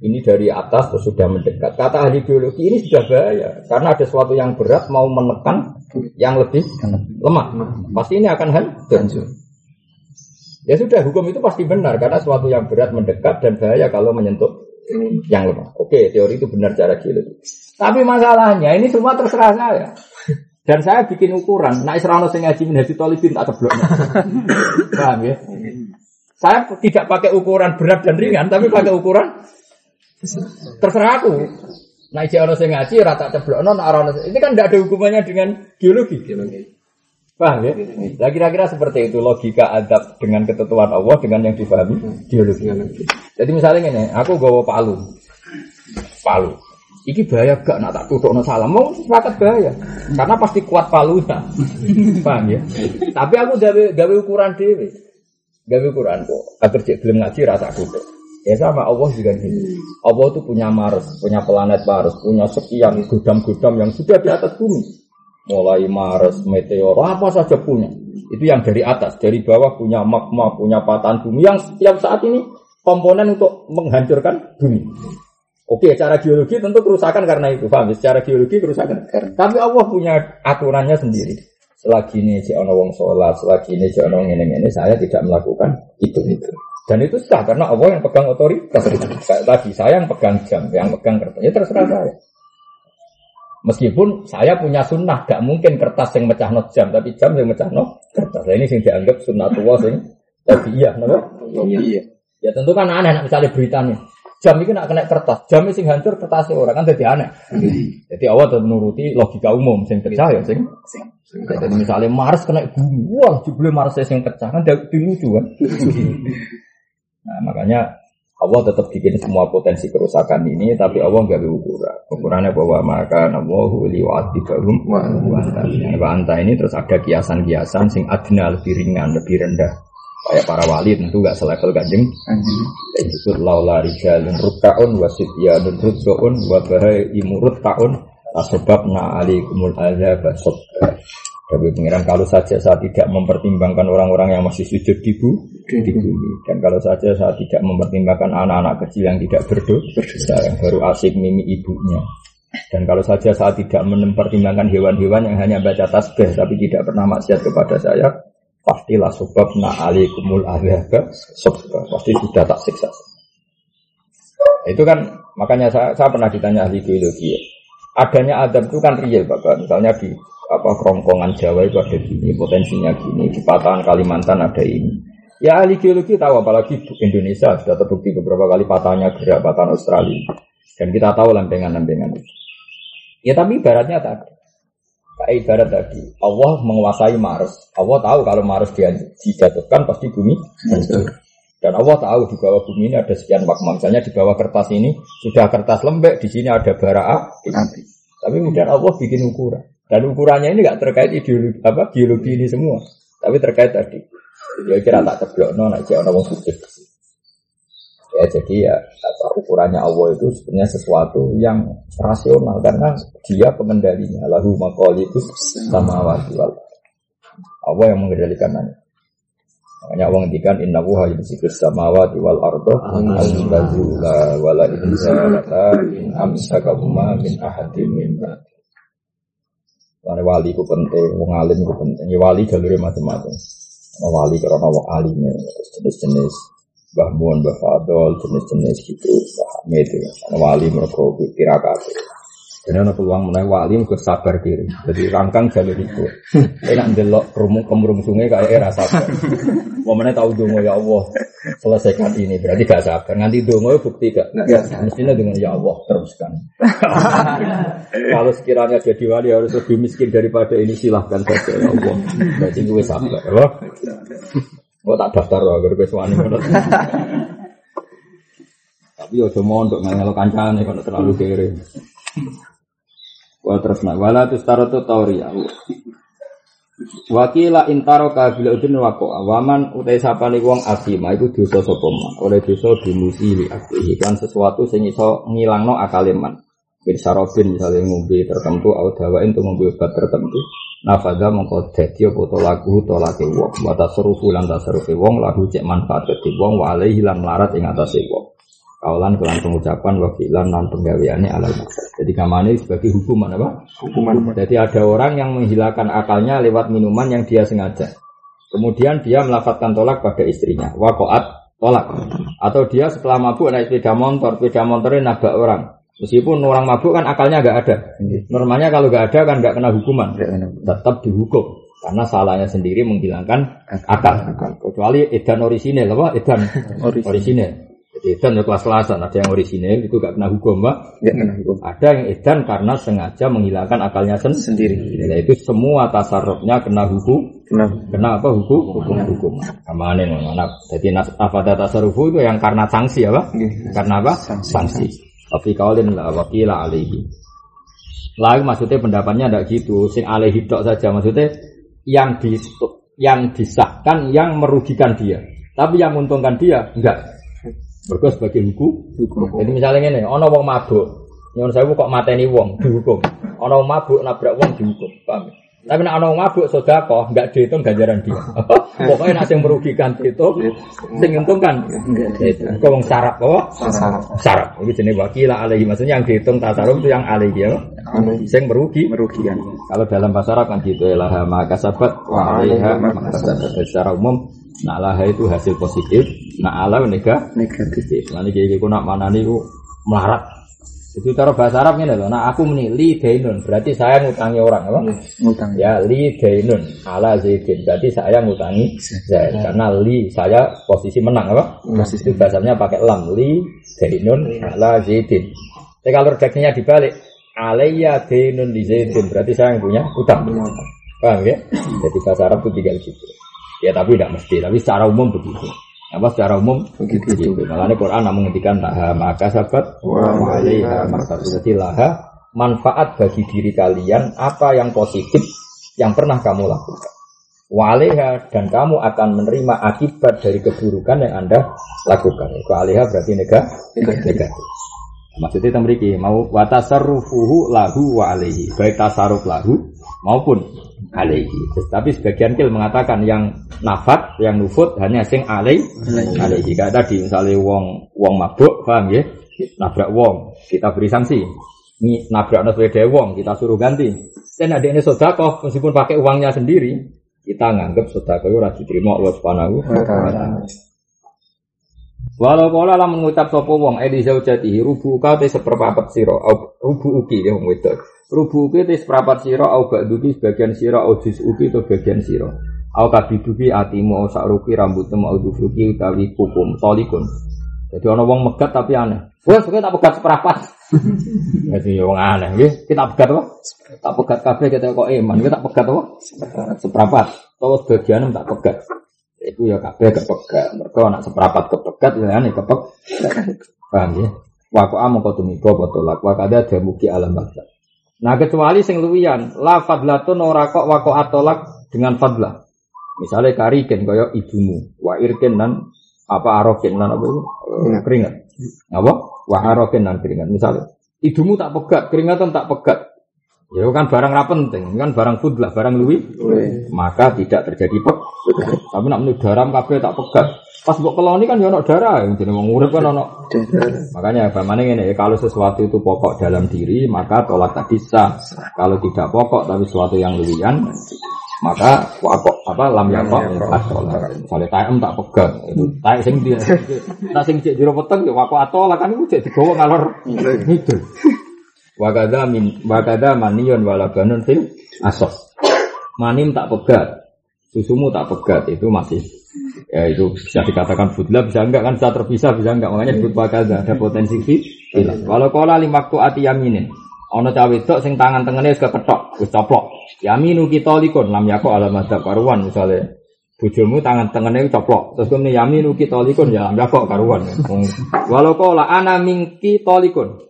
ini dari atas terus sudah mendekat. Kata ahli biologi ini sudah bahaya karena ada sesuatu yang berat mau menekan yang lebih lemah. Pasti ini akan hancur. Ya sudah, hukum itu pasti benar karena suatu yang berat mendekat dan bahaya kalau menyentuh yang lemah. Oke, teori itu benar cara geologi. Tapi masalahnya ini semua terserah saya. Dan saya bikin ukuran, nah Israel sing ngaji minhajul talibin tak ceblok. Paham ya? Saya tidak pakai ukuran berat dan ringan, tapi pakai ukuran terserah aku. Nah, ono sing ngaji rata ceblok nah ono ini kan tidak ada hubungannya dengan geologi. Paham ya? Nah, kira-kira seperti itu logika adab dengan ketentuan Allah dengan yang difahami geologi. Jadi misalnya ini, aku gawa palu. Palu. Iki bahaya gak nak tak tutup no salam. Mau sepakat bahaya. Karena pasti kuat palunya. Paham ya? Tapi aku gawe gawe ukuran dewi gawe ukuran kok. Agar cek belum ngaji rasa tutup ya sama Allah juga gini Allah itu punya Mars punya planet Mars punya sekian gudam-gudam yang sudah di atas bumi. Mulai Mars meteor apa saja punya. Itu yang dari atas dari bawah punya magma punya patahan bumi yang setiap saat ini komponen untuk menghancurkan bumi Oke, secara geologi tentu kerusakan karena itu, paham? Ya? Secara geologi kerusakan. Tapi Allah punya aturannya sendiri. Selagi ini si ono wong sholat, selagi ini si ono ini ini, saya tidak melakukan itu itu. Dan itu sah karena Allah yang pegang otoritas. Kayak tadi saya yang pegang jam, yang pegang kertas. Ya terserah saya. Meskipun saya punya sunnah, gak mungkin kertas yang mecah not jam, tapi jam yang mecah not kertas. Nah, ini sing dianggap sunnah tua sing tapi iya, kenapa? Iya. Ya tentu kan aneh, misalnya beritanya. Jam itu nak kena kertas, jam itu sing hancur kertasnya orang kan jadi aneh. Jadi awal tetap menuruti logika umum, sing pecah ya sing. Jadi misalnya Mars kena bumi, wah jubli Mars sing pecah kan jadi lucu kan. Nah makanya Allah tetap bikin semua potensi kerusakan ini, tapi Allah nggak ukuran. Ukurannya bahwa maka Allahu liwatibahum wa anta ini terus ada kiasan-kiasan sing adna lebih ringan, lebih rendah. Kayak para wali tentu gak selevel kanjeng. Dan disebut laula rijalun rukkaun wasityanun rukkaun wabahai imurut kaun asbab na alikumul azab. Tapi pengiran kalau saja saya tidak mempertimbangkan orang-orang yang masih sujud di, bu, di bumi. dan kalau saja saya tidak mempertimbangkan anak-anak kecil yang tidak berdosa yang baru asik mimi ibunya. Dan kalau saja saya tidak mempertimbangkan hewan-hewan yang hanya baca tasbih tapi tidak pernah maksiat kepada saya pastilah sebab na alikumul azab sebab pasti sudah tak siksa. Itu kan makanya saya, saya pernah ditanya ahli geologi ya. adanya adab itu kan real bapak misalnya di apa kerongkongan Jawa itu ada gini potensinya gini di patahan Kalimantan ada ini. Ya ahli geologi tahu apalagi Indonesia sudah terbukti beberapa kali patahnya gerak patahan Australia. Dan kita tahu lempengan-lempengan ya tapi ibaratnya tadi Kayak ibarat tadi, Allah menguasai Mars. Allah tahu kalau Mars dia dijatuhkan pasti bumi Dan Allah tahu di bawah bumi ini ada sekian magma. Misalnya di bawah kertas ini sudah kertas lembek, di sini ada bara api. Tapi kemudian Allah bikin ukuran. Dan ukurannya ini nggak terkait ideologi apa biologi ini semua, tapi terkait tadi. Dia kira tak ceblok no, nak orang sujud. Ya jadi ya apa, ukurannya Allah itu sebenarnya sesuatu yang rasional karena dia pengendalinya. Lalu makoli itu sama wati. Allah yang mengendalikan nanya. Makanya Allah ngendikan inna wuha yumsikus samawati wal ardo al-tazula wala insalata in amsakahuma min ahadim min Karena wali ku penting, wong alim ku penting. Ya wali jalurnya macam-macam. Wali karena wong alimnya, jenis-jenis Mbah Mun, Mbah Fadol, jenis-jenis gitu, Mbah Hamid, ya. wali mereka tirakat. Dan ada peluang menaik wali mereka sabar diri. Jadi rangkang jalur itu. Enak delok kerumung kemurung sungai kayak era sabar. Mau mana tahu dong ya Allah selesaikan ini berarti gak sabar. Nanti dong bukti gak? Mestinya dengan ya Allah teruskan. Kalau sekiranya jadi wali harus lebih miskin daripada ini silahkan saja ya Allah. Berarti gue sabar. Ya. Gue tak daftar loh, agar gue suami Tapi yo cuma untuk ngelo kancane kalau terlalu kere. Wah terus nak wala tuh tauri ya. Wakila intaro kabila udin wako awaman utai sapa nih wong asima itu dosa sopoma oleh dosa dimusi li akhihi kan sesuatu sing iso ngilangno akaleman. Bin sarofin misalnya ngombe tertentu atau dawain untuk ngombe obat tertentu nafada mongko dadi apa to lagu to lake wong wa tasrufu lan tasrufi wong lahu cek manfaat kedhi wong wa alaihi lan larat ing atase wong kaulan kelan pengucapan wa filan lan penggaweane alal maksud jadi kamane sebagai hukuman apa hukuman jadi ada orang yang menghilangkan akalnya lewat minuman yang dia sengaja Kemudian dia melafatkan tolak pada istrinya. Wakoat tolak. Atau dia setelah mabuk naik sepeda motor, sepeda motornya nabrak orang. Meskipun orang mabuk kan akalnya nggak ada. Normalnya kalau nggak ada kan nggak kena hukuman. Tetap dihukum. Karena salahnya sendiri menghilangkan akal. Kecuali edan orisinil apa? Edan orisinil. Jadi edan ya kelas-kelasan. Ada yang orisinil itu nggak kena hukum, Mbak. Enggak kena hukum. Ada yang edan karena sengaja menghilangkan akalnya sen- Sendiri. Ya, itu semua tasarrufnya kena hukum Kena Kena apa hukum? Hukum hukum. Ke mana nih mana? Jadi nas afada tasarufu itu yang karena sanksi apa? Nggih. Karena apa? Sanksi. Tapi kaulin la wakila alaihi. Lalu maksudnya pendapatnya tidak gitu. Sing alaihi tok saja maksudnya yang di yang disahkan yang merugikan dia. Tapi yang menguntungkan dia enggak. Mergo sebagai hukum. hukum. Jadi misalnya ini, ono wong mabuk, nyuwun saya kok mateni wong dihukum. Ono mabuk nabrak wong dihukum. Paham? Tapi nek ono wong mabuk sedekah enggak dihitung ganjaran dia. Pokoknya nek sing merugikan dihitung, sing nguntungkan itu. Kok wong sarap apa? Sarap. Sarap. Ini jenis wakila alaihi maksudnya yang dihitung tasaruf itu yang alaihi ya. Sing merugi. Merugikan. Kalau dalam bahasa Arab kan gitu ya laha maka sabat wa alaiha maka sabat. Secara umum nak laha itu hasil positif, nak ala negatif Negatif. Nanti kayak gitu nak mana nih melarat. Itu cara bahasa Arab ini loh. Nah aku meni li dainun berarti saya ngutangi orang apa? Ngutang. Ya li dainun ala zaidin berarti saya ngutangi Zaid karena li saya posisi menang apa? Posisi. Bahasanya pakai lam li dainun ala zaidin. Tapi kalau redaksinya dibalik alayya dainun li zaidin berarti saya yang punya utang. Paham ya? Jadi bahasa Arab itu tinggal gitu. Ya tapi tidak mesti, tapi secara umum begitu. Apa secara umum Begitu. begitu. Makanya Quran namun menghentikan laha maka sabat Wa alaiha maka jadi laha manfaat bagi diri kalian apa yang positif yang pernah kamu lakukan. Wa alaiha dan kamu akan menerima akibat dari keburukan yang Anda lakukan. Wa alaiha berarti negatif. negatif. Maksudnya temriki mau watasarrufuhu lahu wa alaihi. Baik tasarruf lahu maupun alaihi. Tapi sebagian kil mengatakan yang nafat, yang nufut hanya sing alai alaihi. Kayak tadi misalnya wong wong mabuk, paham ya? Nabrak wong, kita beri sanksi. Ini nabrak sepeda wong, kita suruh ganti. Dan ada ini sodako, meskipun pakai uangnya sendiri, kita nganggap sodako itu ora diterima Allah Subhanahu wa taala. Walau kala lah mengucap sopo wong edi zaujatihi rubu ka te seperempat sira au rubu uki ya wong wedok. Rubu uki te seperempat sira au ba'duki sebagian sira au jus uki to bagian sira. Au kabiduki atimu au sakruki rambutmu au dufruki utawi kukum tolikun. Jadi ana wong megat tapi aneh. Wes kowe tak pegat seperempat. Jadi wong aneh nggih. Kita pegat apa? Tak pegat kabeh kita kok iman. Kita tak pegat apa? Seperempat. Tawa sebagian tak pegat. Itu ya kabeh kepegat. Mereka anak seperempat kepegat ya ane kepek. Paham ya? Waku amo kau tumiko botolak. Wakada ada muki alam baksa. Nah kecuali sing luwian, la fadlatun ora kok wako atolak dengan fadlah. Misalnya kariken kaya ibumu, wa irken dan apa aroken dan apa itu keringat. Apa? Wa aroken dan keringat. Misalnya ibumu tak pegat, keringatan tak pegat. Ya kan barang ra penting, kan barang fudlah, barang luwi maka tidak terjadi pek. Tapi nak menurut daram kabeh tak pegat. Pas mbok keloni kan ya ono darah, yang wong urip kan ono. Makanya bagaimana ini kalau sesuatu itu pokok dalam diri maka tolak tadi sah. Kalau tidak pokok tapi sesuatu yang lewian maka wakok apa lam yakok atolak. Misalnya taem tak pegat, itu taek sing dia, tak sing cek jero peteng ya wakok atolak kan itu cek digawa ngalor itu. Wakada min wakada manion walabanun fil asos. Manim tak pegat, susumu tak pegat itu masih ya itu bisa dikatakan budla bisa enggak kan bisa terpisah bisa enggak makanya disebut wakada ada potensi hilang. Walau kola lima ati yaminin. Ono cawe wedok sing tangan tengene wis kepethok, wis coplok. Yaminu kita likun lam yako alamat karuan misalnya bojomu tangan tengene coplok. Terus kemudian yaminu kita likun ya lam yako karuan. Walau kola ana mingki tolikun.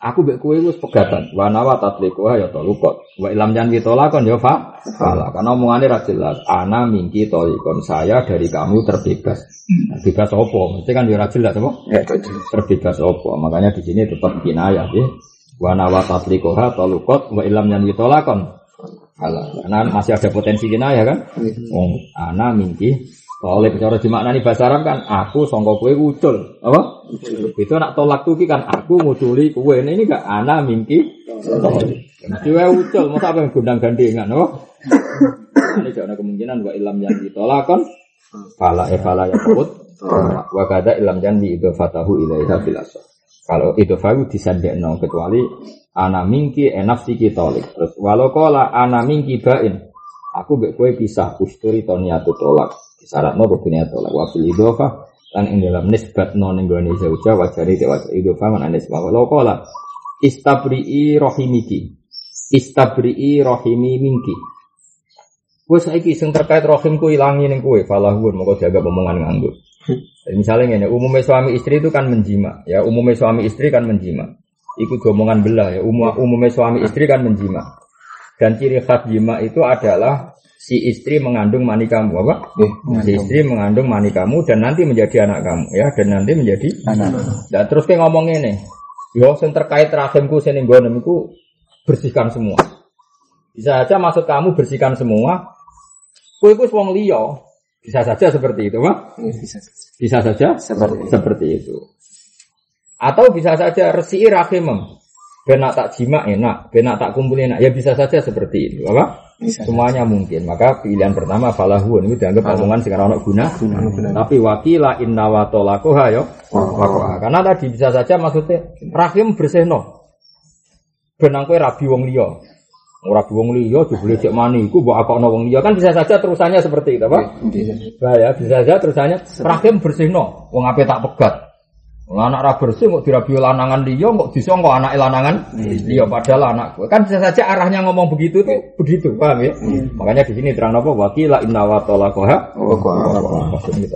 Aku mbek kowe wis pegatan. Wa nawa tatliku ya tolukot. Wa ilam jan kitolakon ya fa. Fala. Karena omongane ra jelas. Ana mingki tolikon. Saya dari kamu terbebas. Nah, Bebas opo? Mesti kan ya ra jelas apa? Ya. Terbebas opo? Makanya di sini tetap kinayah ya. Wa nawa tatliku ha tolukot. Wa ilam jan kitolakon. Fala. Karena masih ada potensi kinayah kan? Wong ana mingki Oleh cara dimaknani bahasa Arab kan aku sangka kowe ucul, apa? Itu nak tolak tuh kan aku nguduli kowe. Ini enggak ana mingki wae ucul, masa apa yang gondang gandengan, oh? Ini jangan kemungkinan wa ilam yang ditolakon, fala e fala ya kut, wa kada ilam yang di itu fatahu ilaiha filasa. Kalau itu fahu disandekno kecuali ana mingki enafsi tolik. Terus walau kola ana mingki bain, aku mbek kowe pisah usturi to niatu tolak. Syaratno kudu niat tolak. Wa fil idhofa lan ing dalam nisbat non ing gone zauja wajari te wajari idhofa man anis walau kola istabri'i rahimiki. Istabri'i rahimi minki. Kowe saiki sing terkait rahimku ilangi ning kowe falahun moko jaga omongan nganggo. Jadi misalnya ini, umumnya suami istri itu kan menjima, ya umumnya suami istri kan menjima. Ikut omongan belah ya, umum, umumnya suami istri kan menjima. Dan ciri khas jima itu adalah si istri mengandung mani kamu, apa? si istri mengandung mani kamu dan nanti menjadi anak kamu, ya dan nanti menjadi Anak. dan terus kayak ngomong ini, yo yang terkait rahimku sini gonemku bersihkan semua. Bisa saja maksud kamu bersihkan semua. Kue kue wong liya. Bisa saja seperti itu, Pak. Bisa Bisa saja seperti itu. seperti itu. Atau bisa saja resi rahimem. Benak tak jima enak, benak tak kumpul enak. Ya bisa saja seperti itu, apa? Bisa. Semuanya mungkin. Maka pilihan pertama falahun itu dianggap omongan sekarang anak guna. benar. Tapi wakila inna wa tolakoha yo. Karena tadi bisa saja maksudnya rahim bersihno. Benang kue rabi wong liya. Ora rabi wong liya jebule cek mani iku mbok akokno wong liya kan bisa saja terusannya seperti itu, Pak. Bisa. Nah ya bisa saja terusannya rahim bersihno. Wong ape tak pegat. Anak ra bersih kok dirabi lanangan liya kok disangka anak lanangan liya? Padahal anak kan bisa saja arahnya ngomong begitu tuh begitu paham ya? Makanya di sini terang apa? Wakila inna wa gitu